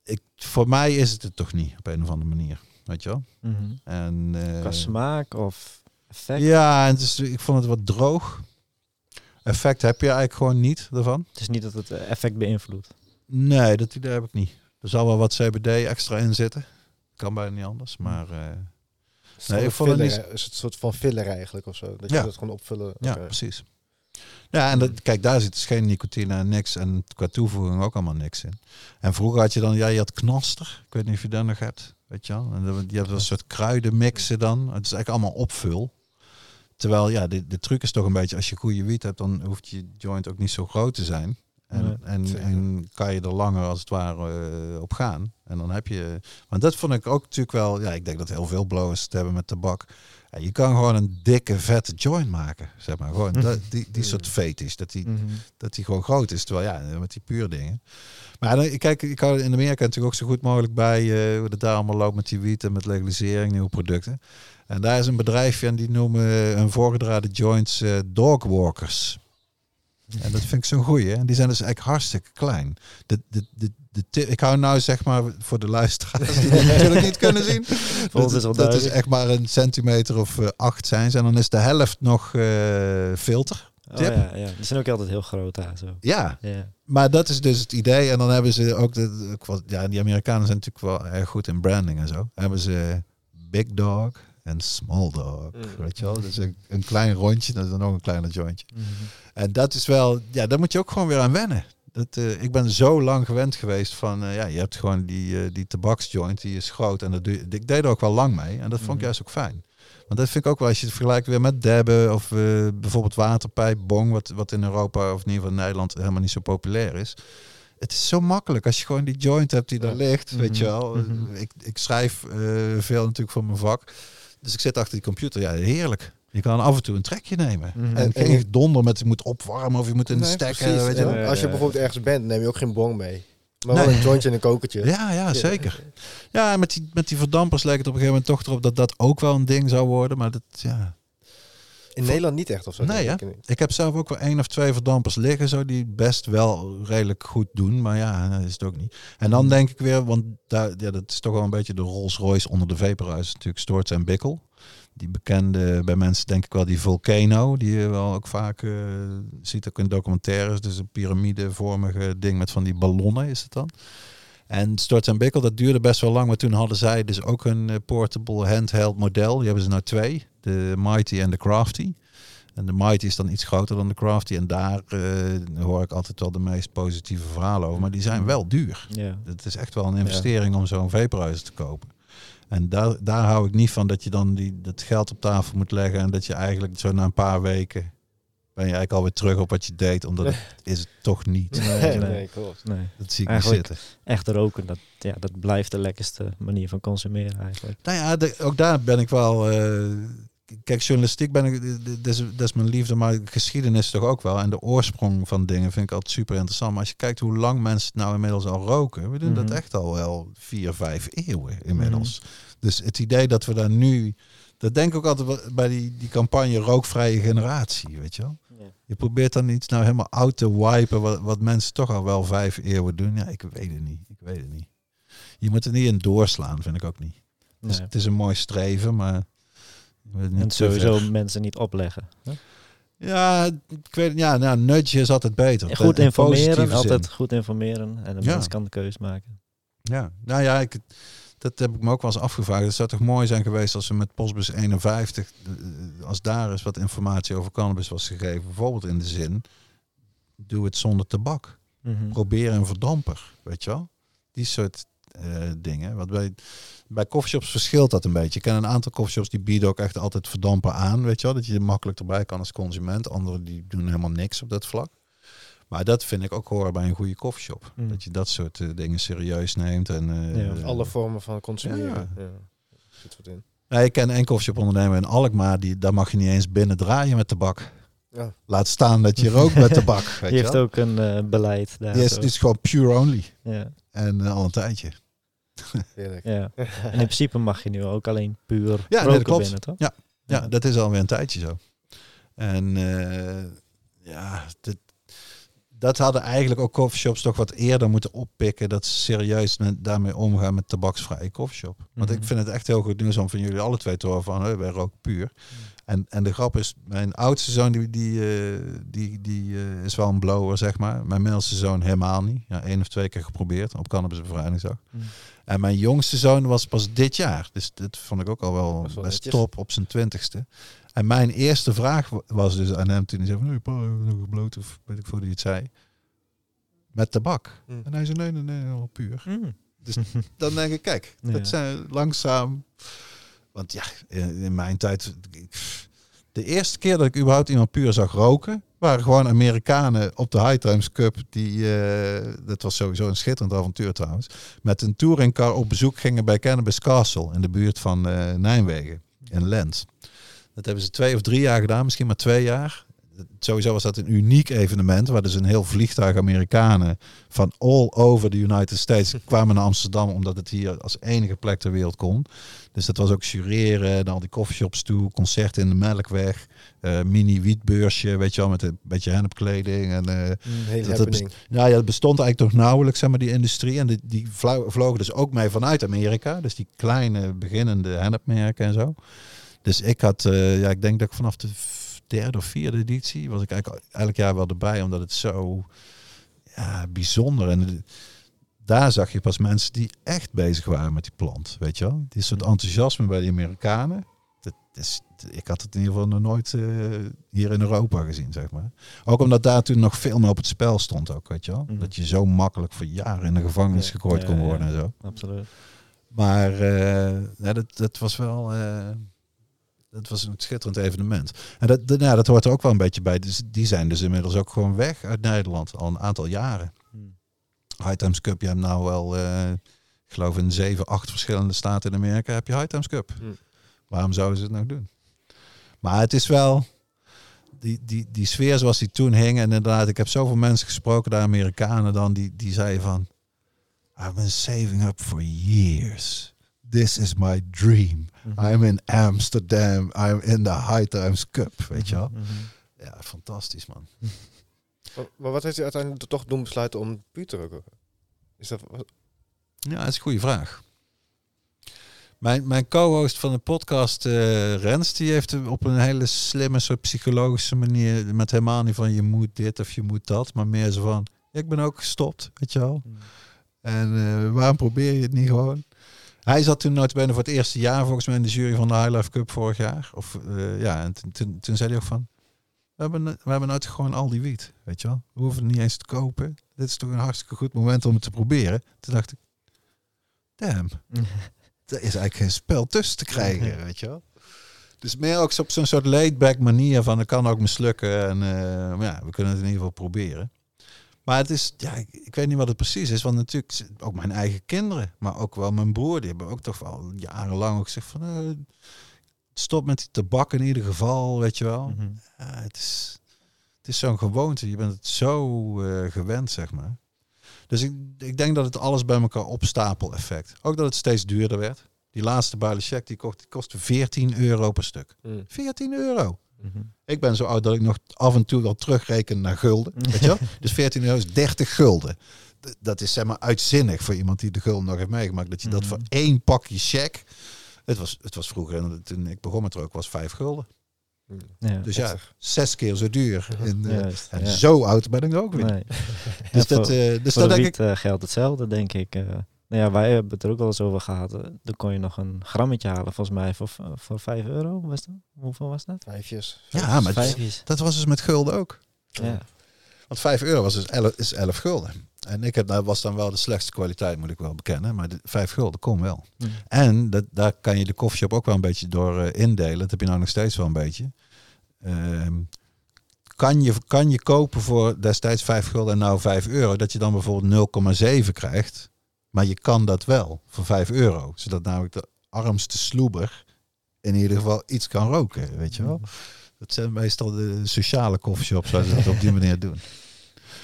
[SPEAKER 1] ik, voor mij is het het toch niet op een of andere manier. Weet je wel?
[SPEAKER 2] Mhm.
[SPEAKER 1] En, eh,
[SPEAKER 2] Qua smaak of effect?
[SPEAKER 1] ja, en het is, ik vond het wat droog. Effect heb je eigenlijk gewoon niet ervan.
[SPEAKER 2] Het is niet dat het eh, effect beïnvloedt.
[SPEAKER 1] Nee, dat idee heb ik niet. Er zal wel wat CBD extra in zitten. Kan bijna niet anders. Maar eh,
[SPEAKER 4] het
[SPEAKER 1] Nee, ik vond het
[SPEAKER 4] een
[SPEAKER 1] niet-
[SPEAKER 4] filler, Is het een soort van filler eigenlijk of zo? Dat je dat gewoon opvullen?
[SPEAKER 1] ja, precies. Ja, en dat, kijk, daar zit dus geen nicotine en niks. En qua toevoeging ook allemaal niks in. En vroeger had je dan, ja, je had knaster. Ik weet niet of je dat nog hebt. Weet je wel? En dan- je hebt een soort kruidenmixen dan. Het is eigenlijk allemaal opvul. Terwijl, ja, de, de truc is toch een beetje, als je goede wiet hebt, dan hoeft je joint ook niet zo groot te zijn. En,
[SPEAKER 2] Nee,
[SPEAKER 1] en, en kan je er langer als het ware eh, op gaan. En dan heb je. Want dat vond ik ook natuurlijk wel. Ja, ik denk dat heel veel blowers het hebben met tabak. Ja, je kan gewoon een dikke, vette joint maken. Zeg maar. Gewoon dat, die, die soort fetish. Dat die,
[SPEAKER 2] Mhm.
[SPEAKER 1] dat die gewoon groot is. Terwijl ja, met die puur dingen. Maar dan, kijk, ik hou in Amerika natuurlijk ook zo goed mogelijk bij eh, hoe het daar allemaal loopt met die wiet en met legalisering, nieuwe producten. En daar is een bedrijfje en die noemen hun voorgedraaide joints eh dogwalkers. En dat vind ik zo'n goeie. En die zijn dus eigenlijk hartstikke klein. De, de, de, de ik hou nou zeg maar voor de luisteraars die het natuurlijk niet kunnen zien. Dat,
[SPEAKER 2] is
[SPEAKER 1] dat is echt maar een centimeter of eh, acht zijn ze. En dan is de helft nog eh, filter.
[SPEAKER 2] Oh, ja, ja. Die zijn ook altijd heel groot daar zo.
[SPEAKER 1] Ja,
[SPEAKER 2] Ja.
[SPEAKER 1] maar dat is dus het idee. En dan hebben ze ook, de, ja, die Amerikanen zijn natuurlijk wel erg goed in branding en zo. Hebben ze Big Dog en Small Dog.
[SPEAKER 4] Mm.
[SPEAKER 1] Weet je wel? Dus een, een klein rondje, dat is dan nog een kleiner jointje.
[SPEAKER 2] Mhm.
[SPEAKER 1] En dat is wel, ja, daar moet je ook gewoon weer aan wennen. Dat, eh, ik ben zo lang gewend geweest van, eh, ja, je hebt gewoon die, eh, die tabaksjoint, die is groot. En dat doe, ik deed er ook wel lang mee. En dat vond ik
[SPEAKER 2] Mhm.
[SPEAKER 1] juist ook fijn. Want dat vind ik ook wel, als je het vergelijkt weer met debben of bijvoorbeeld waterpijp, bong, wat, wat in Europa of in ieder geval in Nederland helemaal niet zo populair is. Het is zo makkelijk als je gewoon die joint hebt die daar ligt, weet
[SPEAKER 2] Mhm.
[SPEAKER 1] je wel. Ik, ik schrijf veel natuurlijk voor mijn vak. Dus ik zit achter die computer. Ja, heerlijk. Je kan af en toe een trekje nemen.
[SPEAKER 2] Mhm.
[SPEAKER 1] En
[SPEAKER 4] En-
[SPEAKER 1] geen donder met je moet opwarmen of je moet in de
[SPEAKER 4] Nee,
[SPEAKER 1] stekker. Weet je
[SPEAKER 4] als je
[SPEAKER 2] Ja,
[SPEAKER 4] bijvoorbeeld ergens bent, neem je ook geen bong mee. Maar
[SPEAKER 1] Nee.
[SPEAKER 4] wel een jointje en een kokertje.
[SPEAKER 1] Ja, ja, zeker. Ja, met die, met die verdampers leek het op een gegeven moment toch erop dat dat ook wel een ding zou worden. Maar dat, ja.
[SPEAKER 4] In Nederland niet echt of zo?
[SPEAKER 1] Nee, hè?
[SPEAKER 4] ik
[SPEAKER 1] heb zelf ook wel één of twee verdampers liggen, zo die best wel redelijk goed doen. Maar ja, dat is het ook niet. En dan denk ik weer, want daar, ja, dat is toch wel een beetje de Rolls Royce onder de vaporhuis, natuurlijk Storts en Bickel. Die bekende bij mensen denk ik wel die Volcano, die je wel ook vaak eh, ziet ook in documentaires. Dus een piramidevormige ding met van die ballonnen is het dan. En Storts en Bickel, dat duurde best wel lang, maar toen hadden zij dus ook een eh, portable handheld model. Die hebben ze nou twee, de Mighty en de Crafty. En de Mighty is dan iets groter dan de Crafty. En daar eh, hoor ik altijd wel de meest positieve verhalen over. Maar die zijn wel duur.
[SPEAKER 2] Ja.
[SPEAKER 1] Het is echt wel een investering om zo'n vaporizer te kopen. En daar, daar hou ik niet van dat je dan die, dat geld op tafel moet leggen. En dat je eigenlijk zo na een paar weken ben je eigenlijk alweer terug op wat je deed. Omdat het is het toch niet.
[SPEAKER 2] Nee,
[SPEAKER 4] Nee,
[SPEAKER 2] nee.
[SPEAKER 4] nee, klopt.
[SPEAKER 2] Nee.
[SPEAKER 1] Dat zie ik
[SPEAKER 2] Eigenlijk-
[SPEAKER 1] niet zitten.
[SPEAKER 2] Echt roken, dat, ja, dat blijft de lekkerste manier van consumeren eigenlijk.
[SPEAKER 1] Nou ja, de- ook daar ben ik wel. eh, kijk, journalistiek ben ik. Dat is, dat is mijn liefde, maar geschiedenis toch ook wel. En de oorsprong van dingen vind ik altijd super interessant. Maar als je kijkt hoe lang mensen het nou inmiddels al roken, we doen dat
[SPEAKER 2] Mhm.
[SPEAKER 1] echt al wel vier, vijf eeuwen inmiddels. Dus het idee dat we daar nu. Dat denk ik ook altijd bij die, die campagne rookvrije generatie, weet je wel. Je probeert dan iets nou helemaal out te wipen, wat, wat mensen toch al wel vijf eeuwen doen. Ja, ik weet het niet. Ik weet het niet. Je moet er niet in doorslaan, vind ik ook niet. Het is,
[SPEAKER 2] Nee.
[SPEAKER 1] het is een mooi streven, maar...
[SPEAKER 2] En sowieso
[SPEAKER 1] ver.
[SPEAKER 2] mensen niet opleggen. hè?
[SPEAKER 1] Ja, ik weet ja, nou, nudge is altijd beter.
[SPEAKER 2] Goed
[SPEAKER 1] In
[SPEAKER 2] informeren, altijd
[SPEAKER 1] zin.
[SPEAKER 2] goed informeren. En de
[SPEAKER 1] Ja.
[SPEAKER 2] mens kan de keus maken.
[SPEAKER 1] Ja, nou ja, ik, dat heb ik me ook wel eens afgevraagd. Het zou toch mooi zijn geweest als ze met Postbus 51, eh, als daar eens wat informatie over cannabis was gegeven. Bijvoorbeeld in de zin, doe het zonder tabak.
[SPEAKER 2] Mhm.
[SPEAKER 1] Probeer een verdamper, weet je wel? Die soort eh, dingen. Want bij, bij coffeeshops verschilt dat een beetje. Ik ken een aantal coffeeshops die bieden ook echt altijd verdamper aan, weet je wel? Dat je er makkelijk erbij kan als consument. Anderen die doen helemaal niks op dat vlak. Maar dat vind ik ook horen bij een goede coffeeshop.
[SPEAKER 2] Mm.
[SPEAKER 1] Dat je dat soort eh, dingen serieus neemt. En, eh,
[SPEAKER 2] Ja,
[SPEAKER 4] Alle vormen van consumeren.
[SPEAKER 1] Ja.
[SPEAKER 4] Ja. Zit wat in.
[SPEAKER 1] Nee, ik ken één coffeeshop ondernemer in Alkmaar. Die, daar mag je niet eens binnen draaien met tabak.
[SPEAKER 4] Ja.
[SPEAKER 1] Laat staan dat je rookt met tabak. Weet
[SPEAKER 2] Die
[SPEAKER 1] je
[SPEAKER 2] heeft
[SPEAKER 1] wel?
[SPEAKER 2] ook een eh, beleid daar.
[SPEAKER 1] Die is, gewoon pure only.
[SPEAKER 2] ja,
[SPEAKER 1] En al een tijdje.
[SPEAKER 2] Ja. En in principe mag je nu ook alleen puur
[SPEAKER 1] Ja, nee, dat
[SPEAKER 2] roken
[SPEAKER 1] klopt.
[SPEAKER 2] binnen, toch?
[SPEAKER 1] Ja, Ja, dat is alweer een tijdje zo. En ja, dit, dat hadden eigenlijk ook coffeeshops toch wat eerder moeten oppikken. Dat ze serieus met, daarmee omgaan met tabaksvrije coffeeshop. Want ik
[SPEAKER 2] Mhm.
[SPEAKER 1] vind het echt heel goed nieuws om van jullie alle twee te horen van hey, wij roken puur. En, en de grap is, mijn oudste zoon die, die, eh, die, die eh, is wel een blower, zeg maar. Mijn middelste zoon helemaal niet. Ja, één of twee keer geprobeerd op cannabisbevrijdingsdag.
[SPEAKER 2] Mhm.
[SPEAKER 1] En mijn jongste zoon was pas dit jaar. Dus dit vond ik ook al wel best
[SPEAKER 4] netjes.
[SPEAKER 1] top op zijn twintigste. En mijn eerste vraag wa- was dus aan hem toen hij zei van... Nee, pa, nog gebloot of weet ik veel hij het zei. Met tabak.
[SPEAKER 4] Mm.
[SPEAKER 1] En hij zei nee, nee, nee, al puur.
[SPEAKER 2] Mm.
[SPEAKER 1] Dus dan denk ik, kijk,
[SPEAKER 2] Ja.
[SPEAKER 1] dat zijn langzaam... Want ja, in, in mijn tijd... De eerste keer dat ik überhaupt iemand puur zag roken... waren gewoon Amerikanen op de High Times Cup. Die, eh, dat was sowieso een schitterend avontuur trouwens. Met een touringcar op bezoek gingen bij Cannabis Castle... in de buurt van eh, Nijmegen, in Lent. Dat hebben ze twee of drie jaar gedaan, misschien maar twee jaar. Sowieso was dat een uniek evenement, waar dus een heel vliegtuig Amerikanen van all over the United States kwamen naar Amsterdam, omdat het hier als enige plek ter wereld kon. Dus dat was ook jureren, dan al die coffeeshops toe, concerten in de Melkweg, eh, mini wietbeursje, weet je wel, met een beetje hennepkleding. En, eh, Dat- dat nou ja, het bestond eigenlijk nog nauwelijks, zeg maar, die industrie. En die, die vlo- vlogen dus ook mee vanuit Amerika. Dus die kleine beginnende hennepmerken en zo. Dus ik had, eh, ja, ik denk dat ik vanaf de derde of vierde editie was ik eigenlijk elk jaar wel erbij, omdat het zo ja, bijzonder en de- daar zag je pas mensen die echt bezig waren met die plant, weet je wel? Die soort enthousiasme bij die Amerikanen. Dat is, ik had het in ieder geval nog nooit eh, hier in Europa gezien, zeg maar. Ook omdat daar toen nog veel meer op het spel stond ook, weet je wel?
[SPEAKER 2] Mhm.
[SPEAKER 1] Dat je zo makkelijk voor jaren in de gevangenis gegooid
[SPEAKER 2] ja,
[SPEAKER 1] kon
[SPEAKER 2] ja.
[SPEAKER 1] worden en zo.
[SPEAKER 2] Absoluut.
[SPEAKER 1] Maar ja, dat, dat was wel... dat was een schitterend evenement. En dat, dat, ja, dat hoort er ook wel een beetje bij. Dus die zijn dus inmiddels ook gewoon weg uit Nederland. Al een aantal jaren.
[SPEAKER 2] Mm.
[SPEAKER 1] High Times Cup, je hebt nou wel... eh, ik geloof in zeven, acht verschillende staten in Amerika heb je High Times Cup.
[SPEAKER 4] Mm.
[SPEAKER 1] Waarom zouden ze het nou doen? Maar het is wel... Die, die, die sfeer zoals die toen hing. En inderdaad, ik heb zoveel mensen gesproken, de Amerikanen dan, die, die zeiden van... I've been saving up for years. this is my dream.
[SPEAKER 2] Mhm.
[SPEAKER 1] I'm in Amsterdam. I'm in the High Times Cup. Weet je wel?
[SPEAKER 2] Mhm.
[SPEAKER 1] Ja, fantastisch man.
[SPEAKER 4] Maar, wat heeft hij uiteindelijk toch doen besluiten om puur te roken? Is dat...
[SPEAKER 1] Ja, dat is een goede vraag. Mijn, mijn co-host van de podcast, eh Rens, die heeft op een hele slimme, soort psychologische manier, met helemaal niet van je moet dit of je moet dat, maar meer zo van, ik ben ook gestopt, weet je wel.
[SPEAKER 2] Mhm.
[SPEAKER 1] En eh, waarom probeer je het niet gewoon? Hij zat toen nooit bijna voor het eerste jaar volgens mij in de jury van de High Life Cup vorig jaar. Of eh, ja, en toen- zei hij ook van, we hebben, we hebben toch gewoon al die wiet, weet je wel. We hoeven het niet eens te kopen. Dit is toch een hartstikke goed moment om het te proberen. Toen dacht ik, damn, er is eigenlijk geen spel tussen te krijgen, weet je wel. Dus meer ook op zo'n soort laid-back manier van, het kan ook mislukken. En eh, maar ja, we kunnen het in ieder geval proberen. Maar het is, ja, ik, weet niet wat het precies is. Want natuurlijk, ook mijn eigen kinderen, maar ook wel mijn broer, die hebben ook toch wel jarenlang ook gezegd van, eh, stop met die tabak in ieder geval, weet je wel.
[SPEAKER 2] Mhm.
[SPEAKER 1] Het is, het is zo'n gewoonte. Je bent het zo eh, gewend, zeg maar. Dus ik, ik denk dat het alles bij elkaar opstapel effect. Ook dat het steeds duurder werd. Die laatste check die kost, die kostte 14 euro per stuk.
[SPEAKER 4] Hmm.
[SPEAKER 1] 14 euro. Ik ben zo oud dat ik nog af en toe wel terugreken naar gulden. Weet je wel? Dus 14 euro is 30 gulden. D- Dat is zeg maar uitzinnig voor iemand die de gulden nog heeft meegemaakt. Dat je dat
[SPEAKER 2] Mhm.
[SPEAKER 1] voor één pakje check. Het was, het was vroeger, en toen ik begon met roken, was 5 gulden.
[SPEAKER 2] Ja,
[SPEAKER 1] Dus ja, zes keer zo duur. In, eh,
[SPEAKER 2] juist.
[SPEAKER 1] en
[SPEAKER 2] ja.
[SPEAKER 1] zo oud ben ik ook weer.
[SPEAKER 2] Nee.
[SPEAKER 1] Dus
[SPEAKER 2] Ja,
[SPEAKER 1] dat, eh, dus dat denk ik.
[SPEAKER 2] eh, geldt hetzelfde, denk ik. eh. Nou ja, wij hebben het er ook wel eens over gehad. eh, dan kon je nog een grammetje halen, volgens mij, voor, voor 5 euro. Was dat? Hoeveel was dat?
[SPEAKER 4] Vijfjes.
[SPEAKER 1] Ja, maar dat,
[SPEAKER 2] Vijfjes.
[SPEAKER 1] dat was dus met gulden ook.
[SPEAKER 2] Ja.
[SPEAKER 1] Want 5 euro was dus 11, is 11 gulden. En ik heb, dat was dan wel de slechtste kwaliteit, moet ik wel bekennen. Maar de 5 gulden kon wel.
[SPEAKER 2] Mhm.
[SPEAKER 1] En dat, daar kan je de koffieshop ook wel een beetje door eh, indelen. Dat heb je nou nog steeds wel een beetje. Ehm, kan, je, kan je kopen voor destijds 5 gulden en nou 5 euro, dat je dan bijvoorbeeld 0,7 krijgt. Maar je kan dat wel voor 5 euro. Zodat namelijk de armste sloeber in ieder geval iets kan roken, weet je wel. Dat zijn meestal de sociale coffeeshops waar ze dat op die manier doen.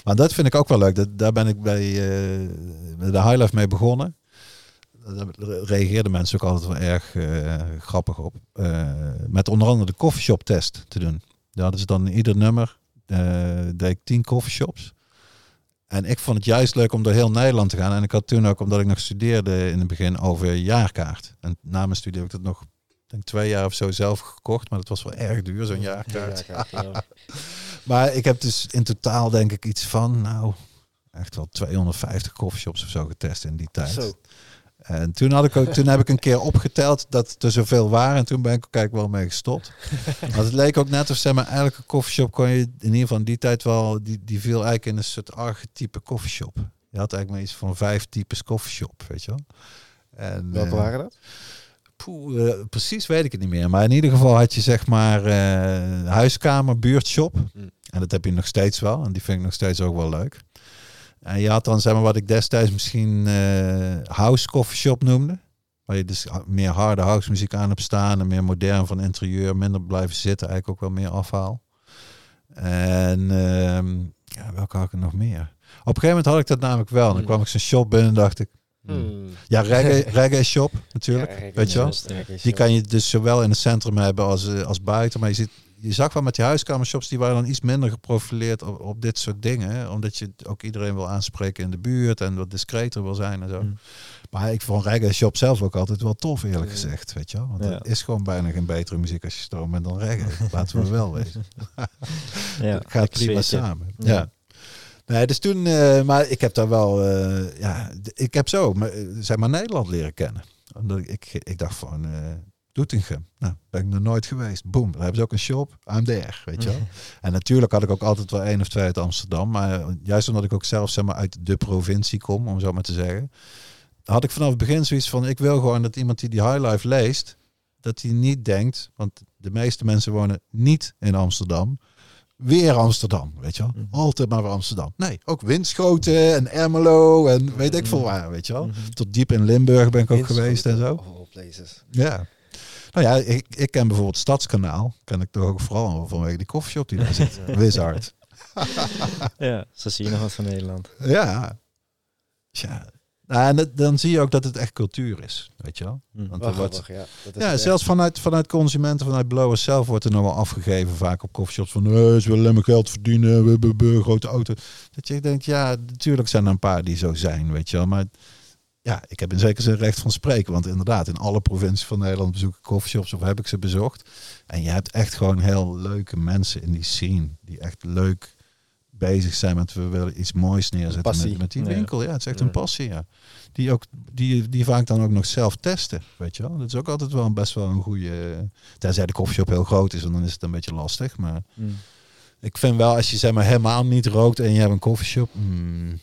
[SPEAKER 1] Maar dat vind ik ook wel leuk. Dat, daar ben ik bij eh, de Highlife mee begonnen. Daar reageerden mensen ook altijd wel erg eh, grappig op. Eh, met onder andere de coffeeshop test te doen. Daar hadden ze dan in ieder nummer, deed ik tien coffeeshops. En ik vond het juist leuk om door heel Nederland te gaan. En ik had toen ook, omdat ik nog studeerde in het begin, over jaarkaart. En na mijn studie heb ik dat nog, denk twee jaar of zo zelf gekocht. Maar dat was wel erg duur, zo'n jaarkaart.
[SPEAKER 4] Ja, ja.
[SPEAKER 1] Maar ik heb dus in totaal denk ik iets van, nou, echt wel 250 coffeeshops of zo getest in die tijd.
[SPEAKER 4] Zo.
[SPEAKER 1] En toen, had ik ook, toen heb ik een keer opgeteld dat er zoveel waren. En toen ben ik ook eigenlijk wel mee gestopt. Want het leek ook net of zeg maar, elke coffeeshop kon je in ieder geval in die tijd wel, die, die viel eigenlijk in een soort archetype coffeeshop. Je had eigenlijk maar iets van vijf types coffeeshop, weet je wel. En,
[SPEAKER 4] Welke
[SPEAKER 1] eh,
[SPEAKER 4] waren dat?
[SPEAKER 1] Poeh, eh, precies weet ik het niet meer. Maar in ieder geval had je zeg maar eh, huiskamer, buurtshop.
[SPEAKER 4] Mm.
[SPEAKER 1] En dat heb je nog steeds wel. En die vind ik nog steeds ook wel leuk. En je had dan zeg maar wat ik destijds misschien eh, house coffee shop noemde. Waar je dus meer harde house muziek aan hebt staan. En meer modern van interieur. Minder blijven zitten. Eigenlijk ook wel meer afhaal. En ehm, ja, welke had ik nog meer? Op een gegeven moment had ik dat namelijk wel. En dan
[SPEAKER 4] Mm.
[SPEAKER 1] kwam ik zo'n shop binnen en dacht ik...
[SPEAKER 4] Hmm.
[SPEAKER 1] Ja, reggae, reggae shop natuurlijk.
[SPEAKER 4] Ja, reggae
[SPEAKER 1] weet je wel? Die kan je dus zowel in het centrum hebben als, eh, als buiten. Maar je, ziet, je zag wel met die huiskamershops, die waren dan iets minder geprofileerd op, op dit soort dingen. hè. Omdat je ook iedereen wil aanspreken in de buurt en wat discreter wil zijn en zo.
[SPEAKER 2] Mm.
[SPEAKER 1] Maar ik vond reggae shop zelf ook altijd wel tof, eerlijk gezegd. Weet je wel? Want
[SPEAKER 2] Ja.
[SPEAKER 1] er is gewoon bijna geen betere muziek als je stroom bent dan reggae. Laten we wel wezen.
[SPEAKER 2] Ja,
[SPEAKER 1] Het gaat prima samen.
[SPEAKER 2] Ja.
[SPEAKER 1] Ja. Nee, dus toen, eh, maar ik heb daar wel, eh, ja, ik heb zo, maar, eh, zeg maar Nederland leren kennen. Omdat ik, ik, ik dacht van, Doetinchem, nou, ben ik nog nooit geweest. Boom, daar hebben ze ook een shop, I'm there, weet je wel. En natuurlijk had ik ook altijd wel één of twee uit Amsterdam, maar juist omdat ik ook zelf, zeg maar, uit de provincie kom, om zo maar te zeggen, had ik vanaf het begin zoiets van, ik wil gewoon dat iemand die die Highlife leest, dat hij niet denkt, want de meeste mensen wonen niet in Amsterdam, weer Amsterdam, weet je wel.
[SPEAKER 2] Mhm.
[SPEAKER 1] Altijd maar weer Amsterdam. Nee, ook Winschoten en Ermelo en weet ik veel waar, weet je wel.
[SPEAKER 2] Mhm.
[SPEAKER 1] Tot diep in Limburg ben ik ook
[SPEAKER 4] Winschoten,
[SPEAKER 1] geweest en zo. Ja. Nou ja, ik, ik ken bijvoorbeeld Stadskanaal. Ken ik toch ook vooral vanwege die koffieshop die daar zit. Wizard.
[SPEAKER 2] Ja, zo zie je nog wat van Nederland.
[SPEAKER 1] Ja. Tja. Nou, en dat- dan zie je ook dat het echt cultuur is, weet je wel.
[SPEAKER 2] Mm.
[SPEAKER 1] Want wordt,
[SPEAKER 4] ja. Dat is
[SPEAKER 1] ja,
[SPEAKER 4] het
[SPEAKER 1] zelfs vanuit, vanuit consumenten, vanuit blowers zelf wordt er nog wel afgegeven. Vaak op coffeeshops van, eh, ze willen alleen maar geld verdienen, we hebben een grote auto. Dat je denkt, ja, natuurlijk zijn er een paar die zo zijn, weet je wel. Maar ja, ik heb in zekere zin recht van spreken. Want inderdaad, in alle provincies van Nederland bezoek ik coffeeshops of heb ik ze bezocht. En je hebt echt gewoon heel leuke mensen in die scene. Die echt leuk bezig zijn met, we willen iets moois neerzetten
[SPEAKER 4] passie.
[SPEAKER 1] met, met die winkel. Ja, het is echt een passie, ja. Die, ook, die, die vaak dan ook nog zelf testen, weet je wel. Dat is ook altijd wel een best wel een goede... Tenzij de coffeeshop heel groot is, want dan is het een beetje lastig. Maar
[SPEAKER 2] Mm.
[SPEAKER 1] ik vind wel, als je zeg maar helemaal niet rookt en je hebt een coffeeshop... hmm,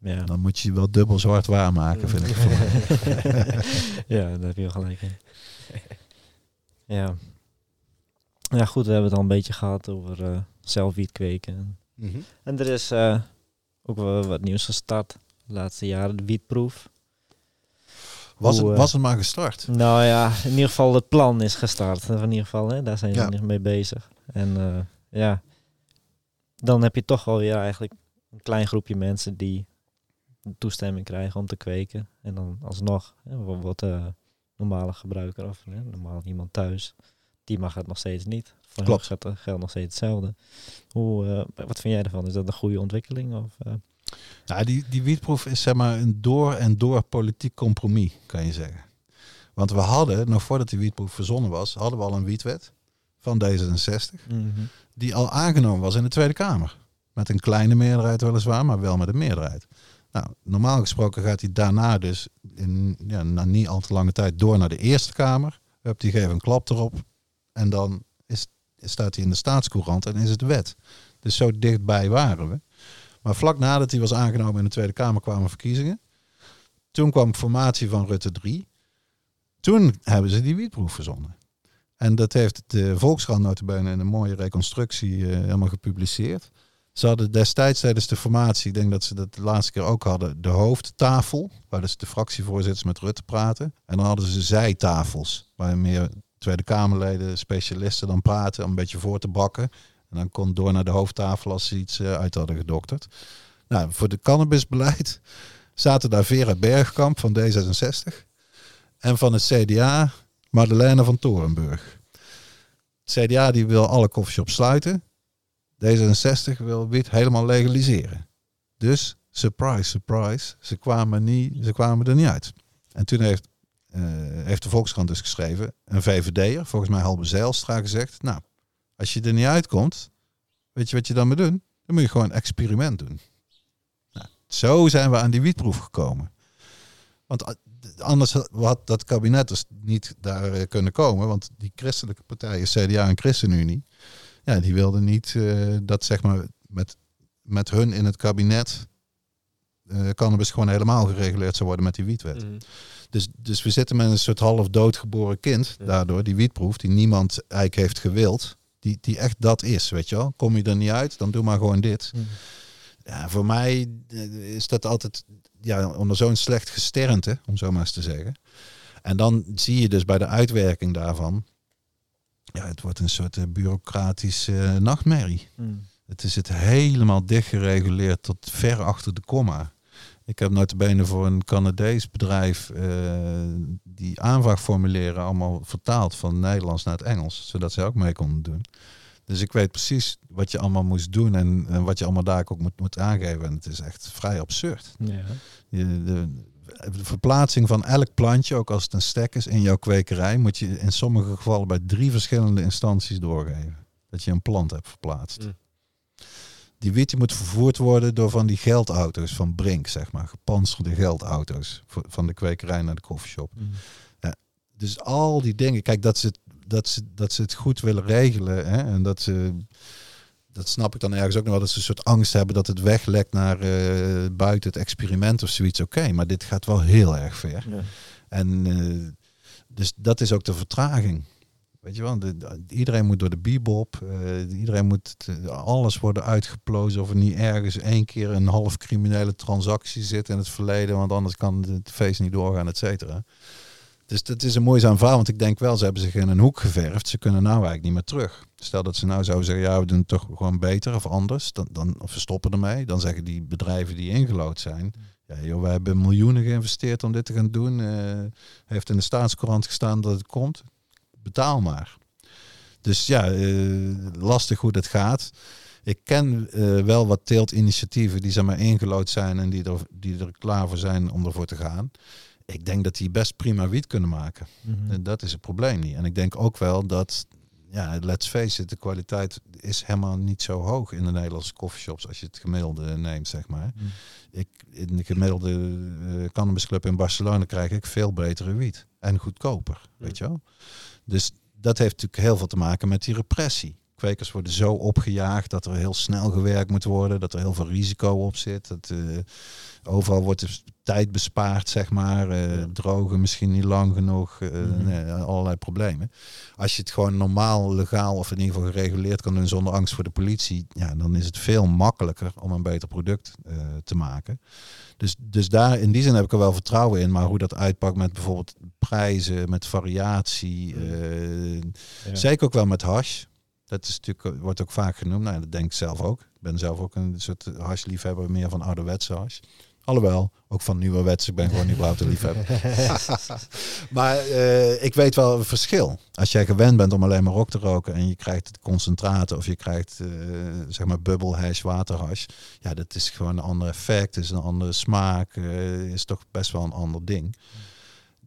[SPEAKER 2] Ja.
[SPEAKER 1] dan moet je je wel dubbel zwart waarmaken, vind ik.
[SPEAKER 2] ja, daar heb je wel gelijk in. ja. Ja, goed, we hebben het al een beetje gehad over eh zelfwiet kweken.
[SPEAKER 4] Mhm.
[SPEAKER 2] En er is eh, ook wel wat nieuws gestart de laatste jaren, de wietproef.
[SPEAKER 1] Was,
[SPEAKER 2] Hoe,
[SPEAKER 1] het,
[SPEAKER 2] eh,
[SPEAKER 1] was het maar gestart?
[SPEAKER 2] Nou ja, in ieder geval het plan is gestart. In ieder geval, hè, daar zijn ze
[SPEAKER 1] Ja.
[SPEAKER 2] mee bezig. En eh, ja, dan heb je toch wel weer eigenlijk een klein groepje mensen die toestemming krijgen om te kweken. En dan alsnog, hè, bijvoorbeeld eh normale gebruiker of hè, normaal iemand thuis, die mag het nog steeds niet. Voor
[SPEAKER 1] Klopt.
[SPEAKER 2] Geldt, geldt nog steeds hetzelfde. Hoe, eh, wat vind jij ervan? Is dat een goede ontwikkeling? Of, eh?
[SPEAKER 1] Nou, die, die wietproef is zeg maar een door en door politiek compromis, kan je zeggen. Want we hadden, nog voordat die wietproef verzonnen was, hadden we al een wietwet van D66. Die al aangenomen was in de Tweede Kamer. Met een kleine meerderheid weliswaar, maar wel met een meerderheid. Nou, normaal gesproken gaat hij daarna dus in ja, na niet al te lange tijd door naar de Eerste Kamer. Hup, die geven een klap erop. En dan is, staat hij in de staatscourant en is het wet. Dus zo dichtbij waren we. Maar vlak nadat hij was aangenomen in de Tweede Kamer kwamen verkiezingen. Toen kwam formatie van Rutte 3. Toen hebben ze die wietproef verzonnen. En dat heeft de Volkskrant notabene in een mooie reconstructie eh, helemaal gepubliceerd. Ze hadden destijds tijdens de formatie, ik denk dat ze dat de laatste keer ook hadden, de hoofdtafel, waar dus de fractievoorzitters met Rutte praten. En dan hadden ze zijtafels, waar meer Tweede Kamerleden, specialisten dan praten, om een beetje voor te bakken. En dan kon door naar de hoofdtafel als ze iets eh, uit hadden gedokterd. Nou, voor de cannabisbeleid zaten daar Vera Bergkamp van D66 en van het CDA Madeleine van Torenburg. Het CDA die wil alle koffieshops sluiten. D66 wil wiet helemaal legaliseren. Dus, surprise, surprise, ze kwamen, niet, ze kwamen er niet uit. En toen heeft, eh, heeft de Volkskrant dus geschreven, een VVD'er, volgens mij Halbe Zijlstra, gezegd... Nou, als je er niet uitkomt, weet je wat je dan moet doen? Dan moet je gewoon een experiment doen. Nou, zo zijn we aan die wietproef gekomen. Want a- anders had dat kabinet dus niet daar eh, kunnen komen. Want die christelijke partijen, CDA en ChristenUnie, ja, die wilden niet eh, dat zeg maar met, met hun in het kabinet eh cannabis gewoon helemaal gereguleerd zou worden met die wietwet.
[SPEAKER 4] Mhm.
[SPEAKER 1] Dus, dus we zitten met een soort half doodgeboren kind
[SPEAKER 4] Ja.
[SPEAKER 1] daardoor, die wietproef, die niemand eigenlijk heeft gewild. Die, die echt dat is, weet je wel. Kom je er niet uit, dan doe maar gewoon dit. Ja, voor mij eh, is dat altijd ja, onder zo'n slecht gesternte, om zo maar eens te zeggen. En dan zie je dus bij de uitwerking daarvan, ja, het wordt een soort eh, bureaucratische eh, nachtmerrie.
[SPEAKER 2] Mm.
[SPEAKER 1] Het is het helemaal dichtgereguleerd tot ver achter de komma. Ik heb notabene voor een Canadees bedrijf eh, die aanvraagformulieren allemaal vertaald van Nederlands naar het Engels, zodat zij ook mee konden doen. Dus ik weet precies wat je allemaal moest doen en, en wat je allemaal daar ook moet, moet aangeven. En het is echt vrij absurd.
[SPEAKER 2] Ja.
[SPEAKER 1] Je, de, de verplaatsing van elk plantje, ook als het een stek is, in jouw kwekerij, moet je in sommige gevallen bij drie verschillende instanties doorgeven. Dat je een plant hebt verplaatst.
[SPEAKER 4] Mm.
[SPEAKER 1] Die wiet moet vervoerd worden door van die geldauto's van Brink, zeg maar. Gepantserde geldauto's van de kwekerij naar de koffieshop.
[SPEAKER 2] Mm.
[SPEAKER 1] Dus al die dingen, kijk, dat ze, dat ze, dat ze het goed willen regelen. Hè, en dat ze, dat snap ik dan ergens ook nog wel, dat ze een soort angst hebben dat het weglekt naar eh, buiten het experiment of zoiets. Oké, maar dit gaat wel heel erg ver.
[SPEAKER 2] Ja.
[SPEAKER 1] En eh, dus dat is ook de vertraging. Weet je wel, de, de- iedereen moet door de bebop. eh, iedereen moet alles worden uitgeplozen of er niet ergens één keer een half criminele transactie zit in het verleden, want anders kan het feest niet doorgaan, et cetera. Dus dat is een moeizaam verhaal, want ik denk wel, ze hebben zich in een hoek geverfd. Ze kunnen nou eigenlijk niet meer terug. Stel dat ze nou zouden zeggen, ja, we doen het toch gewoon beter of anders. Dan, dan, of we stoppen ermee. Dan zeggen die bedrijven die ingelood zijn, ja joh, wij hebben miljoenen geïnvesteerd om dit te gaan doen. Eh, heeft in de staatskrant gestaan dat het komt. Betaal maar. Dus ja, eh, lastig hoe dat gaat. Ik ken eh, wel wat teeltinitiatieven die zeg maar ingelood zijn en die er, die er klaar voor zijn om ervoor te gaan. Ik denk dat die best prima wiet kunnen maken.
[SPEAKER 2] Mhm.
[SPEAKER 1] En dat is het probleem niet. En ik denk ook wel dat, ja, let's face it, de kwaliteit is helemaal niet zo hoog in de Nederlandse coffeeshops als je het gemiddelde neemt, zeg maar.
[SPEAKER 2] Mhm.
[SPEAKER 1] Ik, in de gemiddelde uh, cannabisclub in Barcelona krijg ik veel betere wiet. En goedkoper, weet je wel. Dus dat heeft natuurlijk heel veel te maken met die repressie. Kwekers worden zo opgejaagd dat er heel snel gewerkt moet worden, dat er heel veel risico op zit. Dat, uh, overal wordt de tijd bespaard, zeg maar. Uh, drogen misschien niet lang genoeg. Uh, mm -hmm. nee, allerlei problemen. Als je het gewoon normaal, legaal of in ieder geval gereguleerd kan doen zonder angst voor de politie, ja, dan is het veel makkelijker om een beter product te maken. Dus, dus daar in die zin heb ik er wel vertrouwen in. Maar hoe dat uitpakt met bijvoorbeeld prijzen, met variatie. Ja. Zeker ook wel met hash. Dat is natuurlijk, wordt ook vaak genoemd. Nou, dat denk ik zelf ook. Ik ben zelf ook een soort hashliefhebber, meer van ouderwetse hash. Alhoewel, ook van nieuwerwets. Ik ben gewoon überhaupt een liefhebber. maar uh, ik weet wel het verschil. Als jij gewend bent om alleen maar rock te roken en je krijgt het concentraten of je krijgt uh, zeg maar bubbelhash, waterhash. Ja, dat is gewoon een ander effect, is een andere smaak, uh, is toch best wel een ander ding.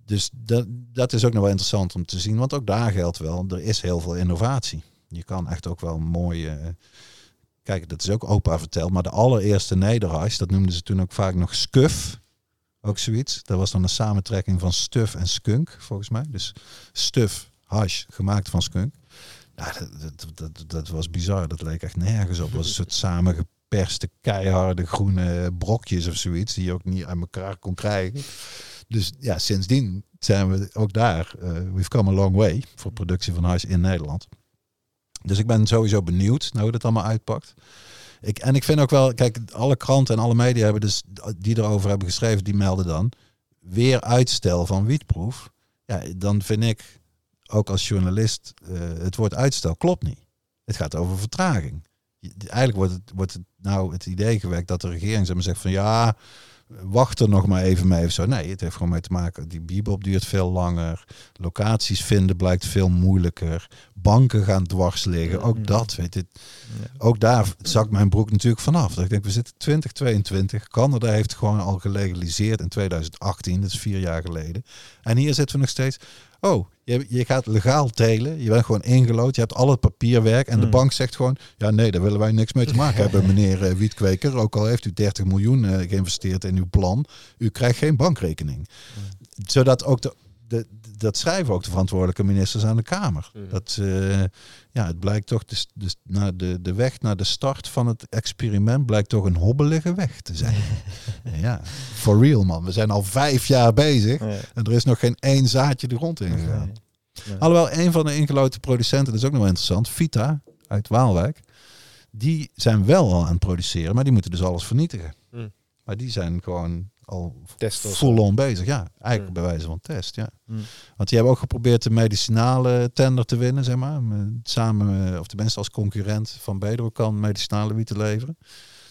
[SPEAKER 1] Dus dat, dat is ook nog wel interessant om te zien, want ook daar geldt wel, er is heel veel innovatie. Je kan echt ook wel mooie Kijk, dat is ook opa verteld, maar de allereerste nederhuis, dat noemden ze toen ook vaak nog Scuf. Ook zoiets. Dat was dan een samentrekking van stuf en skunk, volgens mij. Dus stuf, hash, gemaakt van skunk. Ja, dat, dat, dat, was bizar. Dat leek echt nergens op. Was een soort samengeperste, keiharde groene brokjes of zoiets, die je ook niet aan elkaar kon krijgen. Dus ja, sindsdien zijn we ook daar. Uh, we've come a long way voor productie van hash in Nederland. Dus ik ben sowieso benieuwd naar hoe dat allemaal uitpakt. Ik, en ik vind ook wel, kijk, alle kranten en alle media hebben dus, die erover hebben geschreven, die melden dan weer uitstel van wietproef. Ja, dan vind ik ook als journalist uh, het woord uitstel klopt niet. Het gaat over vertraging. Eigenlijk wordt het, wordt het nou het idee gewekt dat de regering zeg maar, zegt van ja, wacht er nog maar even mee of zo. Nee, het heeft gewoon mee te maken. Die bibop duurt veel langer. Locaties vinden blijkt veel moeilijker. Banken gaan dwars liggen. Ook dat, weet je. Ook daar zakt mijn broek natuurlijk vanaf. Dat ik denk, we zitten 2022. Canada heeft gewoon al gelegaliseerd in 2018. Dat is vier jaar geleden. En hier zitten we nog steeds. Oh, je, je gaat legaal telen. Je bent gewoon ingelood. Je hebt al het papierwerk. En de
[SPEAKER 2] Hmm.
[SPEAKER 1] bank zegt gewoon... Ja, nee, daar willen wij niks mee te maken hebben, meneer uh, Wietkweker. Ook al heeft u 30 miljoen uh, geïnvesteerd in uw plan. U krijgt geen bankrekening. Zodat ook de, de, dat schrijven ook de verantwoordelijke ministers aan de Kamer.
[SPEAKER 4] Mhm.
[SPEAKER 1] Dat, uh, ja, het blijkt toch, de, de, naar de, de weg naar de start van het experiment blijkt toch een hobbelige weg te zijn. ja, for real man. We zijn al vijf jaar bezig
[SPEAKER 2] Ja.
[SPEAKER 1] en er is nog geen één zaadje de grond in gegaan.
[SPEAKER 2] Nee.
[SPEAKER 1] Alhoewel, een van de ingeloten producenten, dat is ook nog wel interessant, Vita uit Waalwijk, die zijn wel al aan het produceren, maar die moeten dus alles vernietigen.
[SPEAKER 4] Hmm.
[SPEAKER 1] Maar die zijn gewoon al
[SPEAKER 4] Testen
[SPEAKER 1] full-on bezig. Ja, eigenlijk
[SPEAKER 4] Hmm.
[SPEAKER 1] bij wijze van test, ja.
[SPEAKER 2] Hmm.
[SPEAKER 1] Want die hebben ook geprobeerd de medicinale tender te winnen, zeg maar. Samen, eh, of tenminste als concurrent van Bedrocan medicinale wiet te leveren.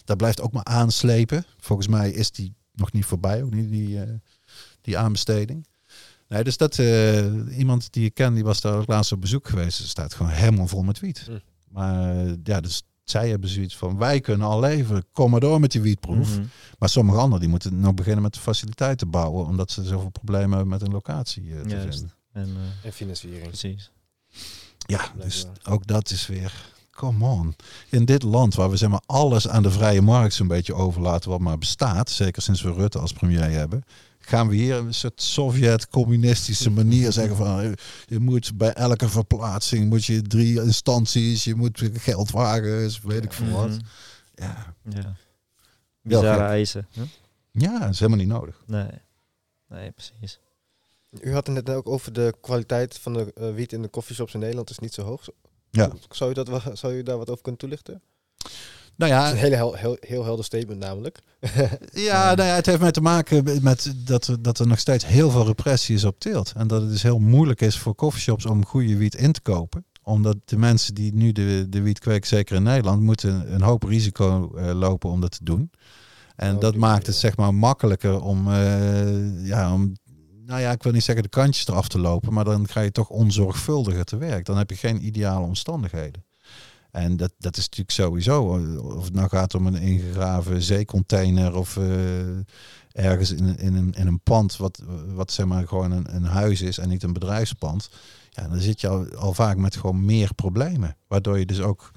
[SPEAKER 1] Dat blijft ook maar aanslepen. Volgens mij is die nog niet voorbij, ook niet die, eh, die aanbesteding. Nee, dus dat eh, iemand die ik ken, die was daar ook laatst op bezoek geweest. Er staat gewoon helemaal vol met wiet.
[SPEAKER 4] Hm.
[SPEAKER 1] Maar ja, dus zij hebben zoiets van, wij kunnen al leveren, kom maar door met die wietproef.
[SPEAKER 2] Mhm.
[SPEAKER 1] Maar sommige anderen die moeten nog beginnen met de faciliteiten bouwen, omdat ze zoveel problemen hebben met een locatie eh, te
[SPEAKER 2] Juist.
[SPEAKER 1] vinden.
[SPEAKER 2] En, eh,
[SPEAKER 4] En financiering.
[SPEAKER 2] precies.
[SPEAKER 1] Ja, dus ook dat is weer, come on. In dit land waar we zeg maar alles aan de vrije markt zo'n beetje overlaten wat maar bestaat, zeker sinds we Rutte als premier hebben, gaan we hier een soort Sovjet-communistische manier zeggen van eh, je moet bij elke verplaatsing moet je drie instanties, je moet geldwagens, weet ik veel wat.
[SPEAKER 2] Mhm.
[SPEAKER 1] Ja.
[SPEAKER 2] Ja. Bizarre eisen. Hm?
[SPEAKER 1] ja, dat is helemaal niet nodig.
[SPEAKER 2] Nee. Nee, precies.
[SPEAKER 4] U had het net ook over de kwaliteit van de eh, wiet in de koffieshops in Nederland is niet zo hoog.
[SPEAKER 1] Ja.
[SPEAKER 4] Zou u, dat, zou u daar wat over kunnen toelichten?
[SPEAKER 1] Nou ja,
[SPEAKER 4] is een hele hel- heel, heel helder statement namelijk.
[SPEAKER 1] Ja, nou ja, het heeft mee te maken met dat er, dat er nog steeds heel veel repressie is op teelt. En dat het dus heel moeilijk is voor coffeeshops om goede wiet in te kopen. Omdat de mensen die nu de, de wiet kweken, zeker in Nederland, moeten een hoop risico eh, lopen om dat te doen. En
[SPEAKER 4] Oh,
[SPEAKER 1] dat maakt het zeg maar makkelijker om, eh, ja, om, nou ja, ik wil niet zeggen de kantjes eraf te lopen, maar dan ga je toch onzorgvuldiger te werk. Dan heb je geen ideale omstandigheden. En dat, dat is natuurlijk sowieso, of het nou gaat om een ingegraven zeecontainer of eh, ergens in, een- in, een, in een pand wat, wat zeg maar gewoon een, een huis is en niet een bedrijfspand. Ja, dan zit je al, al vaak met gewoon meer problemen. Waardoor je dus ook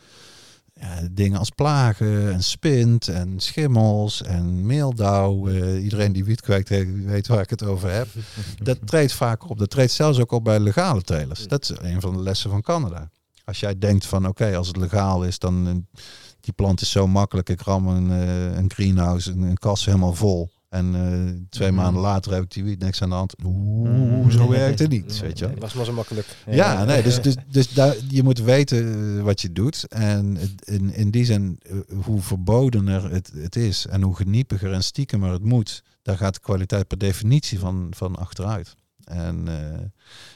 [SPEAKER 1] ja, dingen als plagen en spint en schimmels en meeldauw. eh, iedereen die wiet eh, weet waar ik het over heb. Dat treedt vaak op. Dat treedt zelfs ook op bij legale telers. Dat is een van de lessen van Canada. Als jij denkt van oké, als het legaal is, dan eh, die plant is zo makkelijk. Ik ram een, eh, een greenhouse, een, een kas helemaal vol. En eh, twee
[SPEAKER 2] Mhm.
[SPEAKER 1] maanden later heb ik die wiet niks aan de hand. Oeh, zo werkt het niet, weet je
[SPEAKER 4] was maar zo makkelijk.
[SPEAKER 1] Ja, nee, dus, dus, dus daar, je moet weten wat je doet. En in, in die zin, hoe verbodener het, het is en hoe geniepiger en stiekemer het moet, daar gaat de kwaliteit per definitie van, van achteruit. En eh,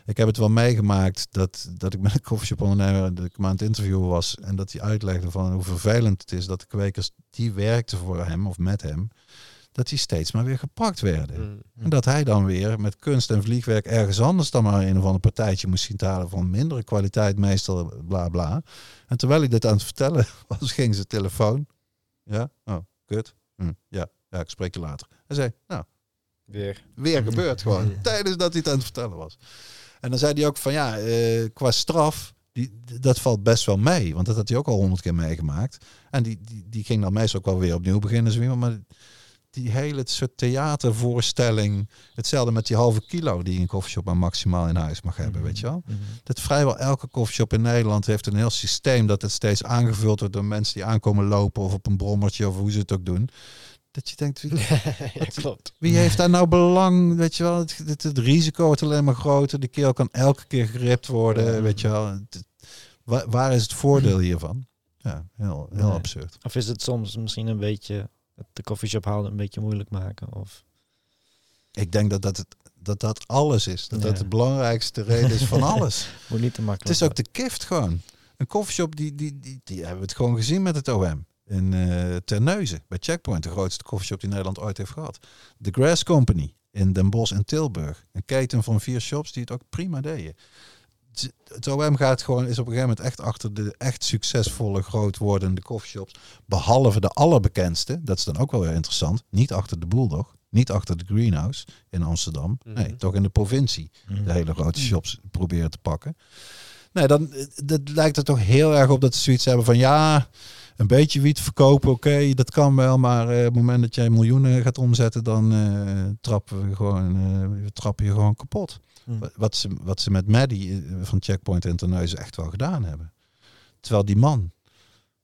[SPEAKER 1] ik heb het wel meegemaakt dat, dat ik met een koffieshop ondernemer dat ik hem aan het interviewen was en dat hij uitlegde van hoe vervelend het is dat de kwekers die werkten voor hem of met hem, dat die steeds maar weer gepakt werden.
[SPEAKER 4] Mm.
[SPEAKER 1] En dat hij dan weer met kunst en vliegwerk ergens anders dan maar een of ander partijtje moest zien te halen van mindere kwaliteit meestal, bla bla. En terwijl hij dit aan het vertellen was, ging zijn telefoon. Ja, oh, kut. Hm, ja, ja, ik spreek je later. Hij zei, nou,
[SPEAKER 4] Weer.
[SPEAKER 1] weer gebeurd gewoon. Tijdens dat hij het aan het vertellen was. En dan zei hij ook van ja, eh, qua straf, die, dat valt best wel mee. Want dat had hij ook al honderd keer meegemaakt. En die, die, die ging dan meestal ook wel weer opnieuw beginnen. Zo iemand. Maar die hele soort theatervoorstelling. Hetzelfde met die halve kilo die een koffieshop maar maximaal in huis mag hebben, weet je wel.
[SPEAKER 2] Mhm.
[SPEAKER 1] Dat vrijwel elke koffieshop in Nederland heeft een heel systeem dat het steeds aangevuld wordt door mensen die aankomen lopen of op een brommertje of hoe ze het ook doen. Dat je denkt, wie,
[SPEAKER 4] ja, klopt.
[SPEAKER 1] wie heeft daar nou belang? Weet je wel, het, het, het risico wordt alleen maar groter. De keel kan elke keer geript worden, weet je wel. Het- het- waar, waar is het voordeel hiervan? Ja, heel, heel
[SPEAKER 2] Nee.
[SPEAKER 1] absurd.
[SPEAKER 2] Of is het soms misschien een beetje het de koffieshop houden een beetje moeilijk maken? Of
[SPEAKER 1] Ik denk dat dat, het, dat, dat alles is. Dat dat
[SPEAKER 2] Ja.
[SPEAKER 1] de belangrijkste reden is van alles.
[SPEAKER 2] moet niet te
[SPEAKER 1] Het
[SPEAKER 2] makkelijk
[SPEAKER 1] is ook de kift gewoon. Een koffieshop, die, die, die, die hebben we het gewoon gezien met het OM. In uh, Terneuzen, bij Checkpoint, de grootste koffieshop die Nederland ooit heeft gehad. The Grass Company in Den Bosch en Tilburg. Een keten van vier shops die het ook prima deden. Het- Het OM gaat gewoon, is op een gegeven moment echt achter de echt succesvolle, groot wordende koffieshops. Behalve de allerbekendste, dat is dan ook wel weer interessant. Niet achter de Bulldog, niet achter de Greenhouse in Amsterdam.
[SPEAKER 4] Mhm.
[SPEAKER 1] Nee, toch in de provincie
[SPEAKER 2] Mhm.
[SPEAKER 1] de hele grote shops proberen te pakken. Nee, dan eh, dat lijkt er toch heel erg op dat ze zoiets hebben van ja, een beetje wiet verkopen, oké, dat kan wel, maar eh, op het moment dat jij miljoenen gaat omzetten, dan eh, trappen we gewoon, eh, we trappen je gewoon kapot. Wa- Wat ze, wat ze met Maddie eh, van Checkpoint en Terneuzen echt wel gedaan hebben. Terwijl die man,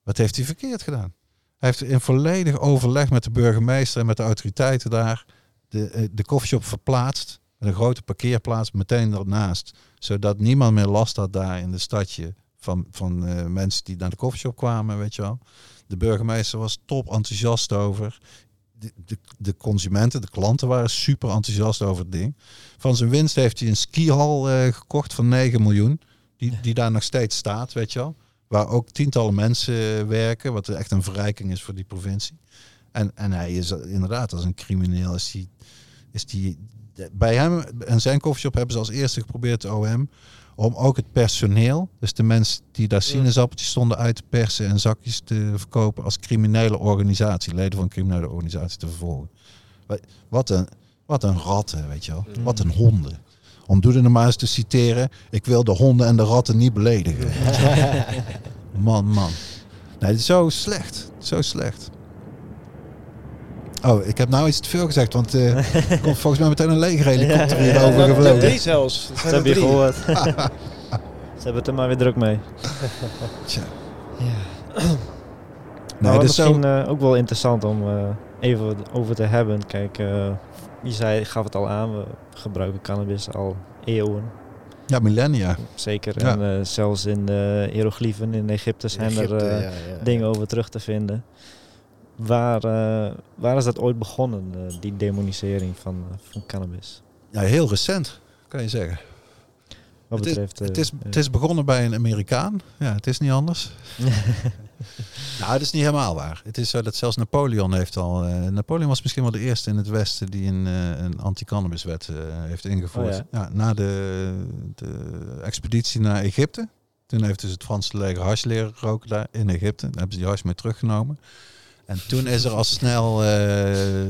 [SPEAKER 1] wat heeft hij verkeerd gedaan? Hij heeft in volledig overleg met de burgemeester en met de autoriteiten daar de, de koffieshop verplaatst. Met een grote parkeerplaats meteen daarnaast. Zodat niemand meer last had daar in de stadje van, van eh, mensen die naar de koffieshop kwamen, weet je wel. De burgemeester was top enthousiast over. De, de, consumenten, de klanten waren super enthousiast over het ding. Van zijn winst heeft hij een skihal eh, gekocht van 9 miljoen. Die, die daar nog steeds staat, weet je wel. Waar ook tientallen mensen eh, werken. Wat echt een verrijking is voor die provincie. En, en hij is inderdaad als een crimineel. Is die, is die, bij hem en zijn koffieshop hebben ze als eerste geprobeerd, de OM, om ook het personeel, dus de mensen die daar sinaasappeltjes stonden uit te persen en zakjes te verkopen, als criminele organisatie, leden van een criminele organisatie te vervolgen. Wa- Wat een, wat een ratten, weet je wel.
[SPEAKER 2] Mm.
[SPEAKER 1] Wat een honden. Om Doede maar eens te citeren, ik wil de honden en de ratten niet beledigen. man, man. Nee, zo slecht. Zo slecht. Oh, ik heb nou iets te veel gezegd, want eh, er komt volgens mij meteen een legerhelikopter hier
[SPEAKER 2] Ja,
[SPEAKER 1] over
[SPEAKER 4] Ja,
[SPEAKER 1] gevlogen.
[SPEAKER 4] drie zelfs.
[SPEAKER 2] Dat heb je
[SPEAKER 4] drie.
[SPEAKER 2] gehoord. Ze hebben het er maar weer druk mee.
[SPEAKER 1] Tja.
[SPEAKER 2] Ja.
[SPEAKER 1] Nee,
[SPEAKER 2] maar
[SPEAKER 1] dus zo,
[SPEAKER 2] misschien eh, ook wel interessant om eh, even over te hebben. Kijk, eh, je zei, gaf het al aan, we gebruiken cannabis al eeuwen.
[SPEAKER 1] Ja, millennia.
[SPEAKER 2] Zeker.
[SPEAKER 1] Ja.
[SPEAKER 2] En eh, zelfs in de hieroglyphen in Egypte zijn
[SPEAKER 4] Egypte,
[SPEAKER 2] er eh,
[SPEAKER 4] ja, ja.
[SPEAKER 2] dingen over terug te vinden. Waar, eh, waar is dat ooit begonnen, eh, die demonisering van, eh, van cannabis?
[SPEAKER 1] Ja, heel recent, kan je zeggen.
[SPEAKER 2] Wat
[SPEAKER 1] Het is-
[SPEAKER 2] betreft... eh,
[SPEAKER 1] Het is, het is begonnen bij een Amerikaan. Ja, het is niet anders. nou, dat is niet helemaal waar. Het is zo dat zelfs Napoleon heeft al... Napoleon was misschien wel de eerste in het Westen die een, eh, een anti-cannabiswet heeft ingevoerd.
[SPEAKER 2] Oh
[SPEAKER 1] ja. na de, de expeditie naar Egypte. Toen heeft dus het Franse leger hash leren roken daar in Egypte. Daar hebben ze die hash mee teruggenomen. En toen is er al snel... eh,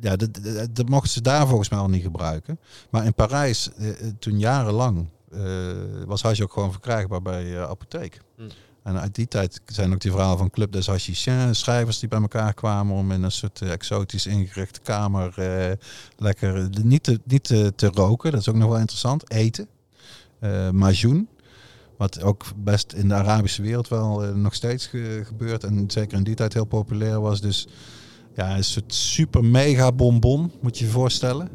[SPEAKER 1] ja, dat, dat, dat mochten ze daar volgens mij al niet gebruiken. Maar in Parijs, eh, eh, toen jarenlang, was hash ook gewoon verkrijgbaar bij apotheek.
[SPEAKER 4] Hm.
[SPEAKER 1] En uit die tijd zijn ook die verhalen van Club des Hachichens, schrijvers die bij elkaar kwamen om in een soort exotisch ingerichte kamer eh, lekker niet, te, niet te, te roken. Dat is ook nog wel interessant. Eten. Eh majoen. Wat ook best in de Arabische wereld wel eh, nog steeds ge- gebeurt. En zeker in die tijd heel populair was. Dus ja, een soort super mega bonbon, moet je je voorstellen.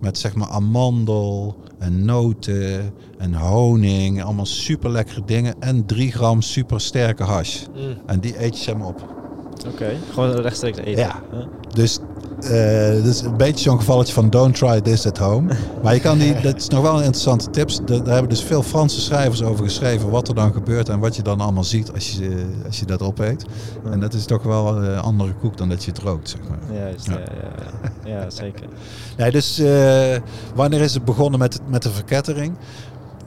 [SPEAKER 1] Met zeg maar amandel en noten en honing. Allemaal super lekkere dingen. En 3 gram super sterke hash.
[SPEAKER 4] Mm.
[SPEAKER 1] En die eet je zeg maar op.
[SPEAKER 2] Oké, gewoon rechtstreeks eten.
[SPEAKER 1] Ja.
[SPEAKER 2] Huh?
[SPEAKER 1] Dus eh dat is een beetje zo'n gevalletje van don't try this at home. Maar je kan die, dat is nog wel een interessante tips. Daar hebben dus veel Franse schrijvers over geschreven wat er dan gebeurt en wat je dan allemaal ziet als je, als je dat opeet. En dat is toch wel een andere koek dan dat je het rookt, zeg maar.
[SPEAKER 2] Juist,
[SPEAKER 1] Ja.
[SPEAKER 2] ja, ja, ja. ja zeker.
[SPEAKER 1] Nee, dus eh, wanneer is het begonnen met, met de verkettering?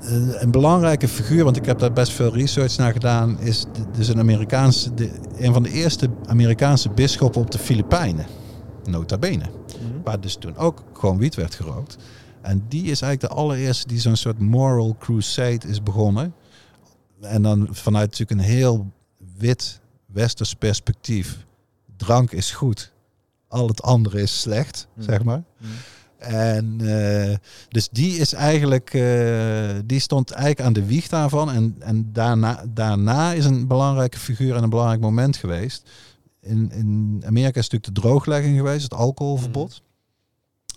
[SPEAKER 1] Een belangrijke figuur, want ik heb daar best veel research naar gedaan, is de- dus een Amerikaanse, de, een van de eerste Amerikaanse bisschoppen op de Filipijnen. Nota bene.
[SPEAKER 2] Mhm.
[SPEAKER 1] Waar dus toen ook gewoon wiet werd gerookt. En die is eigenlijk de allereerste die zo'n soort moral crusade is begonnen. En dan vanuit natuurlijk een heel wit westers perspectief. Drank is goed, al het andere is slecht,
[SPEAKER 2] Mhm.
[SPEAKER 1] zeg maar.
[SPEAKER 2] Mhm.
[SPEAKER 1] En eh, dus die is eigenlijk, eh, die stond eigenlijk aan de wieg daarvan. En, en daarna, daarna is een belangrijke figuur en een belangrijk moment geweest. In, in Amerika is natuurlijk de drooglegging geweest, het alcoholverbod.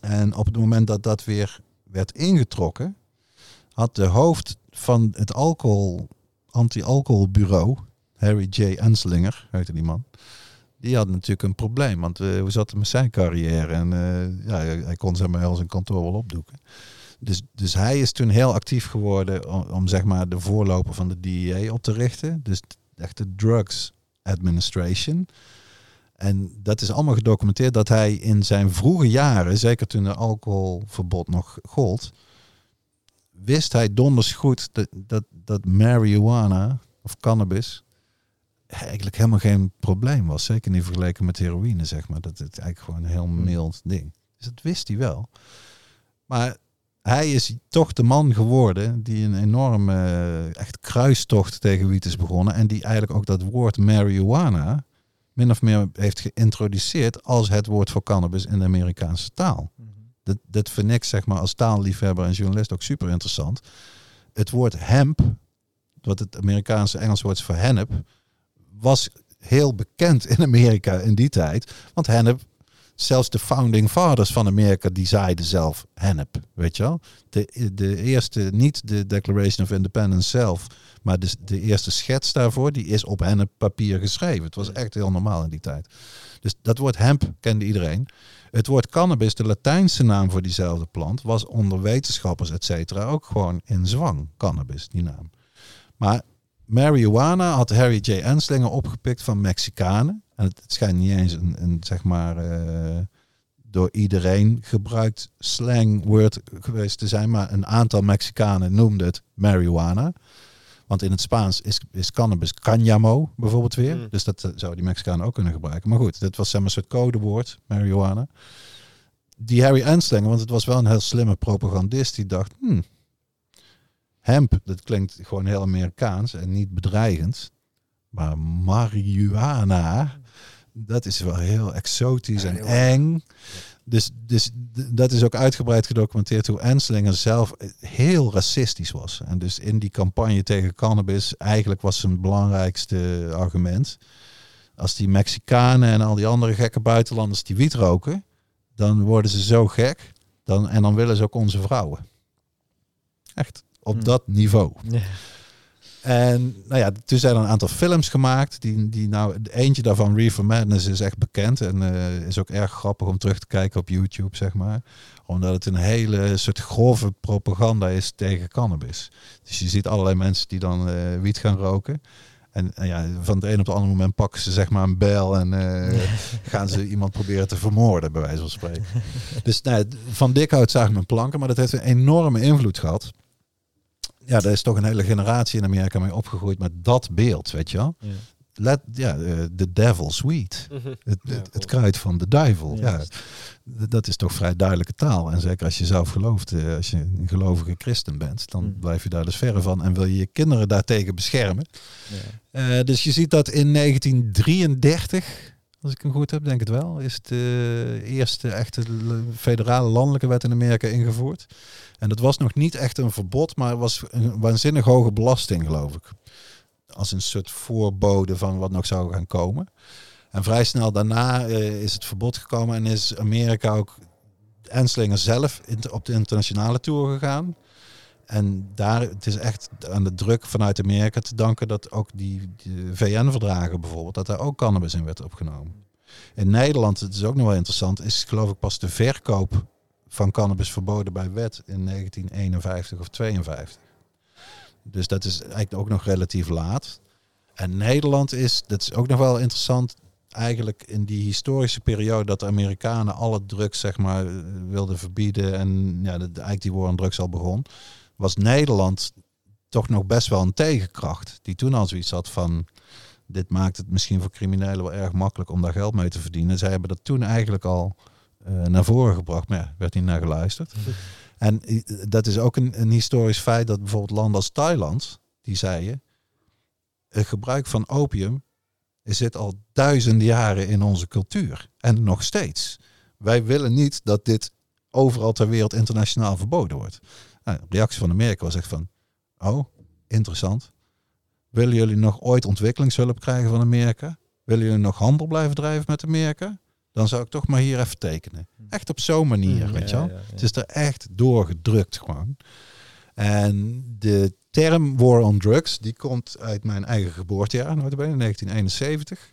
[SPEAKER 1] En op het moment dat dat weer werd ingetrokken, had de hoofd van het alcohol, anti-alcoholbureau, Harry J. Enslinger, heette die man. Die had natuurlijk een probleem, want eh, hoe zat het met zijn carrière? En eh, ja, hij kon zeg maar zijn kantoor wel opdoeken. Dus, dus hij is toen heel actief geworden om, zeg maar de voorloper van de DEA op te richten. Dus echt de Drugs Administration. En dat is allemaal gedocumenteerd dat hij in zijn vroege jaren, zeker toen de alcoholverbod nog gold, wist hij donders goed dat, dat, dat marijuana of cannabis eigenlijk helemaal geen probleem was. Zeker niet vergeleken met heroïne, zeg maar. Dat het eigenlijk gewoon een heel mild ding. Dus dat wist hij wel. Maar hij is toch de man geworden die een enorme eh, echt kruistocht tegen wiet is begonnen. En die eigenlijk ook dat woord marijuana min of meer heeft geïntroduceerd als het woord voor cannabis in de Amerikaanse taal.
[SPEAKER 2] Mhm.
[SPEAKER 1] Dat, dat vind ik zeg maar als taalliefhebber en journalist ook super interessant. Het woord hemp, wat het Amerikaanse Engels woord is voor hennep, was heel bekend in Amerika in die tijd. Want hennep, zelfs de founding fathers van Amerika, die zaaiden zelf hennep, weet je wel. De, de eerste, niet de Declaration of Independence zelf, maar de, de eerste schets daarvoor, die is op henneppapier geschreven. Het was echt heel normaal in die tijd. Dus dat woord hemp kende iedereen. Het woord cannabis, de Latijnse naam voor diezelfde plant, was onder wetenschappers, et cetera, ook gewoon in zwang. Cannabis, die naam. Maar marijuana had Harry J. Enslinger opgepikt van Mexicanen. En het, het schijnt niet eens een, een zeg maar, eh, door iedereen gebruikt slangwoord geweest te zijn. Maar een aantal Mexicanen noemden het marijuana. Want in het Spaans is, is cannabis cañamo bijvoorbeeld weer.
[SPEAKER 4] Mm.
[SPEAKER 1] Dus dat eh, zou die Mexicanen ook kunnen gebruiken. Maar goed, dat was zeg maar een soort codewoord, marijuana. Die Harry Enslinger, want het was wel een heel slimme propagandist, die dacht, hmm, hemp, dat klinkt gewoon heel Amerikaans en niet bedreigend. Maar marihuana, dat is wel heel exotisch
[SPEAKER 4] Ja,
[SPEAKER 1] en
[SPEAKER 4] heel
[SPEAKER 1] eng. Dus, dus dat is ook uitgebreid gedocumenteerd hoe Enslinger zelf heel racistisch was. En dus in die campagne tegen cannabis, eigenlijk was zijn belangrijkste argument. Als die Mexicanen en al die andere gekke buitenlanders die wiet roken, dan worden ze zo gek. Dan, en dan willen ze ook onze vrouwen. Echt op
[SPEAKER 2] Hmm.
[SPEAKER 1] dat niveau. En nou ja, toen zijn er een aantal films gemaakt. Die, die nou, eentje daarvan, Reefer Madness, is echt bekend. En eh, is ook erg grappig om terug te kijken op YouTube, zeg maar. Omdat het een hele soort grove propaganda is tegen cannabis. Dus je ziet allerlei mensen die dan eh, wiet gaan roken. En, en ja, van het een op het andere moment pakken ze zeg maar een bijl en eh, gaan ze iemand proberen te vermoorden, bij wijze van spreken. Dus nou, van dikhout zagen men planken, maar dat heeft een enorme invloed gehad. Ja, daar is toch een hele generatie in Amerika mee opgegroeid met dat beeld, weet je wel.
[SPEAKER 2] Ja.
[SPEAKER 1] Let, ja, eh, the devil's weed.
[SPEAKER 4] Mhm.
[SPEAKER 1] Het,
[SPEAKER 4] Ja,
[SPEAKER 1] het, het kruid van de duivel. Ja, dat is toch vrij duidelijke taal. En zeker als je zelf gelooft, eh, als je een gelovige christen bent, dan
[SPEAKER 2] Mm.
[SPEAKER 1] blijf je daar dus verre van. En wil je je kinderen daartegen beschermen.
[SPEAKER 2] Ja.
[SPEAKER 1] Eh, dus je ziet dat in 1933, als ik hem goed heb, denk ik het wel, is de eerste echte federale landelijke wet in Amerika ingevoerd. En dat was nog niet echt een verbod, maar het was een waanzinnig hoge belasting, geloof ik. Als een soort voorbode van wat nog zou gaan komen. En vrij snel daarna eh, is het verbod gekomen en is Amerika ook Enslinger zelf op de internationale tour gegaan. En daar, het is echt aan de druk vanuit Amerika te danken dat ook die, die VN-verdragen bijvoorbeeld, dat daar ook cannabis in werd opgenomen. In Nederland, het is ook nog wel interessant, is geloof ik pas de verkoop van cannabis verboden bij wet in 1951 of 52. Dus dat is eigenlijk ook nog relatief laat. En Nederland is, dat is ook nog wel interessant, eigenlijk in die historische periode dat de Amerikanen alle drugs zeg maar eh, wilden verbieden en ja, de, eigenlijk die on drugs al begon, was Nederland toch nog best wel een tegenkracht. Die toen al zoiets had van, dit maakt het misschien voor criminelen wel erg makkelijk om daar geld mee te verdienen. Zij hebben dat toen eigenlijk al naar voren gebracht, maar ja, werd niet naar geluisterd. En eh, dat is ook een, een historisch feit dat bijvoorbeeld landen als Thailand, die zeiden, het gebruik van opium zit al duizenden jaren in onze cultuur. En nog steeds. Wij willen niet dat dit overal ter wereld internationaal verboden wordt. Nou, de reactie van Amerika was echt van, oh, interessant. Willen jullie nog ooit ontwikkelingshulp krijgen van Amerika? Willen jullie nog handel blijven drijven met Amerika? Dan zou ik toch maar hier even tekenen. Echt op zo'n manier,
[SPEAKER 2] Mm,
[SPEAKER 1] weet je
[SPEAKER 2] ja,
[SPEAKER 1] wel.
[SPEAKER 2] ja, ja.
[SPEAKER 1] Het is er echt doorgedrukt gewoon. En de term war on drugs, die komt uit mijn eigen geboortejaar, notabene, 1971.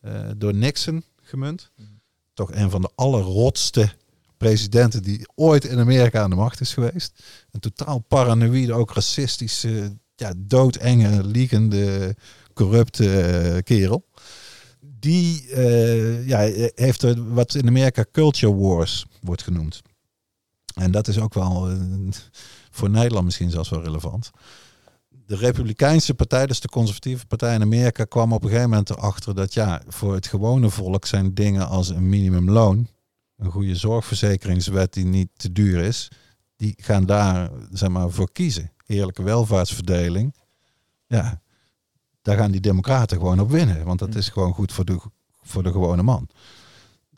[SPEAKER 1] eh, door Nixon gemunt. Toch een van de allerrotste presidenten die ooit in Amerika aan de macht is geweest. Een totaal paranoïde, ook racistische, ja, doodenge, liegende, corrupte eh, kerel. Die eh, ja, heeft er wat in Amerika culture wars wordt genoemd. En dat is ook wel eh, voor Nederland misschien zelfs wel relevant. De Republikeinse partij, dus de conservatieve partij in Amerika, kwam op een gegeven moment erachter dat ja, voor het gewone volk zijn dingen als een minimumloon, een goede zorgverzekeringswet die niet te duur is, die gaan daar zeg maar voor kiezen. Eerlijke welvaartsverdeling. Ja, daar gaan die democraten gewoon op winnen, want dat
[SPEAKER 2] Mm.
[SPEAKER 1] is gewoon goed voor de, voor de gewone man.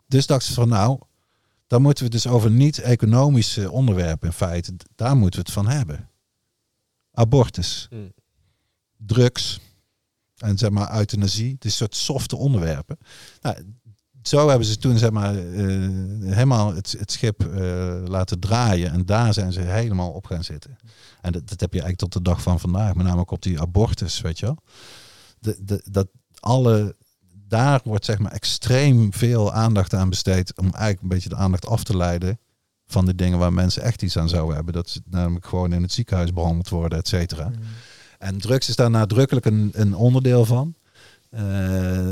[SPEAKER 1] Dus dachten ze van nou, dan moeten we het dus over niet-economische onderwerpen in feite, daar moeten we het van hebben. Abortus,
[SPEAKER 4] Hmm.
[SPEAKER 1] drugs en zeg maar euthanasie, is soort softe onderwerpen. Nou, zo hebben ze toen zeg maar eh, helemaal het, het schip eh, laten draaien en daar zijn ze helemaal op gaan zitten. En dat, dat heb je eigenlijk tot de dag van vandaag, met name ook op die abortus, weet je wel. De, de, dat alle, daar wordt zeg maar extreem veel aandacht aan besteed om eigenlijk een beetje de aandacht af te leiden van de dingen waar mensen echt iets aan zouden hebben. Dat ze namelijk gewoon in het ziekenhuis behandeld worden, et cetera. En drugs is daar nadrukkelijk een, een onderdeel van. Eh,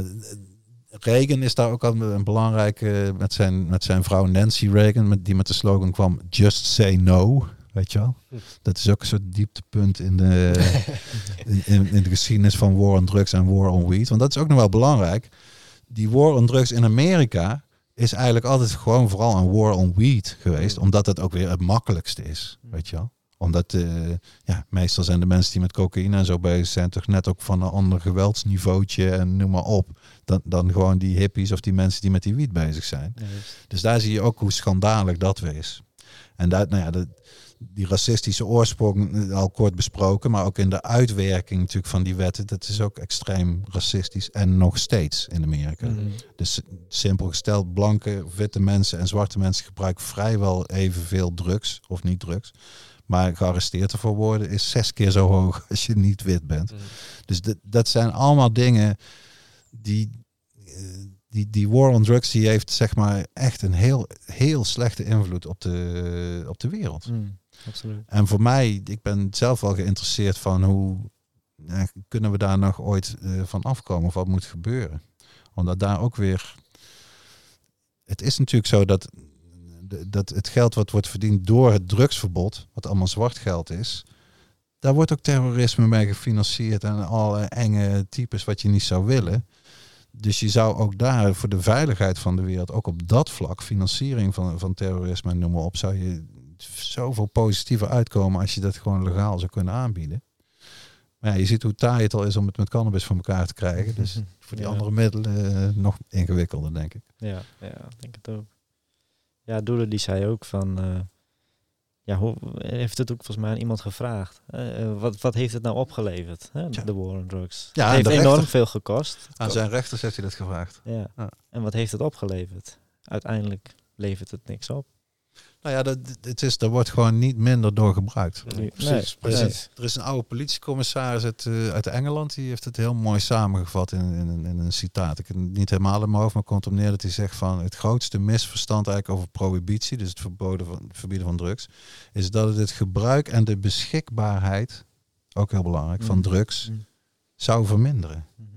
[SPEAKER 1] Reagan is daar ook al een belangrijke met zijn, met zijn vrouw Nancy Reagan, met, die met de slogan kwam Just Say No. Weet je wel? Dat is ook een soort dieptepunt in de, in, in, de geschiedenis van war on drugs en war on weed. Want dat is ook nog wel belangrijk. Die war on drugs in Amerika is eigenlijk altijd gewoon vooral een war on weed geweest. Omdat het ook weer het makkelijkste is. Weet je wel? Omdat eh, ja, meestal zijn de mensen die met cocaïne en zo bezig zijn toch net ook van een ander geweldsniveautje en noem maar op. Dan, dan gewoon die hippies of die mensen die met die wiet bezig zijn. Dus daar zie je ook hoe schandalig dat weer is. En dat, nou ja, dat, die racistische oorsprong eh, al kort besproken, maar ook in de uitwerking natuurlijk van die wetten, dat is ook extreem racistisch en nog steeds in Amerika.
[SPEAKER 2] Mhm.
[SPEAKER 1] Dus simpel gesteld, blanke, witte mensen en zwarte mensen gebruiken vrijwel evenveel drugs, of niet drugs. Maar gearresteerd ervoor worden is zes keer zo hoog als je niet wit bent.
[SPEAKER 4] Mhm.
[SPEAKER 1] Dus dat- dat zijn allemaal dingen die, eh, die, die war on drugs, die heeft zeg maar echt een heel, heel slechte invloed op de, op de wereld.
[SPEAKER 2] Mm, absoluut.
[SPEAKER 1] En voor mij, ik ben zelf wel geïnteresseerd van hoe kunnen we daar nog ooit eh, van afkomen of wat moet gebeuren. Omdat daar ook weer. Het is natuurlijk zo dat, dat het geld wat wordt verdiend door het drugsverbod, wat allemaal zwart geld is, daar wordt ook terrorisme mee gefinancierd en alle enge types wat je niet zou willen. Dus je zou ook daar voor de veiligheid van de wereld, ook op dat vlak, financiering van, van terrorisme en noem maar op, zou je zoveel positiever uitkomen als je dat gewoon legaal zou kunnen aanbieden. Maar ja, je ziet hoe taai het al is om het met cannabis voor elkaar te krijgen. Dus voor die
[SPEAKER 2] Ja.
[SPEAKER 1] andere middelen eh, nog ingewikkelder, denk ik.
[SPEAKER 2] Ja, ja, denk het ook. Ja, Doele die zei ook van... eh, ja, hoe, heeft het ook volgens mij aan iemand gevraagd. eh, wat, wat heeft het nou opgeleverd, hè, de war on drugs?
[SPEAKER 1] Ja,
[SPEAKER 2] het heeft enorm veel gekost.
[SPEAKER 1] Aan zijn rechters heeft hij dat gevraagd.
[SPEAKER 2] Ja.
[SPEAKER 1] Ja.
[SPEAKER 2] En wat heeft het opgeleverd? Uiteindelijk levert het niks op.
[SPEAKER 1] Nou ja, dat, het is, er wordt gewoon niet minder door gebruikt.
[SPEAKER 4] Nee,
[SPEAKER 2] Nee,
[SPEAKER 4] precies,
[SPEAKER 2] nee.
[SPEAKER 4] precies.
[SPEAKER 1] Er is een oude politiecommissaris uit, eh, uit Engeland, die heeft het heel mooi samengevat in, in, een- in een citaat. Ik heb het niet helemaal in mijn hoofd, maar het komt om neer dat hij zegt van het grootste misverstand eigenlijk over prohibitie, dus het verboden van, het verbieden van drugs, is dat het het gebruik en de beschikbaarheid, ook heel belangrijk, van
[SPEAKER 2] Mm.
[SPEAKER 1] drugs
[SPEAKER 2] Mm.
[SPEAKER 1] zou verminderen.
[SPEAKER 2] Mhm.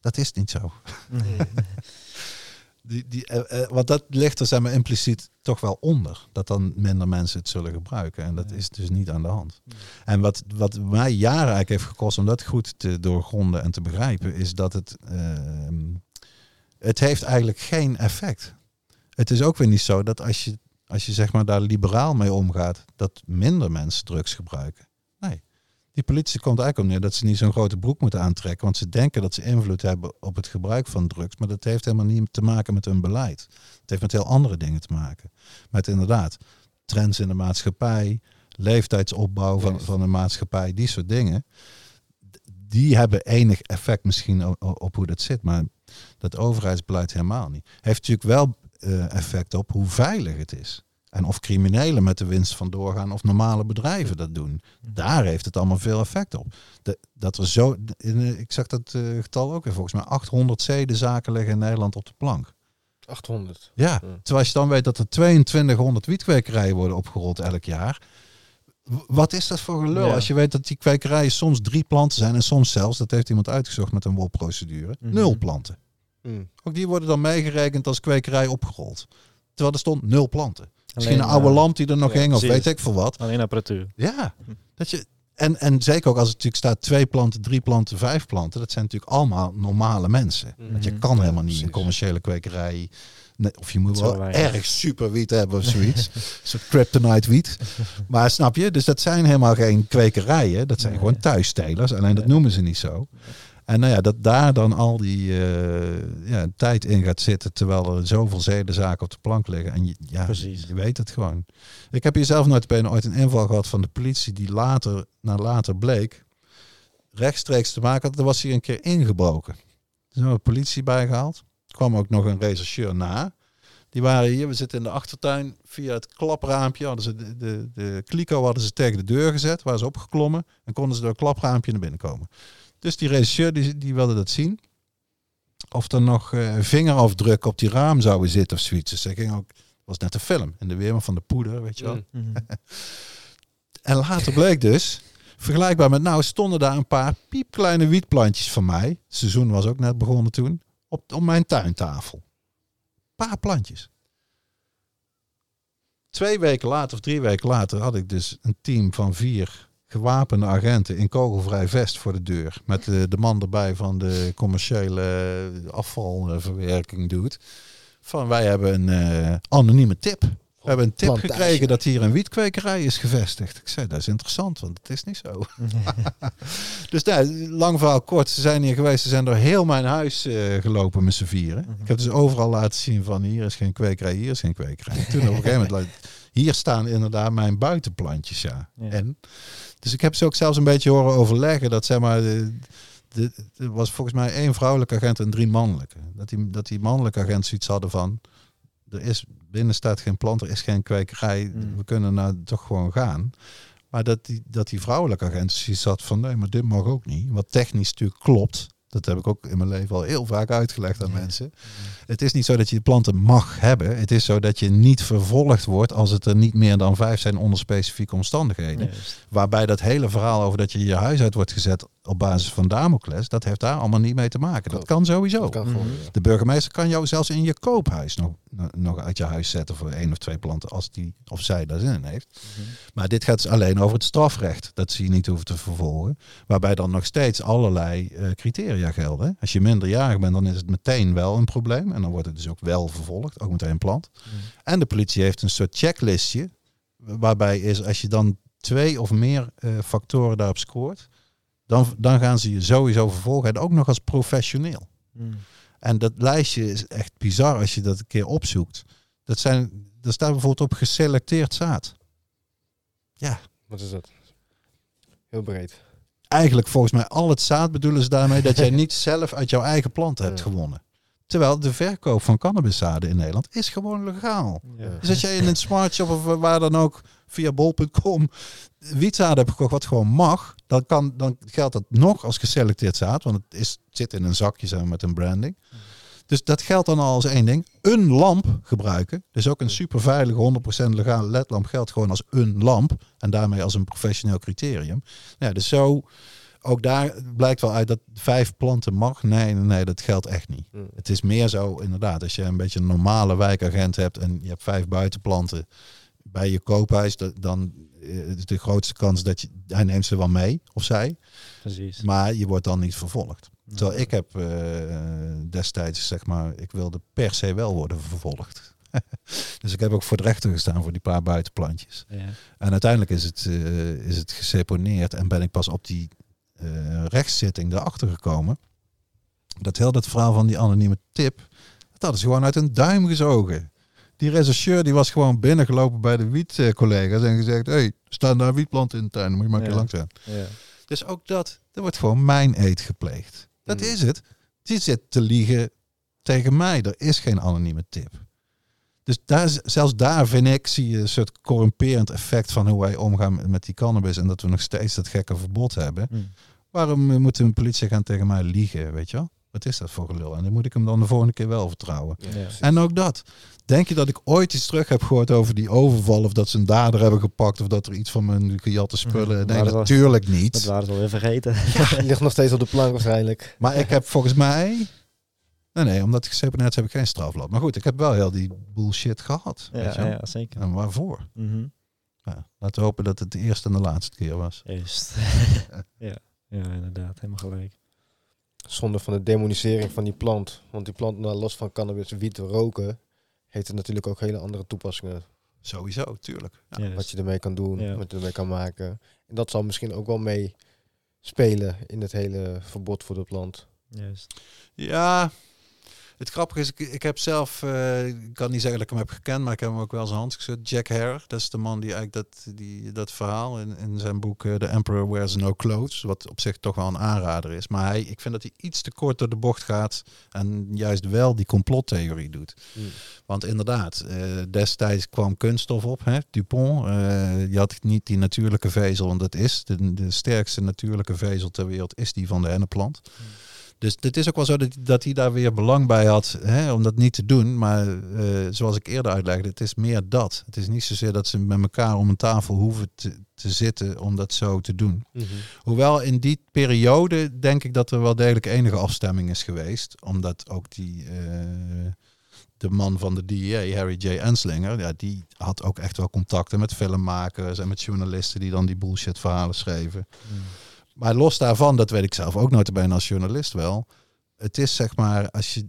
[SPEAKER 1] Dat is niet zo. Die, die, eh, eh, want dat ligt er zeg maar, impliciet toch wel onder. Dat dan minder mensen het zullen gebruiken. En dat
[SPEAKER 2] Ja.
[SPEAKER 1] is dus niet aan de hand.
[SPEAKER 2] Ja.
[SPEAKER 1] En wat, wat mij jaren eigenlijk heeft gekost om dat goed te doorgronden en te begrijpen, is dat het. ehm, het heeft eigenlijk geen effect. Het is ook weer niet zo dat als je, als je zeg maar daar liberaal mee omgaat, dat minder mensen drugs gebruiken. Die politie komt eigenlijk om neer dat ze niet zo'n grote broek moeten aantrekken. Want ze denken dat ze invloed hebben op het gebruik van drugs. Maar dat heeft helemaal niet te maken met hun beleid. Het heeft met heel andere dingen te maken. Met inderdaad trends in de maatschappij, leeftijdsopbouw van, van de maatschappij, die soort dingen. Die hebben enig effect misschien op hoe dat zit. Maar dat overheidsbeleid helemaal niet. Heeft natuurlijk wel eh, effect op hoe veilig het is. En of criminelen met de winst van doorgaan of normale bedrijven dat doen. Daar heeft het allemaal veel effect op. De, dat er zo, in, eh, ik zag dat eh, getal ook weer volgens mij, 800 zedenzaken liggen in Nederland op de plank.
[SPEAKER 4] 800.
[SPEAKER 1] Ja, terwijl als je dan weet dat er 2200 wietkwekerijen worden opgerold elk jaar. Wat is dat voor gelul?
[SPEAKER 2] Ja.
[SPEAKER 1] Als je weet dat die kwekerijen soms drie planten zijn en soms zelfs, dat heeft iemand uitgezocht met een WOP-procedure,
[SPEAKER 2] Mhm.
[SPEAKER 1] nul planten.
[SPEAKER 4] Mm.
[SPEAKER 1] Ook die worden dan meegerekend als kwekerij opgerold. Terwijl er stond nul planten. Misschien
[SPEAKER 2] Alleen,
[SPEAKER 1] een oude
[SPEAKER 2] eh,
[SPEAKER 1] lamp die er nog
[SPEAKER 4] ja,
[SPEAKER 1] hing of
[SPEAKER 2] precies.
[SPEAKER 1] weet ik veel wat.
[SPEAKER 2] Alleen apparatuur.
[SPEAKER 1] Ja, dat je, en, en zeker ook als het natuurlijk staat twee planten, drie planten, vijf planten. Dat zijn natuurlijk allemaal normale mensen. Want je
[SPEAKER 2] Mhm.
[SPEAKER 1] kan helemaal niet
[SPEAKER 4] precies.
[SPEAKER 1] een commerciële kwekerij. nee, of je moet wel
[SPEAKER 2] weinig.
[SPEAKER 1] erg super wiet hebben of zoiets. Een soort kryptonite wiet. Maar snap je? Dus dat zijn helemaal geen kwekerijen. Dat zijn
[SPEAKER 2] Nee.
[SPEAKER 1] gewoon thuisstelers. Alleen dat noemen ze niet zo. En nou ja, dat daar dan al die eh, ja, tijd in gaat zitten. Terwijl er zoveel zedenzaken op de plank liggen. En je, ja,
[SPEAKER 2] Precies.
[SPEAKER 1] je weet het gewoon. Ik heb hier zelf nooit bijna ooit een inval gehad van de politie. Die later, naar later bleek. Rechtstreeks te maken had. Er was hier een keer ingebroken. Er is nog de politie bijgehaald. Er kwam ook nog een rechercheur na. Die waren hier, we zitten in de achtertuin. Via het klapraampje hadden ze de, de, de kliko hadden ze tegen de deur gezet. Waar ze opgeklommen. En konden ze door het klapraampje naar binnen komen. Dus die regisseur die, die wilde dat zien. Of er nog eh, vingerafdrukken op die raam zouden zitten of zoiets. Dus hij ging ook, het was net een film. In de weerma van de poeder, weet je wel.
[SPEAKER 4] Mm.
[SPEAKER 2] Mhm.
[SPEAKER 1] En later bleek dus, vergelijkbaar met nou, stonden daar een paar piepkleine wietplantjes van mij. Het seizoen was ook net begonnen toen. Op, op mijn tuintafel. paar plantjes. Twee weken later of drie weken later had ik dus een team van vier gewapende agenten in kogelvrij vest voor de deur. Met de, de man erbij van de commerciële afvalverwerking doet. Van wij hebben een eh, anonieme tip. We hebben een tip
[SPEAKER 4] Plantage.
[SPEAKER 1] gekregen dat hier een wietkwekerij is gevestigd. Ik zei, dat is interessant, want het is niet zo. dus nou, lang verhaal kort, ze zijn hier geweest. Ze zijn door heel mijn huis eh, gelopen met z'n vieren.
[SPEAKER 2] Mhm.
[SPEAKER 1] Ik heb dus overal laten zien van hier is geen kwekerij, hier is geen kwekerij. Toen op een gegeven moment, hier staan inderdaad mijn buitenplantjes, ja.
[SPEAKER 2] Ja.
[SPEAKER 1] En, dus ik heb ze ook zelfs een beetje horen overleggen dat zeg maar... Er was volgens mij één vrouwelijke agent en drie mannelijke. Dat die, dat die mannelijke agent zoiets hadden van... Er is binnen staat geen plant, er is geen kwekerij.
[SPEAKER 2] Mm.
[SPEAKER 1] We kunnen nou toch gewoon gaan. Maar dat die, dat die vrouwelijke agent zoiets had van nee, maar dit mag ook niet. Wat technisch natuurlijk klopt. Dat heb ik ook in mijn leven al heel vaak uitgelegd aan mensen. Het is niet zo dat je planten mag hebben. Het is zo dat je niet vervolgd wordt als het er niet meer dan vijf zijn onder specifieke omstandigheden.
[SPEAKER 2] Juist.
[SPEAKER 1] Waarbij dat hele verhaal over dat je je huis uit wordt gezet op basis van Damocles, dat heeft daar allemaal niet mee te maken. Dat kan sowieso.
[SPEAKER 4] Dat kan gewoon,
[SPEAKER 2] Mhm.
[SPEAKER 4] ja.
[SPEAKER 1] De burgemeester kan jou zelfs in je koophuis nog, nog uit je huis zetten voor één of twee planten als die of zij daar zin in heeft.
[SPEAKER 2] Mhm.
[SPEAKER 1] Maar dit gaat dus alleen over het strafrecht. Dat zie je niet hoeven te vervolgen. Waarbij dan nog steeds allerlei eh, criteria gelden. Als je minderjarig bent, dan is het meteen wel een probleem. En dan wordt het dus ook wel vervolgd. Ook meteen plant. En de politie heeft een soort checklistje. Waarbij is als je dan twee of meer eh, factoren daarop scoort. Dan, dan gaan ze je sowieso vervolgen. En ook nog als professioneel.
[SPEAKER 2] Mhm.
[SPEAKER 1] En dat lijstje is echt bizar als je dat een keer opzoekt. Dat zijn, daar staat bijvoorbeeld op geselecteerd zaad. Ja,
[SPEAKER 4] Wat is dat? Heel breed.
[SPEAKER 1] eigenlijk volgens mij al het zaad bedoelen ze daarmee dat jij niet zelf uit jouw eigen plant hebt
[SPEAKER 4] Ja.
[SPEAKER 1] gewonnen. Terwijl de verkoop van cannabiszaden in Nederland is gewoon legaal.
[SPEAKER 2] Ja.
[SPEAKER 1] Dus als jij in een smart shop of waar dan ook via bol.com wietzaden hebt gekocht wat gewoon mag, dan, kan, dan geldt dat nog als geselecteerd zaad, want het, is, het zit in een zakje maar, met een branding. Dus dat geldt dan al als één ding. Een lamp gebruiken, dus ook een super veilige 100% legale ledlamp geldt gewoon als een lamp en daarmee als een professioneel criterium. Ja, dus zo, ook daar blijkt wel uit dat vijf planten mag. Nee, nee, nee, dat geldt echt niet.
[SPEAKER 4] Mm.
[SPEAKER 1] Het is meer zo, inderdaad, als je een beetje een normale wijkagent hebt en je hebt vijf buitenplanten bij je koophuis, da- dan eh, is de grootste kans dat je, hij neemt ze wel mee, of zij,
[SPEAKER 2] Precies.
[SPEAKER 1] maar je wordt dan niet vervolgd. Terwijl ik heb eh, destijds, zeg maar, ik wilde per se wel worden vervolgd. dus ik heb ook voor de rechter gestaan voor die paar buitenplantjes.
[SPEAKER 2] Ja.
[SPEAKER 1] En uiteindelijk is het, eh, is het geseponeerd en ben ik pas op die eh, rechtszitting erachter gekomen. Dat heel dat verhaal van die anonieme tip, dat is gewoon uit een duim gezogen. Die rechercheur die was gewoon binnengelopen bij de wietcollega's en gezegd, hé, hey, staan daar wietplanten in de tuin, moet je maar een keer langs gaan. Dus ook dat, er wordt gewoon mijn eet gepleegd. Dat
[SPEAKER 4] Mm.
[SPEAKER 1] is het. Die zit te liegen tegen mij. Er is geen anonieme tip. Dus daar, zelfs daar vind ik, zie je een soort corrumperend effect van hoe wij omgaan met- met die cannabis. En dat we nog steeds dat gekke verbod hebben.
[SPEAKER 2] Mm.
[SPEAKER 1] Waarom eh, moet een politie gaan tegen mij liegen, weet je wel? Wat is dat voor gelul? En dan moet ik hem dan de volgende keer wel vertrouwen.
[SPEAKER 4] Ja,
[SPEAKER 2] Ja.
[SPEAKER 1] En ook dat. Denk je dat ik ooit iets terug heb gehoord over die overval? Of dat ze een dader hebben gepakt? Of dat er iets van mijn gejatte spullen...
[SPEAKER 2] Mhm.
[SPEAKER 1] Nee,
[SPEAKER 2] Maar dat was-
[SPEAKER 1] natuurlijk
[SPEAKER 2] Dat
[SPEAKER 1] niet.
[SPEAKER 2] waren ze alweer vergeten.
[SPEAKER 4] Die ligt nog steeds op de plank waarschijnlijk.
[SPEAKER 1] Maar ik heb volgens mij... Nee, nee, omdat ik geseponeerd heb ik geen strafblad. Maar goed, ik heb wel heel die bullshit gehad. weet
[SPEAKER 2] Ja,
[SPEAKER 1] je wel.
[SPEAKER 2] ja, zeker.
[SPEAKER 1] En waarvoor?
[SPEAKER 2] Mhm.
[SPEAKER 1] Ja, laten we hopen dat het de eerste en de laatste keer was.
[SPEAKER 2] Juist. ja. ja, inderdaad. Helemaal gelijk.
[SPEAKER 4] Zonde van de demonisering van die plant. Want die plant, nou, los van cannabis, wiet, roken, heeft het natuurlijk ook hele andere toepassingen.
[SPEAKER 1] Sowieso, tuurlijk. Ja.
[SPEAKER 4] Wat je ermee kan doen,
[SPEAKER 2] Ja.
[SPEAKER 4] wat je ermee kan maken. En dat zal misschien ook wel mee spelen in het hele verbod voor de plant.
[SPEAKER 2] Juist.
[SPEAKER 1] Ja, het grappige is, ik, ik heb zelf, eh, ik kan niet zeggen dat ik hem heb gekend, maar ik heb hem ook wel zijn hand geschud. Jack Hare, dat is de man die eigenlijk dat, die, dat verhaal in, in zijn boek eh, The Emperor Wears No Clothes, wat op zich toch wel een aanrader is. Maar hij, ik vind dat hij iets te kort door de bocht gaat en juist wel die complottheorie doet.
[SPEAKER 4] Hmm.
[SPEAKER 1] Want inderdaad, eh, destijds kwam kunststof op, hè, Dupont. Je had niet die natuurlijke vezel, want dat is de, de sterkste natuurlijke vezel ter wereld, is die van de henneplant. Dus het is ook wel zo dat, dat hij daar weer belang bij had hè, om dat niet te doen. Maar eh, zoals ik eerder uitlegde, het is meer dat. Het is niet zozeer dat ze met elkaar om een tafel hoeven te, te zitten om dat zo te doen. Hoewel in die periode denk ik dat er wel degelijk enige afstemming is geweest. Omdat ook die, eh, de man van de DEA, Harry J. Enslinger, ja, die had ook echt wel contacten met filmmakers en met journalisten die dan die bullshit verhalen schreven.
[SPEAKER 2] Mm.
[SPEAKER 1] Maar los daarvan, dat weet ik zelf ook nooit bijna als journalist wel. Het is zeg maar, als je,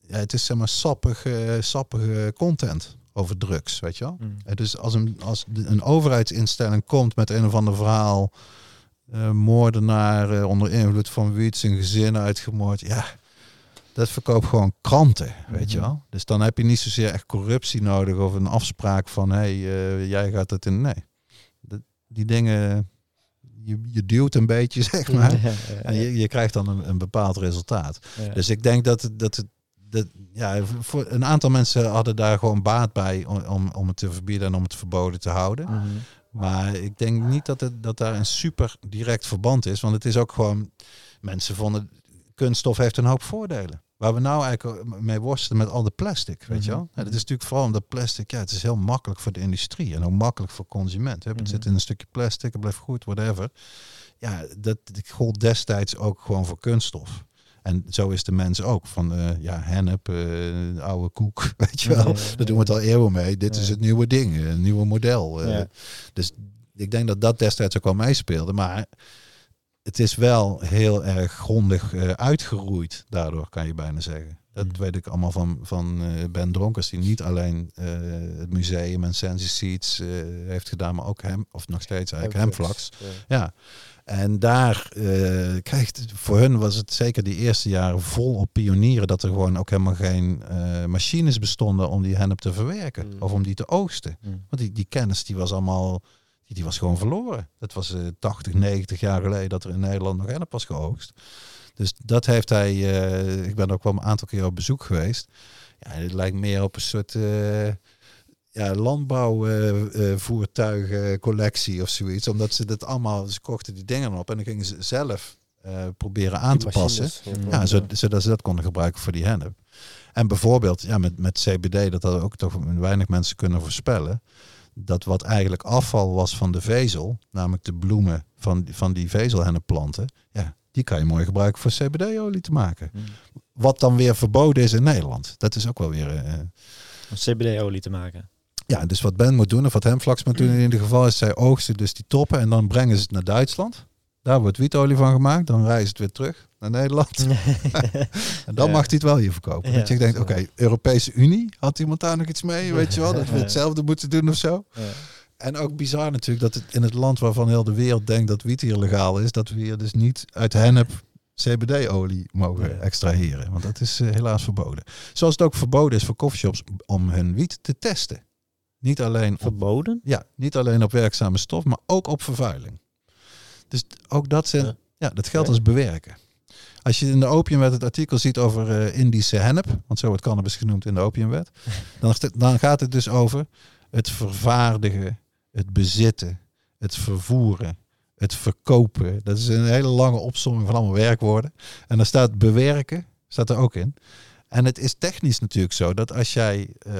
[SPEAKER 1] ja, het is zeg maar sappige, sappige content over drugs, weet je wel.
[SPEAKER 2] Mm.
[SPEAKER 1] Dus als een, als een overheidsinstelling komt met een of ander verhaal, eh moordenaar eh, onder invloed van wiet zijn gezin uitgemoord, ja, dat verkoopt gewoon kranten, weet je
[SPEAKER 2] Mhm.
[SPEAKER 1] wel. Dus dan heb je niet zozeer echt corruptie nodig of een afspraak van, hé, hey, eh, jij gaat het in, nee. Dat- die dingen, je, je duwt een beetje, zeg maar.
[SPEAKER 2] Ja, ja,
[SPEAKER 1] En je, je krijgt dan een, een bepaald resultaat. Dus ik denk dat, het- dat, het, dat ja, voor een aantal mensen hadden daar gewoon baat bij om, om, om het te verbieden en om het verboden te houden.
[SPEAKER 2] Mhm.
[SPEAKER 1] Maar ik denk niet dat, het, dat daar een super direct verband is. Want het is ook gewoon... Mensen vonden... Kunststof heeft een hoop voordelen. Waar we nou eigenlijk mee worstelen met al de plastic, weet je wel.
[SPEAKER 2] Mhm.
[SPEAKER 1] Ja, dat is natuurlijk vooral omdat plastic... Ja, het is heel makkelijk voor de industrie. En ook makkelijk voor consument. Hè. Het
[SPEAKER 2] Mhm.
[SPEAKER 1] zit in een stukje plastic, het blijft goed, whatever. Ja, dat, dat gold destijds ook gewoon voor kunststof. En zo is de mens ook. Van eh, ja, hennep, eh, oude koek, weet je wel.
[SPEAKER 2] Ja, ja,
[SPEAKER 1] Daar doen we het al eeuwen mee. Dit is het nieuwe ding, een nieuwe model. eh. Dus ik denk dat dat destijds ook wel meespeelde. Maar het is wel heel erg grondig eh, uitgeroeid daardoor, kan je bijna zeggen. Dat
[SPEAKER 2] Mhm.
[SPEAKER 1] weet ik allemaal van, van eh, Ben Dronkers, die niet alleen eh, het museum en Sensi Seeds eh, heeft gedaan, maar ook hem, of nog steeds eigenlijk Hemflax.
[SPEAKER 4] Ja.
[SPEAKER 1] Ja. En daar krijgt voor hun was het zeker die eerste jaren vol op pionieren dat er gewoon ook helemaal geen machines bestonden om die hennep te verwerken
[SPEAKER 4] Mm.
[SPEAKER 1] of om die te oogsten.
[SPEAKER 2] Mm.
[SPEAKER 1] Want die, die kennis die was allemaal, die, was gewoon verloren. Dat was eh 80, 90 jaar geleden dat er in Nederland nog hennep was geoogst. Dus dat heeft hij, eh, ik ben ook wel een aantal keer op bezoek geweest. Ja, het lijkt meer op een soort eh, ja, landbouwvoertuigencollectie of zoiets. Omdat ze dat allemaal, ze kochten die dingen op en dan gingen ze zelf eh, proberen aan
[SPEAKER 4] Die
[SPEAKER 1] te passen. Ja, zo- zodat ze dat konden gebruiken voor die hennep. En bijvoorbeeld ja, met, met CBD, dat hadden ook toch weinig mensen kunnen voorspellen. Dat wat eigenlijk afval was van de vezel, namelijk de bloemen van, van die vezelhennepplanten, ja, die kan je mooi gebruiken voor CBD-olie te maken.
[SPEAKER 2] Mm.
[SPEAKER 1] Wat dan weer verboden is in Nederland. Dat is ook wel weer. eh,
[SPEAKER 2] Om CBD-olie te maken.
[SPEAKER 1] ja, dus wat Ben moet doen, of wat Hemflax moet doen in ieder geval, is zij oogsten dus die toppen en dan brengen ze het naar Duitsland. Daar wordt wietolie van gemaakt, dan ze het weer terug naar Nederland. En dan
[SPEAKER 2] Ja.
[SPEAKER 1] mag hij het wel hier verkopen.
[SPEAKER 2] Ja.
[SPEAKER 1] Dat je denkt, oké, Europese Unie, had iemand daar nog iets mee? Weet je wel, dat we hetzelfde moeten doen of zo.
[SPEAKER 2] Ja.
[SPEAKER 1] En ook bizar natuurlijk dat het in het land waarvan heel de wereld denkt dat wiet hier legaal is, dat we hier dus niet uit hennep CBD-olie mogen extraheren. Want dat is eh, helaas verboden. Zoals het ook verboden is voor coffeeshops om hun wiet te testen. Niet alleen op,
[SPEAKER 2] Verboden?
[SPEAKER 1] ja, niet alleen op werkzame stof, maar ook op vervuiling. Dus ook dat zijn,
[SPEAKER 4] Ja.
[SPEAKER 1] ja, dat geldt als bewerken. Als je in de opiumwet het artikel ziet over eh, Indische hennep, want zo wordt cannabis genoemd in de opiumwet, dan, dan gaat het dus over het vervaardigen, het bezitten, het vervoeren, het verkopen. Dat is een hele lange opsomming van allemaal werkwoorden. En dan staat bewerken, staat er ook in. En het is technisch natuurlijk zo dat als jij eh,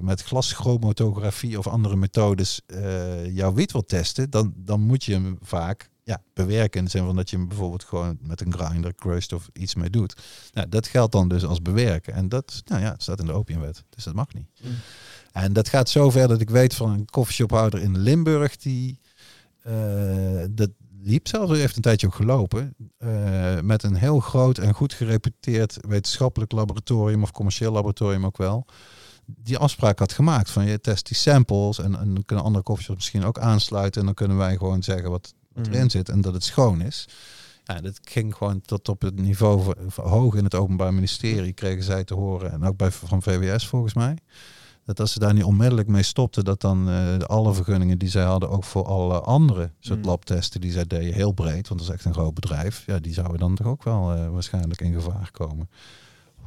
[SPEAKER 1] met glaschromatografie of andere methodes eh, jouw wiet wilt testen, dan, dan moet je hem vaak ja, bewerken. In de zin van dat je hem bijvoorbeeld gewoon met een grinder, crushed of iets mee doet. Nou, dat geldt dan dus als bewerken. En dat nou ja, staat in de opiumwet. Dus dat mag niet.
[SPEAKER 2] Mm.
[SPEAKER 1] En dat gaat zover dat ik weet van een koffieshophouder in Limburg die eh, dat liep zelfs, heeft een tijdje ook gelopen, eh, met een heel groot en goed gereputeerd wetenschappelijk laboratorium of commercieel laboratorium ook wel. Die afspraak had gemaakt van je test die samples en, en dan kunnen andere koffieshops misschien ook aansluiten en dan kunnen wij gewoon zeggen wat, wat
[SPEAKER 2] Mhm.
[SPEAKER 1] erin zit en dat het schoon is. Ja, dat ging gewoon tot op het niveau hoog in het Openbaar Ministerie kregen zij te horen en ook bij van VWS volgens mij. Dat als ze daar niet onmiddellijk mee stopten, dat dan eh, alle vergunningen die zij hadden, ook voor alle andere soort
[SPEAKER 2] Mm.
[SPEAKER 1] labtesten die zij deden, heel breed, want dat is echt een groot bedrijf, ja, die zouden dan toch ook wel eh, waarschijnlijk in gevaar komen.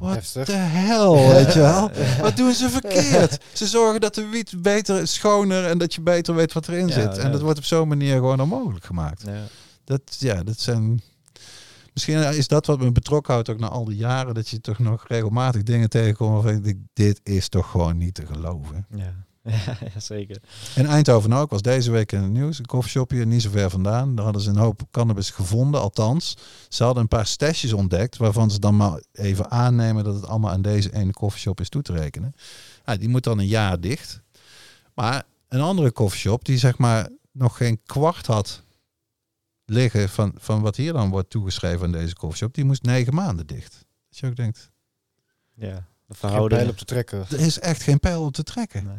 [SPEAKER 1] Wat
[SPEAKER 4] Heftig.
[SPEAKER 1] de hel, weet je wel? Wat doen ze verkeerd? Ze zorgen dat de wiet beter, schoner en dat je beter weet wat erin zit. En dat wordt op zo'n manier gewoon onmogelijk gemaakt.
[SPEAKER 2] Ja.
[SPEAKER 1] Dat, ja, dat zijn. Misschien is dat wat me betrokken houdt ook na al die jaren. Dat je toch nog regelmatig dingen tegenkomt waarvan ik denk, dit is toch gewoon niet te geloven.
[SPEAKER 2] Ja. Ja, zeker.
[SPEAKER 1] In Eindhoven ook was deze week in het nieuws. Een koffieshop hier niet zo ver vandaan. Daar hadden ze een hoop cannabis gevonden. Althans, ze hadden een paar stashes ontdekt. Waarvan ze dan maar even aannemen dat het allemaal aan deze ene koffieshop is toe te rekenen. Ja, die moet dan een jaar dicht. Maar een andere koffieshop die zeg maar nog geen kwart had liggen van, van wat hier dan wordt toegeschreven aan deze koffieshop. Die moest negen maanden dicht. Dat je ook denkt,
[SPEAKER 2] Ja. De
[SPEAKER 4] Geen pijl
[SPEAKER 2] verhouding.
[SPEAKER 4] op te trekken.
[SPEAKER 1] er is echt geen pijl op te trekken.
[SPEAKER 2] Nee.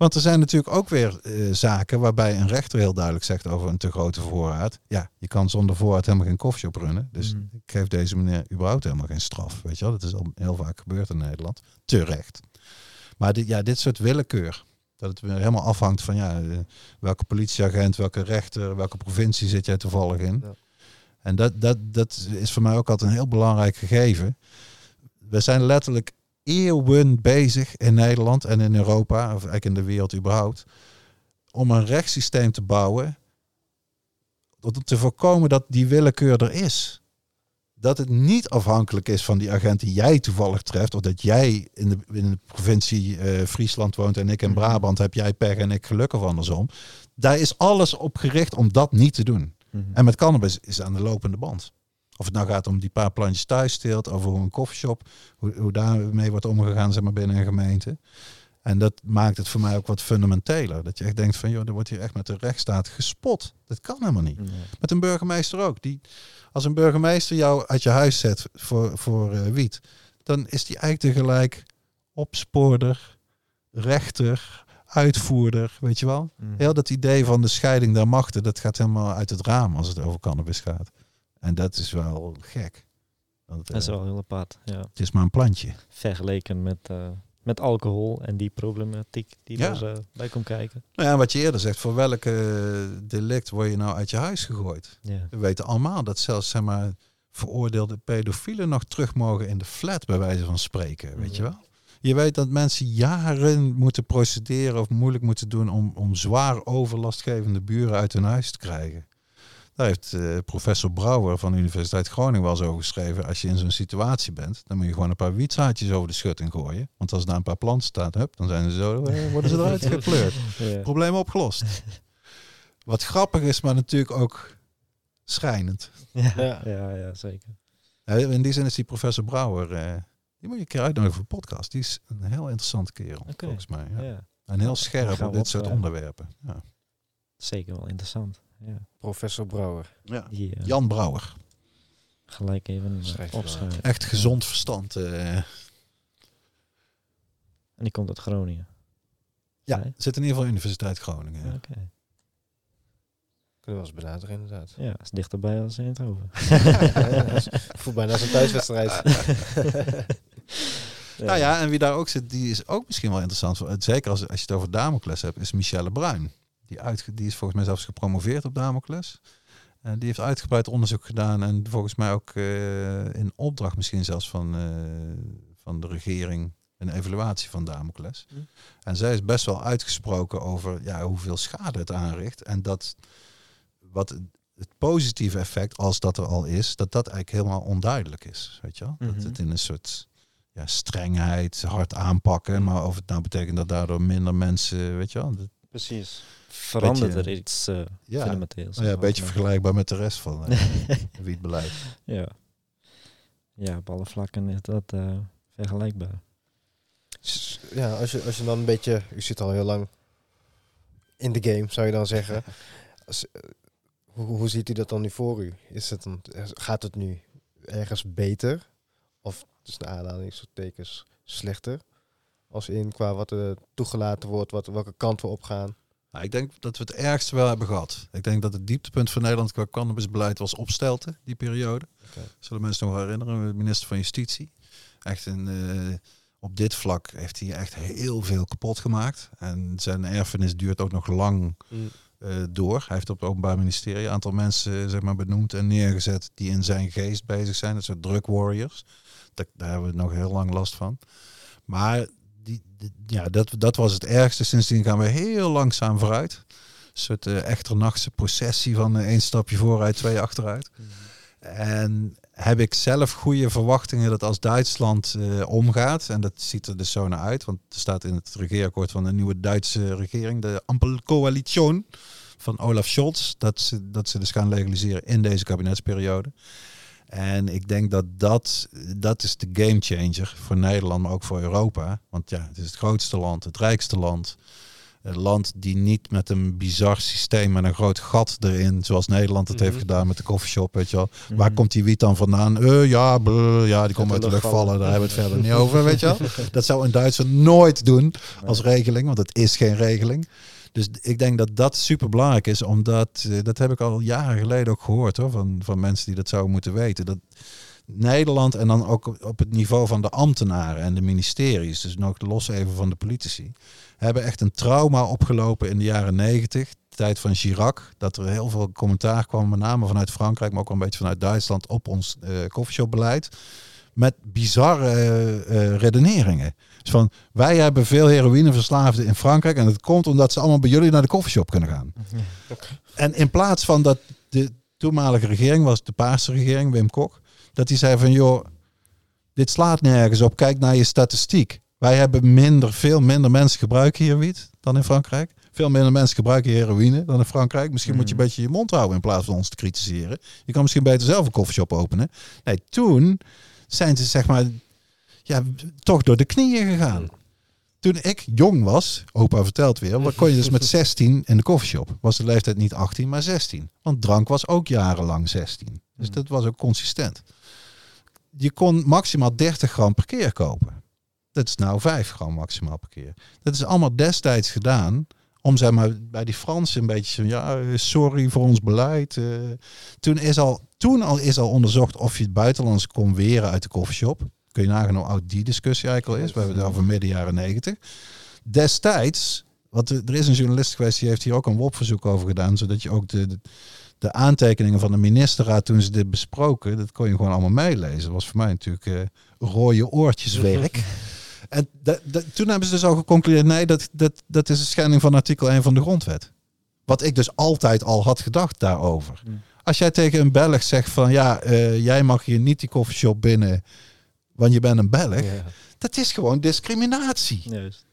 [SPEAKER 1] Want er zijn natuurlijk ook weer eh, zaken waarbij een rechter heel duidelijk zegt over een te grote voorraad. Ja, je kan zonder voorraad helemaal geen koffieshop runnen. Dus
[SPEAKER 2] Mm.
[SPEAKER 1] ik geef deze meneer überhaupt helemaal geen straf. Weet je wel, dat is al heel vaak gebeurd in Nederland. Terecht. Maar dit, ja, dit soort willekeur. Dat het weer helemaal afhangt van ja, eh, welke politieagent, welke rechter, welke provincie zit jij toevallig in.
[SPEAKER 4] Ja.
[SPEAKER 1] En dat, dat, dat is voor mij ook altijd een heel belangrijk gegeven. We zijn letterlijk eeuwen bezig in Nederland en in Europa, of eigenlijk in de wereld überhaupt, om een rechtssysteem te bouwen. Om te voorkomen dat die willekeur er is. Dat het niet afhankelijk is van die agent die jij toevallig treft. Of dat jij in de, in de provincie eh, Friesland woont en ik in
[SPEAKER 2] Mhm.
[SPEAKER 1] Brabant. Heb jij pech en ik geluk of andersom. Daar is alles op gericht om dat niet te doen.
[SPEAKER 2] Mhm.
[SPEAKER 1] En met cannabis is aan de lopende band. Of het nou gaat om die paar plantjes thuis steelt, of hoe een koffieshop, hoe, hoe daarmee wordt omgegaan zeg maar, binnen een gemeente. En dat maakt het voor mij ook wat fundamenteler. Dat je echt denkt van, joh, er wordt hier echt met de rechtsstaat gespot. Dat kan helemaal niet.
[SPEAKER 2] Nee.
[SPEAKER 1] Met een burgemeester ook. Die, als een burgemeester jou uit je huis zet voor, voor eh, wiet, dan is die eigenlijk tegelijk opspoorder, rechter, uitvoerder, weet je wel.
[SPEAKER 2] Mhm.
[SPEAKER 1] Heel dat idee van de scheiding der machten, dat gaat helemaal uit het raam als het over cannabis gaat. En dat is wel gek. Want,
[SPEAKER 2] Dat is
[SPEAKER 1] eh,
[SPEAKER 2] wel heel apart, ja.
[SPEAKER 1] Het is maar een plantje.
[SPEAKER 2] Vergeleken met, eh, met alcohol en die problematiek die
[SPEAKER 1] Ja.
[SPEAKER 2] er eh, bij komt kijken.
[SPEAKER 1] Nou ja, wat je eerder zegt, voor welke delict word je nou uit je huis gegooid?
[SPEAKER 2] Ja.
[SPEAKER 1] We weten allemaal dat zelfs zeg maar, veroordeelde pedofielen nog terug mogen in de flat, bij wijze van spreken. Weet je wel? Je weet dat mensen jaren moeten procederen of moeilijk moeten doen om, om zwaar overlastgevende buren uit hun huis te krijgen. Daar heeft eh, professor Brouwer van de Universiteit Groningen wel over geschreven. Als je in zo'n situatie bent, dan moet je gewoon een paar wietzaadjes over de schutting gooien. Want als daar een paar planten staan, hup, dan zijn ze zo, eh, worden ze eruit gepleurd.
[SPEAKER 2] Ja.
[SPEAKER 1] Probleem opgelost. Wat grappig is, maar natuurlijk ook schrijnend.
[SPEAKER 2] Ja.
[SPEAKER 4] Ja.
[SPEAKER 2] Ja. ja, zeker.
[SPEAKER 1] In die zin is die professor Brouwer, eh, die moet je een keer uitnodigen voor een podcast. Die is een heel interessante kerel, volgens mij. Ja.
[SPEAKER 2] Ja.
[SPEAKER 1] En heel scherp op dit soort onderwerpen. Ja.
[SPEAKER 2] Zeker wel interessant. Ja.
[SPEAKER 4] Professor Brouwer.
[SPEAKER 2] Die, eh,
[SPEAKER 1] Jan Brouwer.
[SPEAKER 2] Gelijk even eh,
[SPEAKER 4] Schrijf
[SPEAKER 2] opschrijven.
[SPEAKER 1] Echt gezond verstand. eh.
[SPEAKER 2] En die komt uit Groningen.
[SPEAKER 1] ja,
[SPEAKER 2] Nee?
[SPEAKER 1] zit in ieder geval Universiteit Groningen. ja.
[SPEAKER 2] Oké.
[SPEAKER 4] Kunnen we eens benaderen inderdaad.
[SPEAKER 2] Ja, is dichterbij als Eindhoven.
[SPEAKER 4] Voel bijna als een thuiswedstrijd.
[SPEAKER 1] Nou ja, en wie daar ook zit, die is ook misschien wel interessant. voor- Zeker als, als je het over Damocles hebt, is Michelle Bruin. Die, die is volgens mij zelfs gepromoveerd op Damocles. En die heeft uitgebreid onderzoek gedaan en volgens mij ook eh, in opdracht misschien zelfs van, eh, van de regering een evaluatie van Damocles.
[SPEAKER 2] Hm.
[SPEAKER 1] En zij is best wel uitgesproken over ja, hoeveel schade het aanricht. En dat wat het- positieve effect, als dat er al is, dat dat eigenlijk helemaal onduidelijk is. Weet je wel?
[SPEAKER 2] Mhm.
[SPEAKER 1] Dat het in een soort ja, strengheid, hard aanpakken. Maar of het nou betekent dat daardoor minder mensen, weet je wel. dat-
[SPEAKER 2] Precies. Verandert
[SPEAKER 1] Beetje-
[SPEAKER 2] er iets eh
[SPEAKER 1] ja,
[SPEAKER 2] fundamenteels?
[SPEAKER 1] nou ja, een beetje vergelijkbaar met de rest van eh wietbeleid.
[SPEAKER 2] Ja. Ja, op alle vlakken is dat eh, vergelijkbaar.
[SPEAKER 4] Ja, als je, als je dan een beetje... U zit al heel lang in de game, zou je dan zeggen. Als, hoe, hoe ziet u dat dan nu voor u? Is het dan, gaat het nu ergens beter? Of tussen de aanhalingstekens slechter? Als in qua wat er toegelaten wordt, wat, welke kant we op gaan.
[SPEAKER 1] Nou, ik denk dat we het ergste wel hebben gehad. Ik denk dat het dieptepunt van Nederland qua cannabisbeleid was opstelten, die periode.
[SPEAKER 4] Oké.
[SPEAKER 1] Zullen mensen nog herinneren, de minister van Justitie. Echt een, eh, op dit vlak heeft hij echt heel veel kapot gemaakt. En zijn erfenis duurt ook nog lang eh, door. Hij heeft op het Openbaar Ministerie een aantal mensen eh, zeg maar, benoemd en neergezet die in zijn geest bezig zijn. Dat soort drug warriors. Daar hebben we nog heel lang last van. Maar die, ja, dat, dat was het ergste. Sindsdien gaan we heel langzaam vooruit. Een soort eh echternachtse processie van eh, één stapje vooruit, twee achteruit. En heb ik zelf goede verwachtingen dat als Duitsland eh, omgaat, en dat ziet er dus zo naar uit, want er staat in het regeerakkoord van de nieuwe Duitse regering, de Ampelcoalition van Olaf Scholz, dat ze, dat ze dus gaan legaliseren in deze kabinetsperiode. En ik denk dat dat, dat is de game changer voor Nederland, maar ook voor Europa. Want ja, het is het grootste land, het rijkste land. Een land die niet met een bizar systeem met een groot gat erin, zoals Nederland het heeft
[SPEAKER 4] Mhm.
[SPEAKER 1] gedaan met de koffieshop, weet je wel. Waar
[SPEAKER 2] Mhm.
[SPEAKER 1] komt die wiet dan vandaan? Eh, ja, ja, die komt uit de lucht vallen. Daar hebben we het verder niet over, weet je wel. Dat zou een Duitser nooit doen als regeling, want het is geen regeling. Dus ik denk dat dat super belangrijk is, omdat eh, dat heb ik al jaren geleden ook gehoord hoor, van, van mensen die dat zouden moeten weten. Dat Nederland en dan ook op het niveau van de ambtenaren en de ministeries, dus nog los even van de politici, hebben echt een trauma opgelopen in de jaren negentig, tijd van Chirac, dat er heel veel commentaar kwam, met name vanuit Frankrijk, maar ook een beetje vanuit Duitsland, op ons eh coffeeshopbeleid. Met bizarre eh, redeneringen. Dus van, wij hebben veel heroïneverslaafden in Frankrijk en het komt omdat ze allemaal bij jullie naar de koffieshop kunnen gaan. En in plaats van dat de toenmalige regering was, de Paarse regering, Wim Kok, dat die zei van, joh, dit slaat nergens op, kijk naar je statistiek. Wij hebben minder, veel minder mensen gebruiken hier wiet dan in Frankrijk. Veel minder mensen gebruiken heroïne dan in Frankrijk. Misschien moet je een beetje je mond houden in plaats van ons te kritiseren. Je kan misschien beter zelf een koffieshop openen. Nee, toen zijn ze zeg maar ja, toch door de knieën gegaan. Toen ik jong was, opa vertelt weer, wat kon je dus met 16 in de koffieshop. Was de leeftijd niet 18, maar 16. Want drank was ook jarenlang 16. Dus dat was ook consistent. Je kon maximaal 30 gram per keer kopen. Dat is nou 5 gram maximaal per keer. Dat is allemaal destijds gedaan om zeg maar bij die Fransen een beetje zo, ja, sorry voor ons beleid. eh. toen, is al, toen al is al onderzocht of je het buitenlands kon weren uit de koffieshop. Kun je nagaan hoe oud die discussie eigenlijk al is. We hebben het over midden jaren negentig. Destijds, want er is een journalist geweest die heeft hier ook een WOP-verzoek over gedaan, zodat je ook de, de, de aantekeningen van de ministerraad toen ze dit besproken, dat kon je gewoon allemaal meelezen. Dat was voor mij natuurlijk eh rode oortjeswerk. En toen hebben ze dus al geconcludeerd, nee, dat, dat, dat is een schending van artikel 1 van de grondwet. Wat ik dus altijd al had gedacht daarover.
[SPEAKER 2] Hmm.
[SPEAKER 1] Als jij tegen een Belg zegt van, ja, eh, jij mag hier niet die koffieshop binnen, want je bent een Belg.
[SPEAKER 4] Ja.
[SPEAKER 1] Dat is gewoon discriminatie.
[SPEAKER 2] Juist.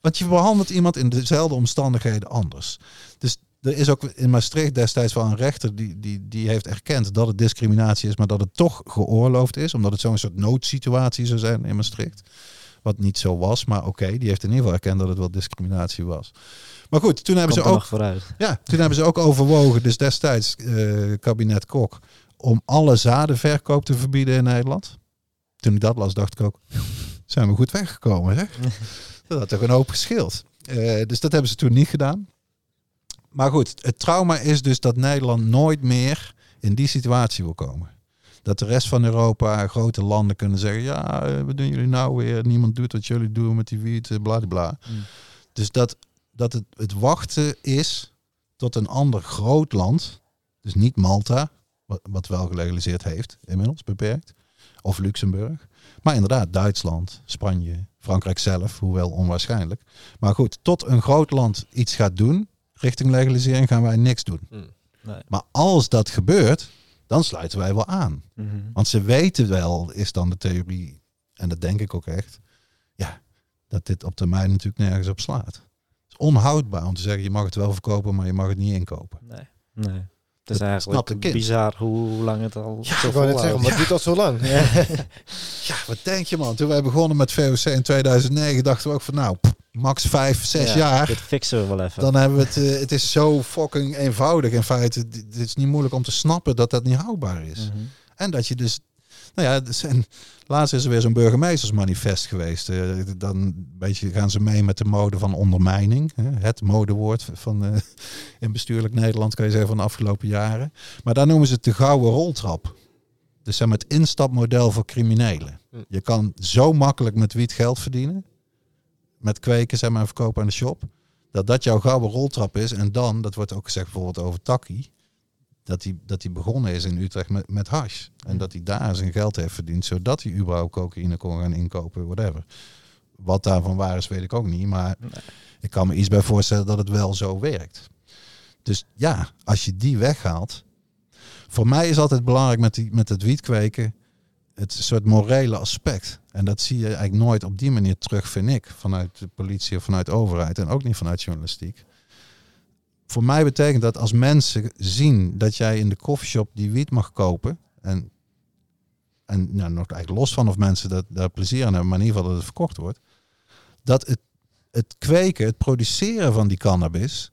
[SPEAKER 1] Want je behandelt iemand in dezelfde omstandigheden anders. Dus er is ook in Maastricht destijds wel een rechter die, die, die heeft erkend dat het discriminatie is, maar dat het toch geoorloofd is, omdat het zo'n soort noodsituatie zou zijn in Maastricht. Wat niet zo was, maar oké, die heeft in ieder geval erkend dat het wel discriminatie was. Maar goed, toen hebben
[SPEAKER 2] Komt
[SPEAKER 1] ze ook
[SPEAKER 2] vooruit.
[SPEAKER 1] ja, toen hebben ze ook overwogen, dus destijds eh, kabinet Kok, om alle zadenverkoop te verbieden in Nederland. Toen ik dat las, dacht ik ook, zijn we goed weggekomen, hè? Dat had toch een hoop gescheeld. Eh, dus dat hebben ze toen niet gedaan. Maar goed, het trauma is dus dat Nederland nooit meer in die situatie wil komen. Dat de rest van Europa, grote landen kunnen zeggen, ja, eh, wat doen jullie nou weer? Niemand doet wat jullie doen met die wiet, eh, bla bla.
[SPEAKER 2] Mm.
[SPEAKER 1] Dus dat, dat het, het wachten is tot een ander groot land, dus niet Malta, wat, wat wel gelegaliseerd heeft, inmiddels beperkt, of Luxemburg, maar inderdaad Duitsland, Spanje, Frankrijk zelf, hoewel onwaarschijnlijk. Maar goed, tot een groot land iets gaat doen richting legalisering gaan wij niks doen.
[SPEAKER 2] Nee.
[SPEAKER 1] Maar als dat gebeurt, dan sluiten wij wel aan.
[SPEAKER 2] Mhm.
[SPEAKER 1] Want ze weten wel, is dan de theorie, en dat denk ik ook echt, ja, dat dit op termijn natuurlijk nergens op slaat. Het is onhoudbaar om te zeggen, je mag het wel verkopen, maar je mag het niet inkopen.
[SPEAKER 2] Nee. nee. Het is
[SPEAKER 1] Dat een
[SPEAKER 2] eigenlijk bizar hoe lang het al
[SPEAKER 1] Ja,
[SPEAKER 2] zo
[SPEAKER 4] Ik wou net zeggen, maar het duurt al zo lang.
[SPEAKER 1] Ja, wat denk je man? Toen wij begonnen met VOC in 2009, dachten we ook van nou, max vijf, zes
[SPEAKER 2] Ja,
[SPEAKER 1] jaar.
[SPEAKER 2] Dit fixen we wel even.
[SPEAKER 1] Dan hebben we het, eh, het is zo fucking eenvoudig in feite. Het is niet moeilijk om te snappen dat dat niet houdbaar is.
[SPEAKER 2] Mhm.
[SPEAKER 1] En dat je dus, nou ja, er zijn, laatst is er weer zo'n burgemeestersmanifest geweest. Eh, dan een beetje gaan ze mee met de mode van ondermijning. Het modewoord van eh, in bestuurlijk Nederland, kan je zeggen, van de afgelopen jaren. Maar daar noemen ze het de gouden roltrap. Dus zeg maar het instapmodel voor criminelen.
[SPEAKER 4] Hm.
[SPEAKER 1] Je kan zo makkelijk met wiet geld verdienen. Met kweken, zeg maar, verkopen aan de shop. Dat dat jouw gouden roltrap is. En dan, dat wordt ook gezegd bijvoorbeeld over Taki dat hij, dat hij begonnen is in Utrecht met, met hash. En dat hij daar zijn geld heeft verdiend, zodat hij überhaupt cocaïne kon gaan inkopen, whatever. Wat daarvan waar is, weet ik ook niet. Maar
[SPEAKER 2] Nee.
[SPEAKER 1] ik kan me iets bij voorstellen dat het wel zo werkt. Dus ja, als je die weghaalt. Voor mij is altijd belangrijk met, die, met het wietkweken het soort morele aspect. En dat zie je eigenlijk nooit op die manier terug, vind ik. Vanuit de politie of vanuit de overheid. En ook niet vanuit journalistiek voor mij betekent dat als mensen zien dat jij in de koffieshop die wiet mag kopen. En, en nou, nog eigenlijk los van of mensen dat, daar plezier aan hebben, maar in ieder geval dat het verkocht wordt. Dat het, het kweken, het produceren van die cannabis.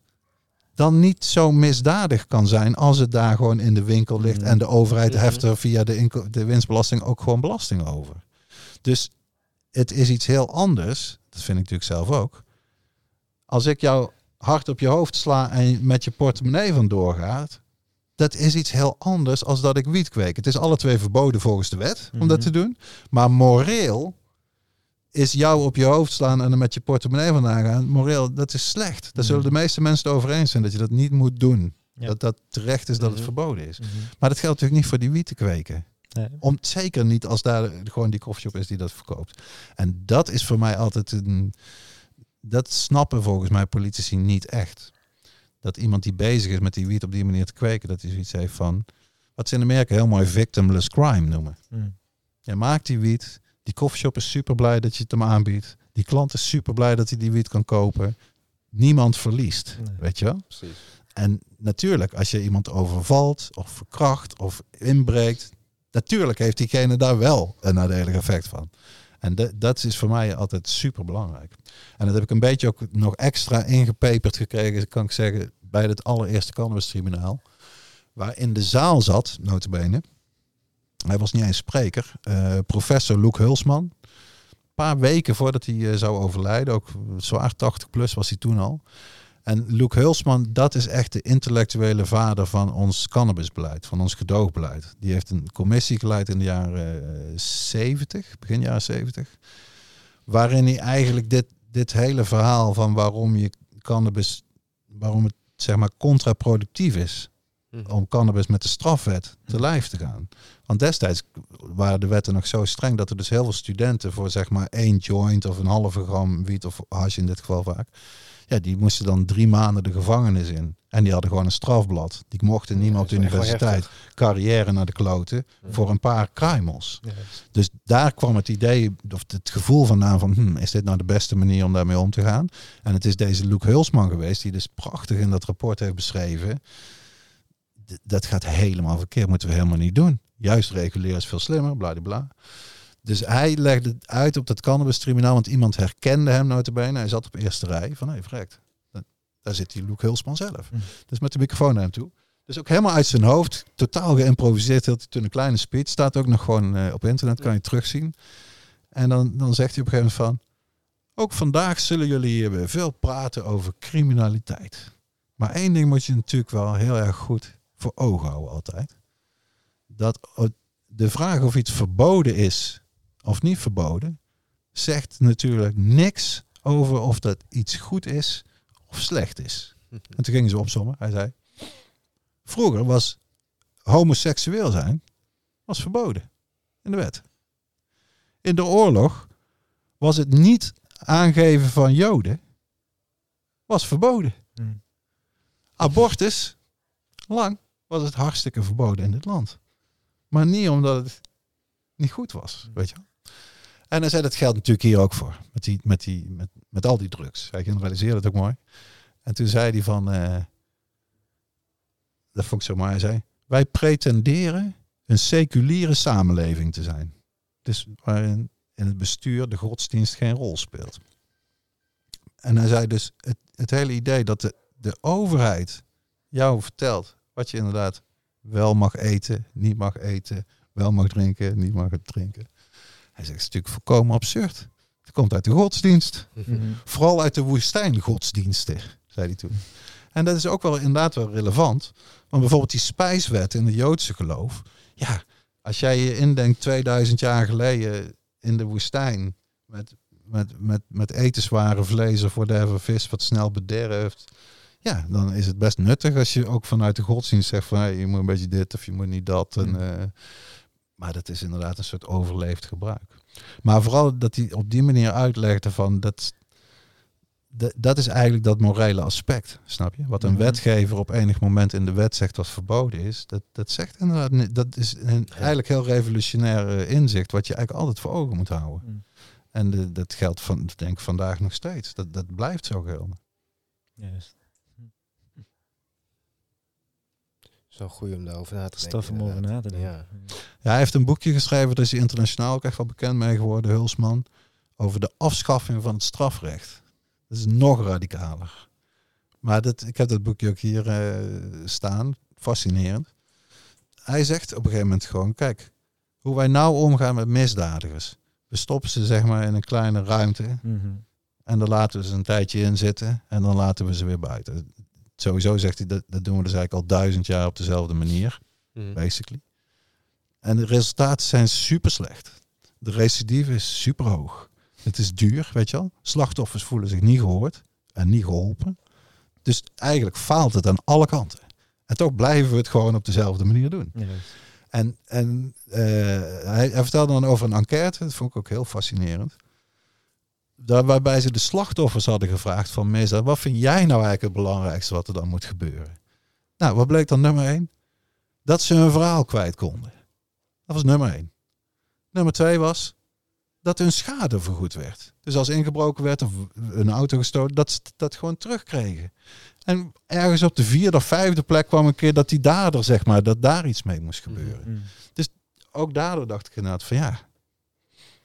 [SPEAKER 1] dan niet zo misdadig kan zijn als het daar gewoon in de winkel ligt. En de overheid
[SPEAKER 4] Mhm.
[SPEAKER 1] heft er via de, de winstbelasting ook gewoon belasting over. Dus het is iets heel anders. Dat vind ik natuurlijk zelf ook. Als ik jou hard op je hoofd sla en met je portemonnee vandoor gaat. Dat is iets heel anders als dat ik wiet kweek. Het is alle twee verboden volgens de wet om dat
[SPEAKER 2] Mhm.
[SPEAKER 1] te doen. Maar moreel is jou op je hoofd slaan en er met je portemonnee vandaan gaan. Moreel, dat is slecht. Daar zullen
[SPEAKER 2] Mhm.
[SPEAKER 1] de meeste mensen het over eens zijn dat je dat niet moet doen.
[SPEAKER 2] Ja.
[SPEAKER 1] Dat dat terecht is dat het
[SPEAKER 4] Mhm.
[SPEAKER 1] verboden is. Maar dat geldt natuurlijk niet voor die wiet te kweken.
[SPEAKER 2] Nee.
[SPEAKER 1] Om, zeker niet als daar gewoon die koffieshop is die dat verkoopt. En dat is voor mij altijd een... Dat snappen volgens mij politici niet echt. Dat iemand die bezig is met die wiet op die manier te kweken, dat hij zoiets heeft van... Wat ze in Amerika heel mooi victimless crime noemen.
[SPEAKER 2] Mm.
[SPEAKER 1] Je maakt die wiet. Die koffieshop is super blij dat je het hem aanbiedt. Die klant is super blij dat hij die wiet kan kopen. Niemand verliest,
[SPEAKER 2] Nee.
[SPEAKER 1] weet je wel?
[SPEAKER 4] Precies.
[SPEAKER 1] En natuurlijk, als je iemand overvalt of verkracht of inbreekt, natuurlijk heeft diegene daar wel een nadelig effect van. En dat is voor mij altijd super belangrijk. En dat heb ik een beetje ook nog extra ingepeperd gekregen, kan ik zeggen, bij het allereerste cannabistribunaal. Waar in de zaal zat, notabene. Hij was niet eens spreker. eh, professor Loek Hulsman. Een paar weken voordat hij eh, zou overlijden, ook zwaar 80 plus was hij toen al. En Luc Hulsman, dat is echt de intellectuele vader van ons cannabisbeleid, van ons gedoogbeleid. Die heeft een commissie geleid in de jaren eh, 70, begin jaren 70. Waarin hij eigenlijk dit, dit hele verhaal van waarom je cannabis, waarom het zeg maar contraproductief is
[SPEAKER 4] Mhm.
[SPEAKER 1] om cannabis met de strafwet te lijf te gaan. Want destijds waren de wetten nog zo streng dat er dus heel veel studenten voor zeg maar één joint of een halve gram wiet of hash in dit geval vaak, ja, die moesten dan drie maanden de gevangenis in. En die hadden gewoon een strafblad. Die mochten niet meer op de universiteit carrière naar de kloten voor een paar kruimels.
[SPEAKER 4] Ja.
[SPEAKER 1] Dus daar kwam het idee, of het gevoel vandaan van, hm, is dit nou de beste manier om daarmee om te gaan? En het is deze Luc Hulsman geweest, die dus prachtig in dat rapport heeft beschreven. D- Dat gaat helemaal verkeerd, moeten we helemaal niet doen. Juist reguleren is veel slimmer, bla Dus hij legde het uit op dat cannabistribunaal, want iemand herkende hem notabene. Hij zat op eerste rij van, hé, hey, Daar zit die Luc Hulsman zelf.
[SPEAKER 2] Hm.
[SPEAKER 1] Dus met de microfoon naar hem toe. Dus ook helemaal uit zijn hoofd, totaal geïmproviseerd. Hield hij toen een kleine speech. Staat ook nog gewoon eh, op internet, kan je terugzien. En dan, dan zegt hij op een gegeven moment van... Ook vandaag zullen jullie hier weer veel praten over criminaliteit. Maar één ding moet je natuurlijk wel heel erg goed voor ogen houden altijd. Dat o- de vraag of iets verboden is of niet verboden... zegt natuurlijk niks over of dat iets goed is of slecht is. En toen gingen ze opzommen. Hij zei... Vroeger was homoseksueel zijn was verboden in de wet. In de oorlog was het niet aangeven van Joden was verboden.
[SPEAKER 2] Mm.
[SPEAKER 1] Abortus, lang was het hartstikke verboden in dit land. Maar niet omdat het niet goed was, weet je wel. En hij zei, dat geldt natuurlijk hier ook voor. Met, die, met, die, met, met al die drugs. Hij generaliseerde het ook mooi. En toen zei hij van... eh, dat vond ik zo mooi. Hij zei, wij pretenderen een seculiere samenleving te zijn. Dus waarin in het bestuur de godsdienst geen rol speelt. En hij zei dus, het, het hele idee dat de, de overheid jou vertelt wat je inderdaad wel mag eten, niet mag eten, wel mag drinken, niet mag drinken. Hij zegt, het is natuurlijk volkomen absurd. Het komt uit de godsdienst.
[SPEAKER 2] Mhm.
[SPEAKER 1] Vooral uit de woestijngodsdiensten, zei hij toen. En dat is ook wel inderdaad wel relevant. Want bijvoorbeeld die spijswet in de Joodse geloof. Ja, als jij je indenkt 2000 jaar geleden in de woestijn. Met, met, met, met etenswaren, vlees of whatever, vis wat snel bederft. Ja, dan is het best nuttig als je ook vanuit de godsdienst zegt van hey, je moet een beetje dit of je moet niet dat. En,
[SPEAKER 2] Mm.
[SPEAKER 1] Maar dat is inderdaad een soort overleefd gebruik. Maar vooral dat hij op die manier uitlegde van dat, dat, dat is eigenlijk dat morele aspect, snap je? Wat een
[SPEAKER 2] Mhm.
[SPEAKER 1] wetgever op enig moment in de wet zegt wat verboden is, dat, dat zegt inderdaad. Dat is een eigenlijk heel revolutionair eh, inzicht wat je eigenlijk altijd voor ogen moet houden.
[SPEAKER 2] Mm.
[SPEAKER 1] En de, dat geldt van, denk ik vandaag nog steeds. Dat, dat blijft zo gelden.
[SPEAKER 2] Juist.
[SPEAKER 4] Goed om daarover na te denken.
[SPEAKER 2] Stof om over na te denken.
[SPEAKER 4] Ja.
[SPEAKER 1] Ja, hij heeft een boekje geschreven, daar is hij internationaal ook echt wel bekend mee geworden, Hulsman, over de afschaffing van het strafrecht. Dat is nog radicaler. Maar dat, ik heb dat boekje ook hier eh, staan, fascinerend. Hij zegt op een gegeven moment gewoon, kijk, hoe wij nou omgaan met misdadigers. We stoppen ze zeg maar in een kleine ruimte
[SPEAKER 2] Mhm.
[SPEAKER 1] en dan laten we ze een tijdje in zitten en dan laten we ze weer buiten. Sowieso zegt hij, dat, dat doen we dus eigenlijk al duizend jaar op dezelfde manier
[SPEAKER 4] Mhm.
[SPEAKER 1] basically. En de resultaten zijn super slecht. De recidive is super hoog. Het is duur, weet je wel. Slachtoffers voelen zich niet gehoord en niet geholpen. Dus eigenlijk faalt het aan alle kanten. En toch blijven we het gewoon op dezelfde manier doen. En, en eh, hij, hij vertelde dan over een enquête, dat vond ik ook heel fascinerend. Daar, waarbij ze de slachtoffers hadden gevraagd van misdaad. Wat vind jij nou eigenlijk het belangrijkste wat er dan moet gebeuren? Nou, wat bleek dan nummer één? Dat ze hun verhaal kwijt konden. Dat was nummer één. Nummer twee was dat hun schade vergoed werd. Dus als ingebroken werd of een auto gestolen, dat ze dat gewoon terugkregen. En ergens op de vierde of vijfde plek kwam een keer dat die dader, zeg maar, dat daar iets mee moest gebeuren.
[SPEAKER 2] Mm,
[SPEAKER 1] Ook daardoor dacht ik inderdaad van ja,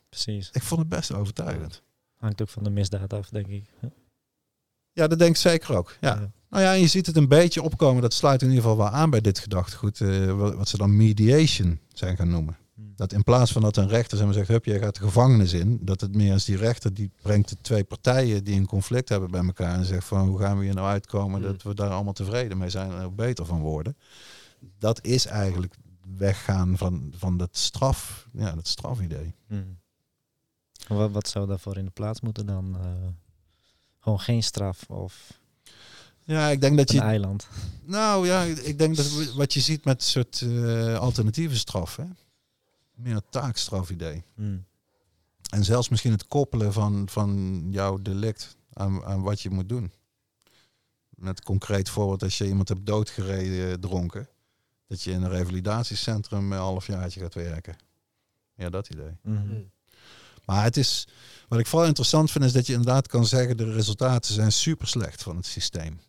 [SPEAKER 2] precies.
[SPEAKER 1] ik vond het best overtuigend.
[SPEAKER 2] Hangt ook van de misdaad af, denk ik.
[SPEAKER 1] Ja, dat denk ik zeker ook. Ja.
[SPEAKER 2] Ja.
[SPEAKER 1] Nou ja, en je ziet het een beetje opkomen. Dat sluit in ieder geval wel aan bij dit gedachtegoed. eh, wat, ze dan mediation zijn gaan noemen.
[SPEAKER 2] Mm.
[SPEAKER 1] Dat in plaats van dat een rechter zeg maar, zegt, hup, jij gaat de gevangenis in. Dat het meer als die rechter, die brengt de twee partijen die een conflict hebben bij elkaar. En zegt van, hoe gaan we hier nou uitkomen? Dat we daar allemaal tevreden mee zijn en er ook beter van worden. Dat is eigenlijk weggaan van, van dat straf, ja, dat strafidee.
[SPEAKER 2] Mm. Wat, wat zou daarvoor in de plaats moeten dan? eh, gewoon geen straf of
[SPEAKER 1] Ja, ik denk dat
[SPEAKER 2] een
[SPEAKER 1] je...
[SPEAKER 2] eiland.
[SPEAKER 1] Nou ja, ik denk dat wat je ziet met een soort eh, alternatieve straf, hè? meer een taakstrafidee.
[SPEAKER 2] Mm.
[SPEAKER 1] En zelfs misschien het koppelen van, van jouw delict aan, aan wat je moet doen. Met concreet voorbeeld, als je iemand hebt doodgereden eh, dronken, dat je in een revalidatiecentrum een halfjaartje gaat werken. Ja, dat idee.
[SPEAKER 4] Mm.
[SPEAKER 1] Maar het is, wat ik vooral interessant vind, is dat je inderdaad kan zeggen, de resultaten zijn super slecht van het systeem.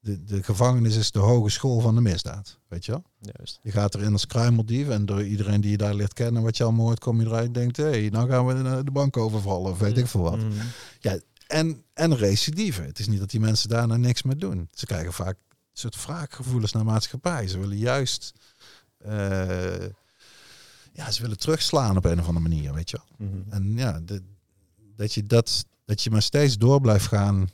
[SPEAKER 1] De, de gevangenis is de hogeschool van de misdaad, weet je wel?
[SPEAKER 2] Juist.
[SPEAKER 1] Je gaat erin als kruimeldief en door iedereen die je daar leert kennen, wat je allemaal hoort, kom je eruit en denkt, hé, hey, nou gaan we de, bank overvallen of weet ik veel wat.
[SPEAKER 2] Mhm.
[SPEAKER 1] En, en recidive. Het is niet dat die mensen daarna niks meer doen. Ze krijgen vaak een soort wraakgevoelens naar maatschappij. Ze willen juist, eh, ja, ze willen terugslaan op een of andere manier, weet je wel.
[SPEAKER 2] Mhm.
[SPEAKER 1] En ja, de- dat, je dat, dat je maar steeds door blijft gaan,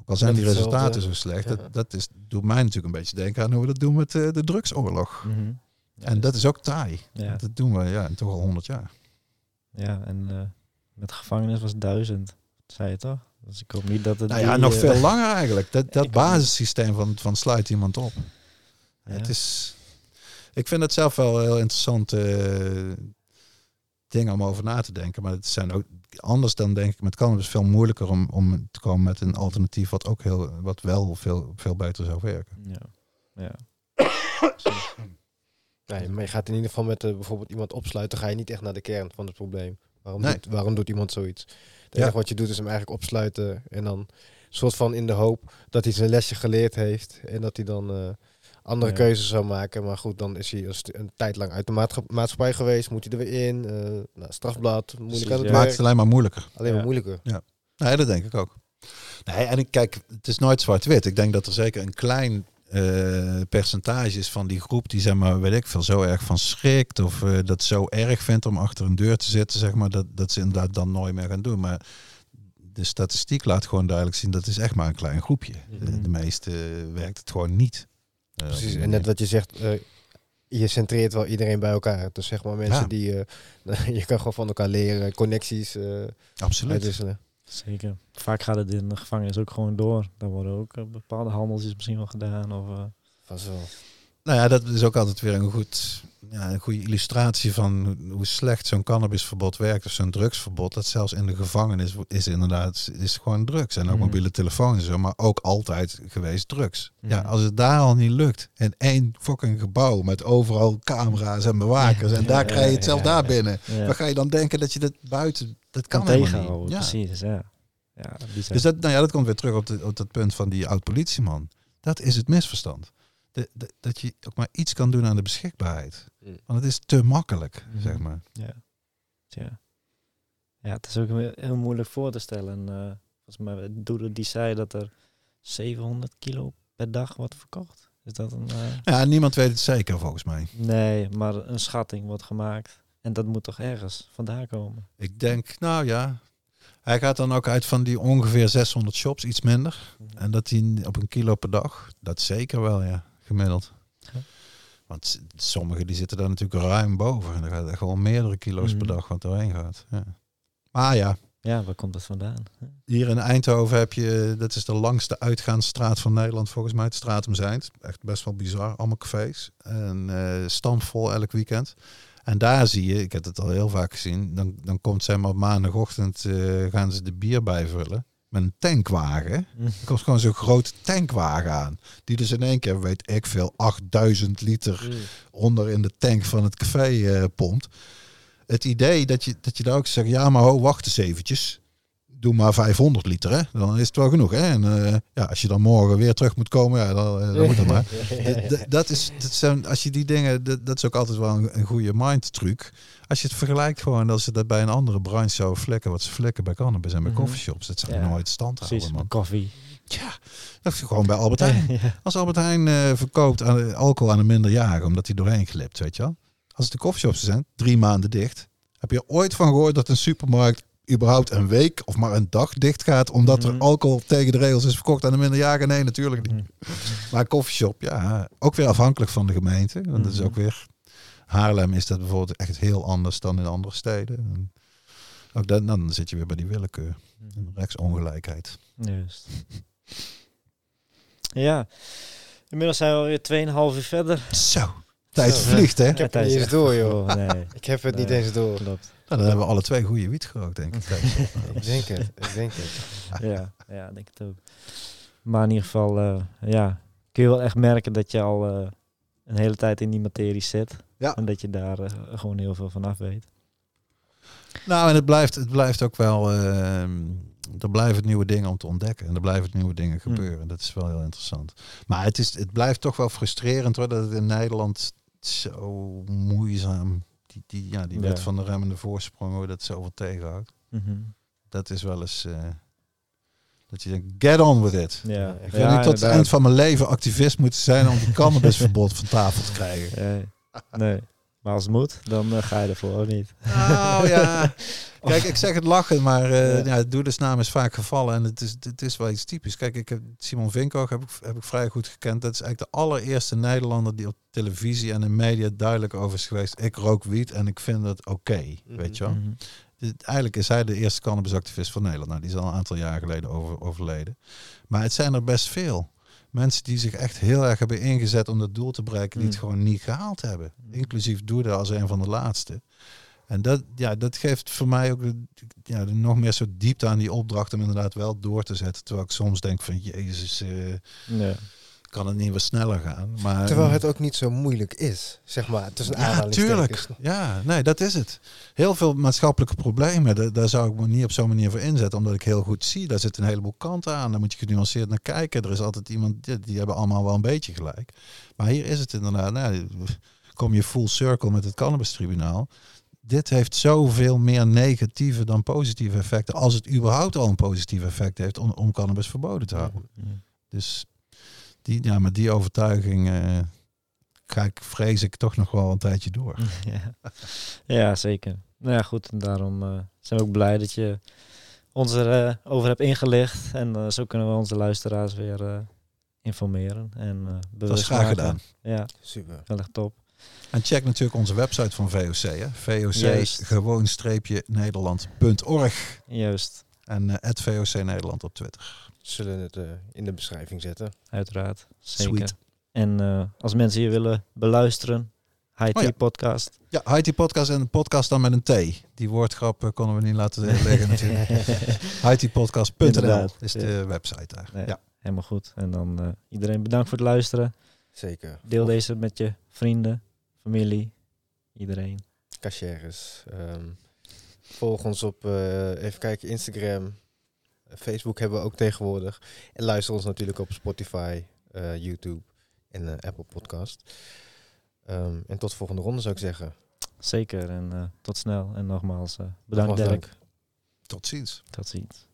[SPEAKER 1] ook al zijn die resultaten zo slecht,
[SPEAKER 4] Ja.
[SPEAKER 1] dat, dat is, doet mij natuurlijk een beetje denken aan hoe we dat doen met eh, de drugsoorlog.
[SPEAKER 2] Mhm.
[SPEAKER 1] En dat is ook taai.
[SPEAKER 2] Ja.
[SPEAKER 1] Dat doen we ja, toch al honderd jaar.
[SPEAKER 2] Ja, en eh, met gevangenis was duizend, zei je toch? Dus ik hoop niet dat het
[SPEAKER 1] Nou ja,
[SPEAKER 2] die,
[SPEAKER 1] nog
[SPEAKER 2] eh,
[SPEAKER 1] veel langer eigenlijk. Dat, dat basissysteem van, van sluit iemand op. Het is, ik vind het zelf wel een heel interessant eh, ding om over na te denken. Maar het zijn ook anders dan denk ik met cannabis veel moeilijker om, om te komen met een alternatief wat ook heel, wat wel veel, veel beter zou werken.
[SPEAKER 2] Ja. ja.
[SPEAKER 4] Nee, maar je gaat in ieder geval met eh, bijvoorbeeld iemand opsluiten, ga je niet echt naar de kern van het probleem. Waarom,
[SPEAKER 1] Nee.
[SPEAKER 4] doet, waarom doet iemand zoiets? Het
[SPEAKER 1] Ja.
[SPEAKER 4] enige wat je doet is hem eigenlijk opsluiten en dan soort van in de hoop dat hij zijn lesje geleerd heeft en dat hij dan eh, andere
[SPEAKER 2] Ja.
[SPEAKER 4] keuzes zou maken. Maar goed, dan is hij een, een tijd lang uit de maatscha- maatschappij geweest, moet hij er weer in. eh nou, strafblad, moeilijk aan het
[SPEAKER 2] ja.
[SPEAKER 1] Maakt het alleen maar moeilijker.
[SPEAKER 4] Alleen maar
[SPEAKER 2] Ja.
[SPEAKER 4] moeilijker.
[SPEAKER 1] Nee, dat denk ik ook. Nee, en ik kijk, het is nooit zwart-wit. Ik denk dat er zeker een klein eh, percentage is van die groep die zeg maar, weet ik veel, zo erg van schrikt of eh, dat zo erg vindt om achter een deur te zitten, zeg maar, dat, dat ze inderdaad dan nooit meer gaan doen. Maar de statistiek laat gewoon duidelijk zien dat is echt maar een klein groepje. De,
[SPEAKER 2] Mhm.
[SPEAKER 1] de meeste werkt het gewoon niet. Eh,
[SPEAKER 4] Precies, en net wat je zegt, eh, je centreert wel iedereen bij elkaar. Dus zeg maar mensen
[SPEAKER 1] Ja.
[SPEAKER 4] die, eh, je kan gewoon van elkaar leren, connecties eh,
[SPEAKER 1] Absoluut.
[SPEAKER 4] uitwisselen.
[SPEAKER 2] Zeker. Vaak gaat het in de gevangenis ook gewoon door. Daar worden ook bepaalde handeltjes misschien wel gedaan. Of, eh,
[SPEAKER 4] Van zo.
[SPEAKER 1] Nou ja, dat is ook altijd weer een, goed, ja, een goede illustratie van hoe- slecht zo'n cannabisverbod werkt of zo'n drugsverbod. Dat zelfs in de gevangenis is inderdaad is gewoon drugs. En ook
[SPEAKER 2] Mhm.
[SPEAKER 1] mobiele telefoons en zo, maar ook altijd geweest drugs. Ja,
[SPEAKER 2] Mhm.
[SPEAKER 1] als het daar al niet lukt in één fucking gebouw met overal camera's en bewakers en daar
[SPEAKER 2] ja,
[SPEAKER 1] krijg je het zelf daar binnen. Dan ga je dan denken dat je dat buiten, dat kan
[SPEAKER 2] tegenhouden.
[SPEAKER 1] Ja.
[SPEAKER 2] Precies, ja.
[SPEAKER 1] Dus dat, nou ja, dat komt weer terug op, de, op dat punt van die oud-politieman. Dat is het misverstand. De, de- dat je ook maar iets kan doen aan de beschikbaarheid.
[SPEAKER 4] Mm.
[SPEAKER 1] Want het is te makkelijk,
[SPEAKER 2] Mhm.
[SPEAKER 1] zeg maar.
[SPEAKER 2] Ja. Ja. ja, het is ook heel, moeilijk voor te stellen. eh volgens mij, Doeder die zei dat er 700 kilo per dag wordt verkocht. Is dat een... eh,
[SPEAKER 1] Ja, niemand weet het zeker volgens mij.
[SPEAKER 2] Nee, maar een schatting wordt gemaakt. En dat moet toch ergens vandaan komen?
[SPEAKER 1] Ik denk, nou ja. Hij gaat dan ook uit van die ongeveer 600 shops, iets minder. En dat die op een kilo per dag, dat zeker wel, ja, gemiddeld.
[SPEAKER 2] Ja.
[SPEAKER 1] Want sommigen die zitten daar natuurlijk ruim boven. En dan gaat er gewoon meerdere kilo's per
[SPEAKER 2] Mhm.
[SPEAKER 1] dag wat doorheen gaat. Ja. Maar ja,
[SPEAKER 2] Ja, waar komt dat vandaan?
[SPEAKER 1] hier in Eindhoven heb je, dat is de langste uitgaansstraat van Nederland volgens mij, het Stratum Zijnd. Echt best wel bizar, allemaal cafés. En eh stampvol elk weekend. En daar zie je, ik heb het al heel vaak gezien, dan, dan komt zeg maar op maandagochtend eh, gaan ze de bier bijvullen. Met een tankwagen. Er komt gewoon zo'n grote tankwagen aan. Die dus in één keer, weet ik veel, 8000 liter onder in de tank van het café eh, pompt. Het idee dat je, dat je daar ook zegt, ja maar ho, wacht eens eventjes. Doe maar 500 liter, hè? dan is het wel genoeg. Hè? En eh, ja, als je dan morgen weer terug moet komen, ja, dan, eh, dan moet het maar. D- dat is, dat zijn, als je die dingen, dat, dat is ook altijd wel een, een goede mind truc. Als je het vergelijkt gewoon, als ze dat bij een andere branche zou flikken, wat ze flikken bij cannabis en bij
[SPEAKER 2] Mhm.
[SPEAKER 1] coffeeshops, dat zou
[SPEAKER 2] Ja,
[SPEAKER 1] nooit stand houden,
[SPEAKER 2] Precies, koffie.
[SPEAKER 1] Ja, dat is gewoon bij Albert Heijn.
[SPEAKER 2] ja.
[SPEAKER 1] Als Albert Heijn eh, verkoopt aan, alcohol aan een minderjarige, omdat hij doorheen glipt, weet je wel. Als het de coffeeshops zijn, drie maanden dicht. Heb je ooit van gehoord dat een supermarkt überhaupt een week of maar een dag dicht gaat, omdat er
[SPEAKER 2] Mhm.
[SPEAKER 1] alcohol tegen de regels is verkocht aan een minderjarige? Nee, natuurlijk niet.
[SPEAKER 2] Mhm.
[SPEAKER 1] Maar een coffeeshop, ja, ook weer afhankelijk van de gemeente. Want dat is
[SPEAKER 2] Mhm.
[SPEAKER 1] ook weer... Haarlem is dat bijvoorbeeld echt heel anders dan in andere steden. En ook dan, dan zit je weer bij die willekeur. En rechtsongelijkheid.
[SPEAKER 2] Juist. Ja, inmiddels zijn we alweer 2,5 uur verder.
[SPEAKER 1] Zo, tijd vliegt hè?
[SPEAKER 4] Ik heb het niet eens door, joh.
[SPEAKER 2] Oh, nee,
[SPEAKER 4] Ik heb het niet eens door.
[SPEAKER 2] klopt.
[SPEAKER 1] Nou, dan hebben we alle twee goede wiet gerookt, denk ik.
[SPEAKER 4] Ik denk het, ik denk het.
[SPEAKER 2] Ja, ja, ik denk het ook. Maar in ieder geval, eh, ja, kun je wel echt merken dat je al eh, een hele tijd in die materie zit.
[SPEAKER 1] Ja.
[SPEAKER 2] En dat je daar eh, gewoon heel veel van af weet.
[SPEAKER 1] Nou, en het blijft, het blijft ook wel. ehm, er blijven nieuwe dingen om te ontdekken. En er blijven nieuwe dingen
[SPEAKER 2] Hmm.
[SPEAKER 1] gebeuren. Dat is wel heel interessant. Maar het, is, het blijft toch wel frustrerend hoor. Dat het in Nederland zo moeizaam. Die, die, ja, die
[SPEAKER 2] Ja.
[SPEAKER 1] wet van de remmende voorsprong, hoe dat zoveel tegenhoudt.
[SPEAKER 2] Mhm.
[SPEAKER 1] Dat is wel eens. eh, dat je denkt, get on with it.
[SPEAKER 2] Ja,
[SPEAKER 4] ik
[SPEAKER 2] ja,
[SPEAKER 1] wil niet tot het eind van mijn leven activist moeten zijn om die cannabisverbod van tafel te krijgen.
[SPEAKER 2] Nee, nee. Maar als het moet, dan eh, ga je ervoor ook niet.
[SPEAKER 1] Nou ja. Kijk, ik zeg het lachen, maar eh
[SPEAKER 2] Ja.
[SPEAKER 1] ja. doelersnaam is vaak gevallen. En het is, het is wel iets typisch. Kijk, ik heb Simon Vinkoog heb ik, heb ik vrij goed gekend. Dat is eigenlijk de allereerste Nederlander die op televisie en in media duidelijk over is geweest. Ik rook wiet en ik vind het oké. Weet je wel?
[SPEAKER 2] Mhm.
[SPEAKER 1] Dus eigenlijk is hij de eerste cannabisactivist van Nederland. Nou, die is al een aantal jaar geleden over, overleden. Maar het zijn er best veel. Mensen die zich echt heel erg hebben ingezet om dat doel te bereiken, die het
[SPEAKER 2] Mm.
[SPEAKER 1] gewoon niet gehaald hebben.
[SPEAKER 2] Mm.
[SPEAKER 1] Inclusief Doede als een van de laatste. En dat, ja, dat geeft voor mij ook ja, nog meer soort diepte aan die opdracht om inderdaad wel door te zetten. Terwijl ik soms denk van, jezus, eh,
[SPEAKER 2] Ja.
[SPEAKER 1] Kan het niet wat sneller gaan? Maar,
[SPEAKER 4] Terwijl het ook niet zo moeilijk is, zeg maar. Tussen
[SPEAKER 1] ja,
[SPEAKER 4] aanhalingstekens.
[SPEAKER 1] tuurlijk. Ja, nee, dat is het. Heel veel maatschappelijke problemen, daar, daar zou ik me niet op zo'n manier voor inzetten, omdat ik heel goed zie, daar zit een heleboel kanten aan. Daar moet je genuanceerd naar kijken. Er is altijd iemand, die, die hebben allemaal wel een beetje gelijk. Maar hier is het inderdaad, nou, kom je full circle met het cannabistribunaal. Dit heeft zoveel meer negatieve dan positieve effecten, als het überhaupt al een positief effect heeft om, om cannabis verboden te houden. Dus die, ja, met die overtuiging eh, ga ik, vrees ik, toch nog wel een tijdje door.
[SPEAKER 2] Ja. ja, zeker. Nou ja, goed. En daarom eh, zijn we ook blij dat je ons erover over hebt ingelicht. En eh, zo kunnen we onze luisteraars weer eh, informeren. En eh
[SPEAKER 1] Dat
[SPEAKER 2] bewust
[SPEAKER 1] is graag
[SPEAKER 2] maken.
[SPEAKER 1] gedaan.
[SPEAKER 2] Ja,
[SPEAKER 4] Super.
[SPEAKER 2] heel erg top.
[SPEAKER 1] En check natuurlijk onze website van VOC. Hè? VOC
[SPEAKER 2] Juist.
[SPEAKER 1] gewoon streepje Nederland.org.
[SPEAKER 2] Juist,
[SPEAKER 1] En eh VOC Nederland op Twitter.
[SPEAKER 4] Zullen het eh, in de beschrijving zetten.
[SPEAKER 2] uiteraard. Zeker.
[SPEAKER 1] Sweet.
[SPEAKER 2] En eh, als mensen hier willen beluisteren, HIT
[SPEAKER 1] Oh ja.
[SPEAKER 2] podcast.
[SPEAKER 1] Ja, IT Podcast en de podcast dan met een T. Die woordgrap eh, konden we niet laten liggen natuurlijk. ITpodcast.nl
[SPEAKER 2] Inderdaad,
[SPEAKER 1] is
[SPEAKER 2] ja.
[SPEAKER 1] de website daar.
[SPEAKER 2] Nee.
[SPEAKER 1] Ja.
[SPEAKER 2] Helemaal goed. En dan eh, iedereen bedankt voor het luisteren.
[SPEAKER 4] Zeker.
[SPEAKER 2] Deel deze met je vrienden, familie, iedereen.
[SPEAKER 4] Cashiers. Ehm, volg ons op, eh, even kijken, Instagram. Facebook hebben we ook tegenwoordig. En luister ons natuurlijk op Spotify, eh, YouTube en eh, Apple Podcast. Ehm, en tot de volgende ronde zou ik zeggen.
[SPEAKER 2] Zeker en eh, tot snel. En nogmaals bedankt
[SPEAKER 4] nogmaals
[SPEAKER 1] Tot ziens.
[SPEAKER 2] Tot ziens.